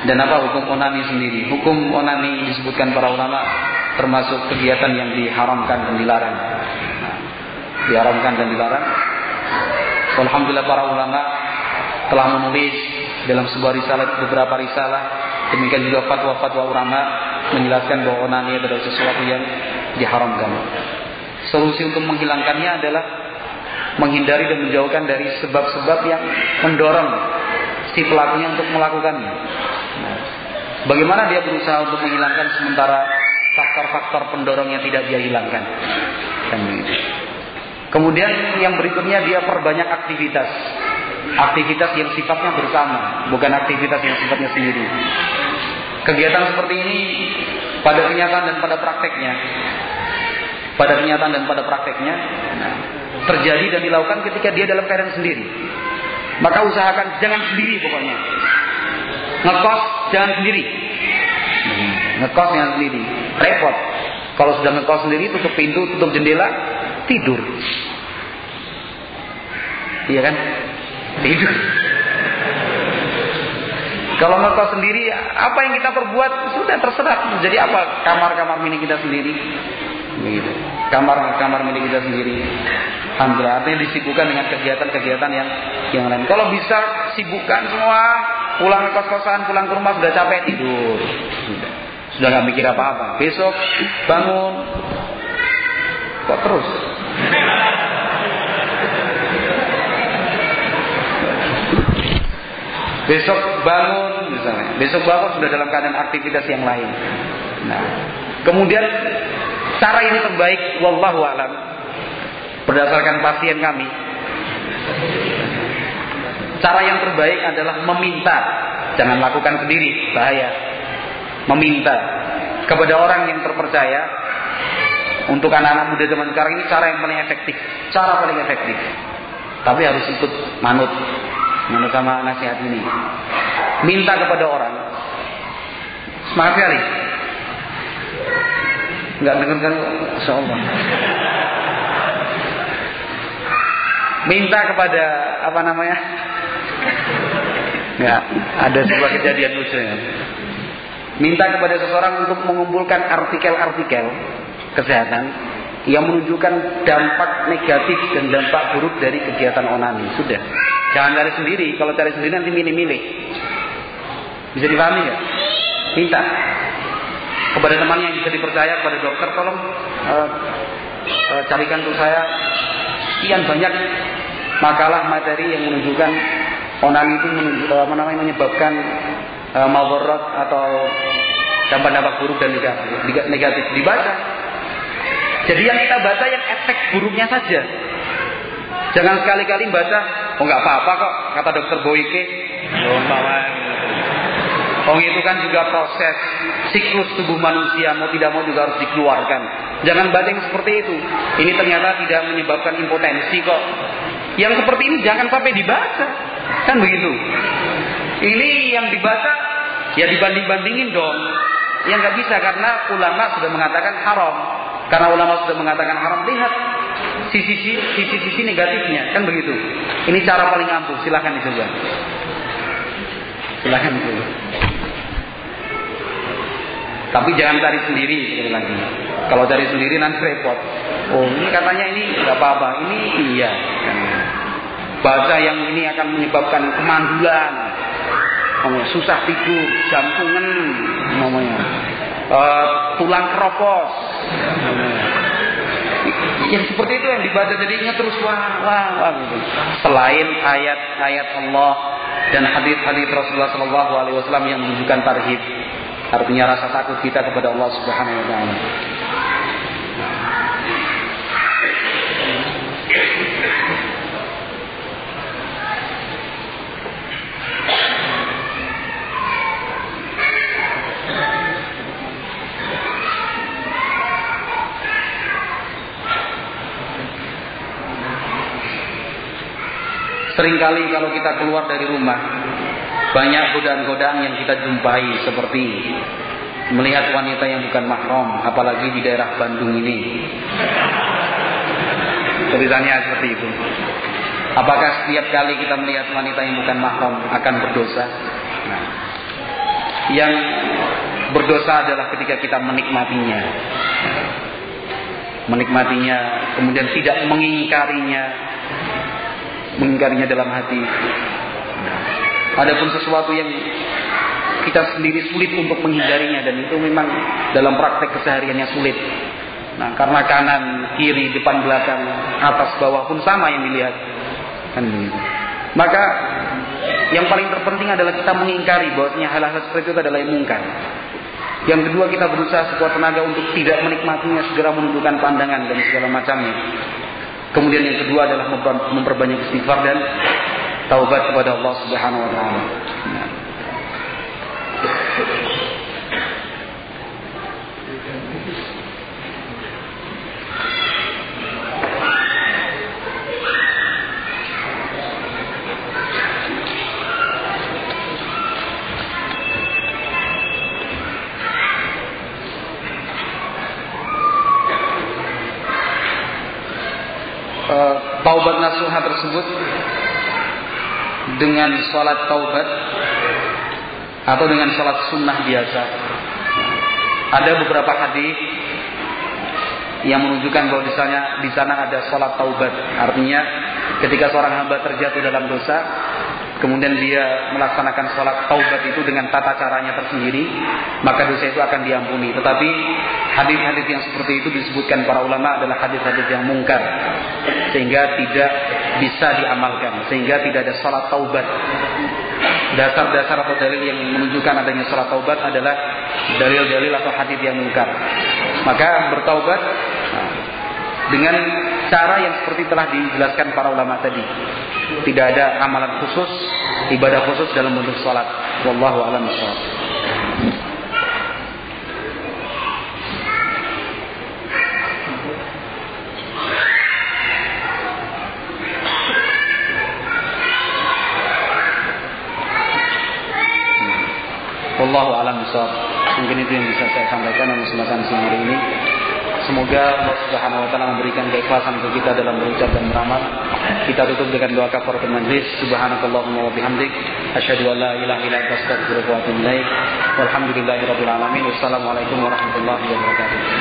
Dan apa hukum onani sendiri? Hukum onani disebutkan para ulama termasuk kegiatan yang diharamkan dan dilarang. Diharamkan dan dilarang. Alhamdulillah para ulama telah menulis dalam sebuah risalah beberapa risalah Demikian juga fatwa-fatwa ulama menjelaskan bahwa onani adalah sesuatu yang diharamkan. Solusi untuk menghilangkannya adalah menghindari dan menjauhkan dari sebab-sebab yang mendorong si pelakunya untuk melakukannya. Nah, bagaimana dia berusaha untuk menghilangkan sementara faktor-faktor pendorong yang tidak dia hilangkan? Kan Kemudian yang berikutnya dia perbanyak aktivitas. Aktivitas yang sifatnya bersama, bukan aktivitas yang sifatnya sendiri. Kegiatan seperti ini pada kenyataan dan pada prakteknya pada kenyataan dan pada prakteknya terjadi dan dilakukan ketika dia dalam keadaan sendiri. Maka usahakan jangan sendiri pokoknya. Ngekos jangan sendiri. Ngekos jangan sendiri. Repot. Kalau sudah ngekos sendiri tutup pintu, tutup jendela, tidur. Iya kan? Tidur. Kalau ngekos sendiri, apa yang kita perbuat sudah terserah. Jadi apa kamar-kamar mini kita sendiri? Begitu. Kamar-kamar milik kita sendiri. Alhamdulillah. Artinya disibukkan dengan kegiatan-kegiatan yang yang lain. Kalau bisa sibukkan semua, pulang kos-kosan, pulang ke rumah sudah capek tidur. Sudah. Sudah nggak mikir apa-apa. Besok bangun. Kok terus? Besok bangun misalnya. Besok bangun sudah dalam keadaan aktivitas yang lain. Nah, kemudian cara ini terbaik wallahu alam berdasarkan pasien kami. Cara yang terbaik adalah meminta, jangan lakukan sendiri, bahaya. Meminta kepada orang yang terpercaya untuk anak-anak muda zaman sekarang ini cara yang paling efektif, cara paling efektif. Tapi harus ikut manut menurut sama nasihat ini. Minta kepada orang. Semangat sekali. Enggak dengar kan insyaallah. Minta kepada apa namanya? Ya, ada sebuah kejadian lucu ya. Minta kepada seseorang untuk mengumpulkan artikel-artikel kesehatan yang menunjukkan dampak negatif dan dampak buruk dari kegiatan onani. Sudah. Jangan cari sendiri. Kalau cari sendiri nanti milih-milih. Bisa dipahami ya? Minta kepada teman yang bisa dipercaya kepada dokter tolong uh, uh, carikan untuk saya sekian banyak makalah materi yang menunjukkan onani itu uh, apa namanya, menyebabkan uh, mawarat atau dampak-dampak buruk dan negatif, negatif dibaca. Jadi yang kita baca yang efek buruknya saja. Jangan sekali-kali baca, oh nggak apa-apa kok, kata dokter Boyke. Oh itu kan juga proses siklus tubuh manusia mau tidak mau juga harus dikeluarkan. Jangan baca yang seperti itu. Ini ternyata tidak menyebabkan impotensi kok. Yang seperti ini jangan sampai dibaca. Kan begitu. Ini yang dibaca ya dibanding-bandingin dong. Yang nggak bisa karena ulama sudah mengatakan haram. Karena ulama sudah mengatakan haram, lihat sisi-sisi negatifnya, kan begitu. Ini cara paling ampuh, silahkan dicoba. Silahkan dicoba. Tapi jangan cari sendiri sekali lagi. Kalau cari sendiri nanti repot. Oh ini katanya ini nggak apa-apa. Ini iya. Baca yang ini akan menyebabkan kemandulan. Susah tidur, jantungan, namanya. Uh, tulang keropos. Yang seperti itu yang dibaca jadinya terus wah wah wah gitu. Selain ayat-ayat Allah dan hadis-hadis Rasulullah Wasallam yang menunjukkan tarhib Artinya rasa takut kita kepada Allah Subhanahu wa taala. Seringkali kalau kita keluar dari rumah banyak godaan-godaan yang kita jumpai seperti melihat wanita yang bukan mahram, apalagi di daerah Bandung ini. Tulisannya seperti itu. Apakah setiap kali kita melihat wanita yang bukan mahram akan berdosa? Nah, yang berdosa adalah ketika kita menikmatinya. Menikmatinya, kemudian tidak mengingkarinya. Mengingkarinya dalam hati. Adapun sesuatu yang kita sendiri sulit untuk menghindarinya dan itu memang dalam praktek kesehariannya sulit. Nah, karena kanan, kiri, depan, belakang, atas, bawah pun sama yang dilihat. Kan. Maka yang paling terpenting adalah kita mengingkari bahwasanya hal-hal seperti itu adalah yang mungkar. Yang kedua kita berusaha sekuat tenaga untuk tidak menikmatinya segera menundukkan pandangan dan segala macamnya. Kemudian yang kedua adalah memperbanyak istighfar dan taubat kepada Allah Subhanahu wa taala. Taubat nasuha tersebut dengan sholat taubat atau dengan sholat sunnah biasa. Ada beberapa hadis yang menunjukkan bahwa misalnya di sana ada sholat taubat. Artinya ketika seorang hamba terjatuh dalam dosa, kemudian dia melaksanakan sholat taubat itu dengan tata caranya tersendiri, maka dosa itu akan diampuni. Tetapi hadis-hadis yang seperti itu disebutkan para ulama adalah hadis-hadis yang mungkar, sehingga tidak bisa diamalkan, sehingga tidak ada sholat taubat. Dasar-dasar atau dalil yang menunjukkan adanya sholat taubat adalah dalil-dalil atau hadis yang mungkar. Maka bertaubat dengan cara yang seperti telah dijelaskan para ulama tadi. Tidak ada amalan khusus, ibadah khusus dalam bentuk salat. Wallahu a'lam bishawab. Wallahu a'lam bishawab. Mungkin itu yang bisa saya sampaikan dalam kesempatan siang hari ini. Semoga Allah Subhanahu wa taala memberikan keikhlasan untuk kita dalam berucap dan beramal. Kita tutup dengan doa kafaratul majlis. Subhanakallahumma wa bihamdik asyhadu an la ilaha illa anta astaghfiruka wa atubu ilaik. Walhamdulillahirabbil alamin. Wassalamualaikum warahmatullahi wabarakatuh.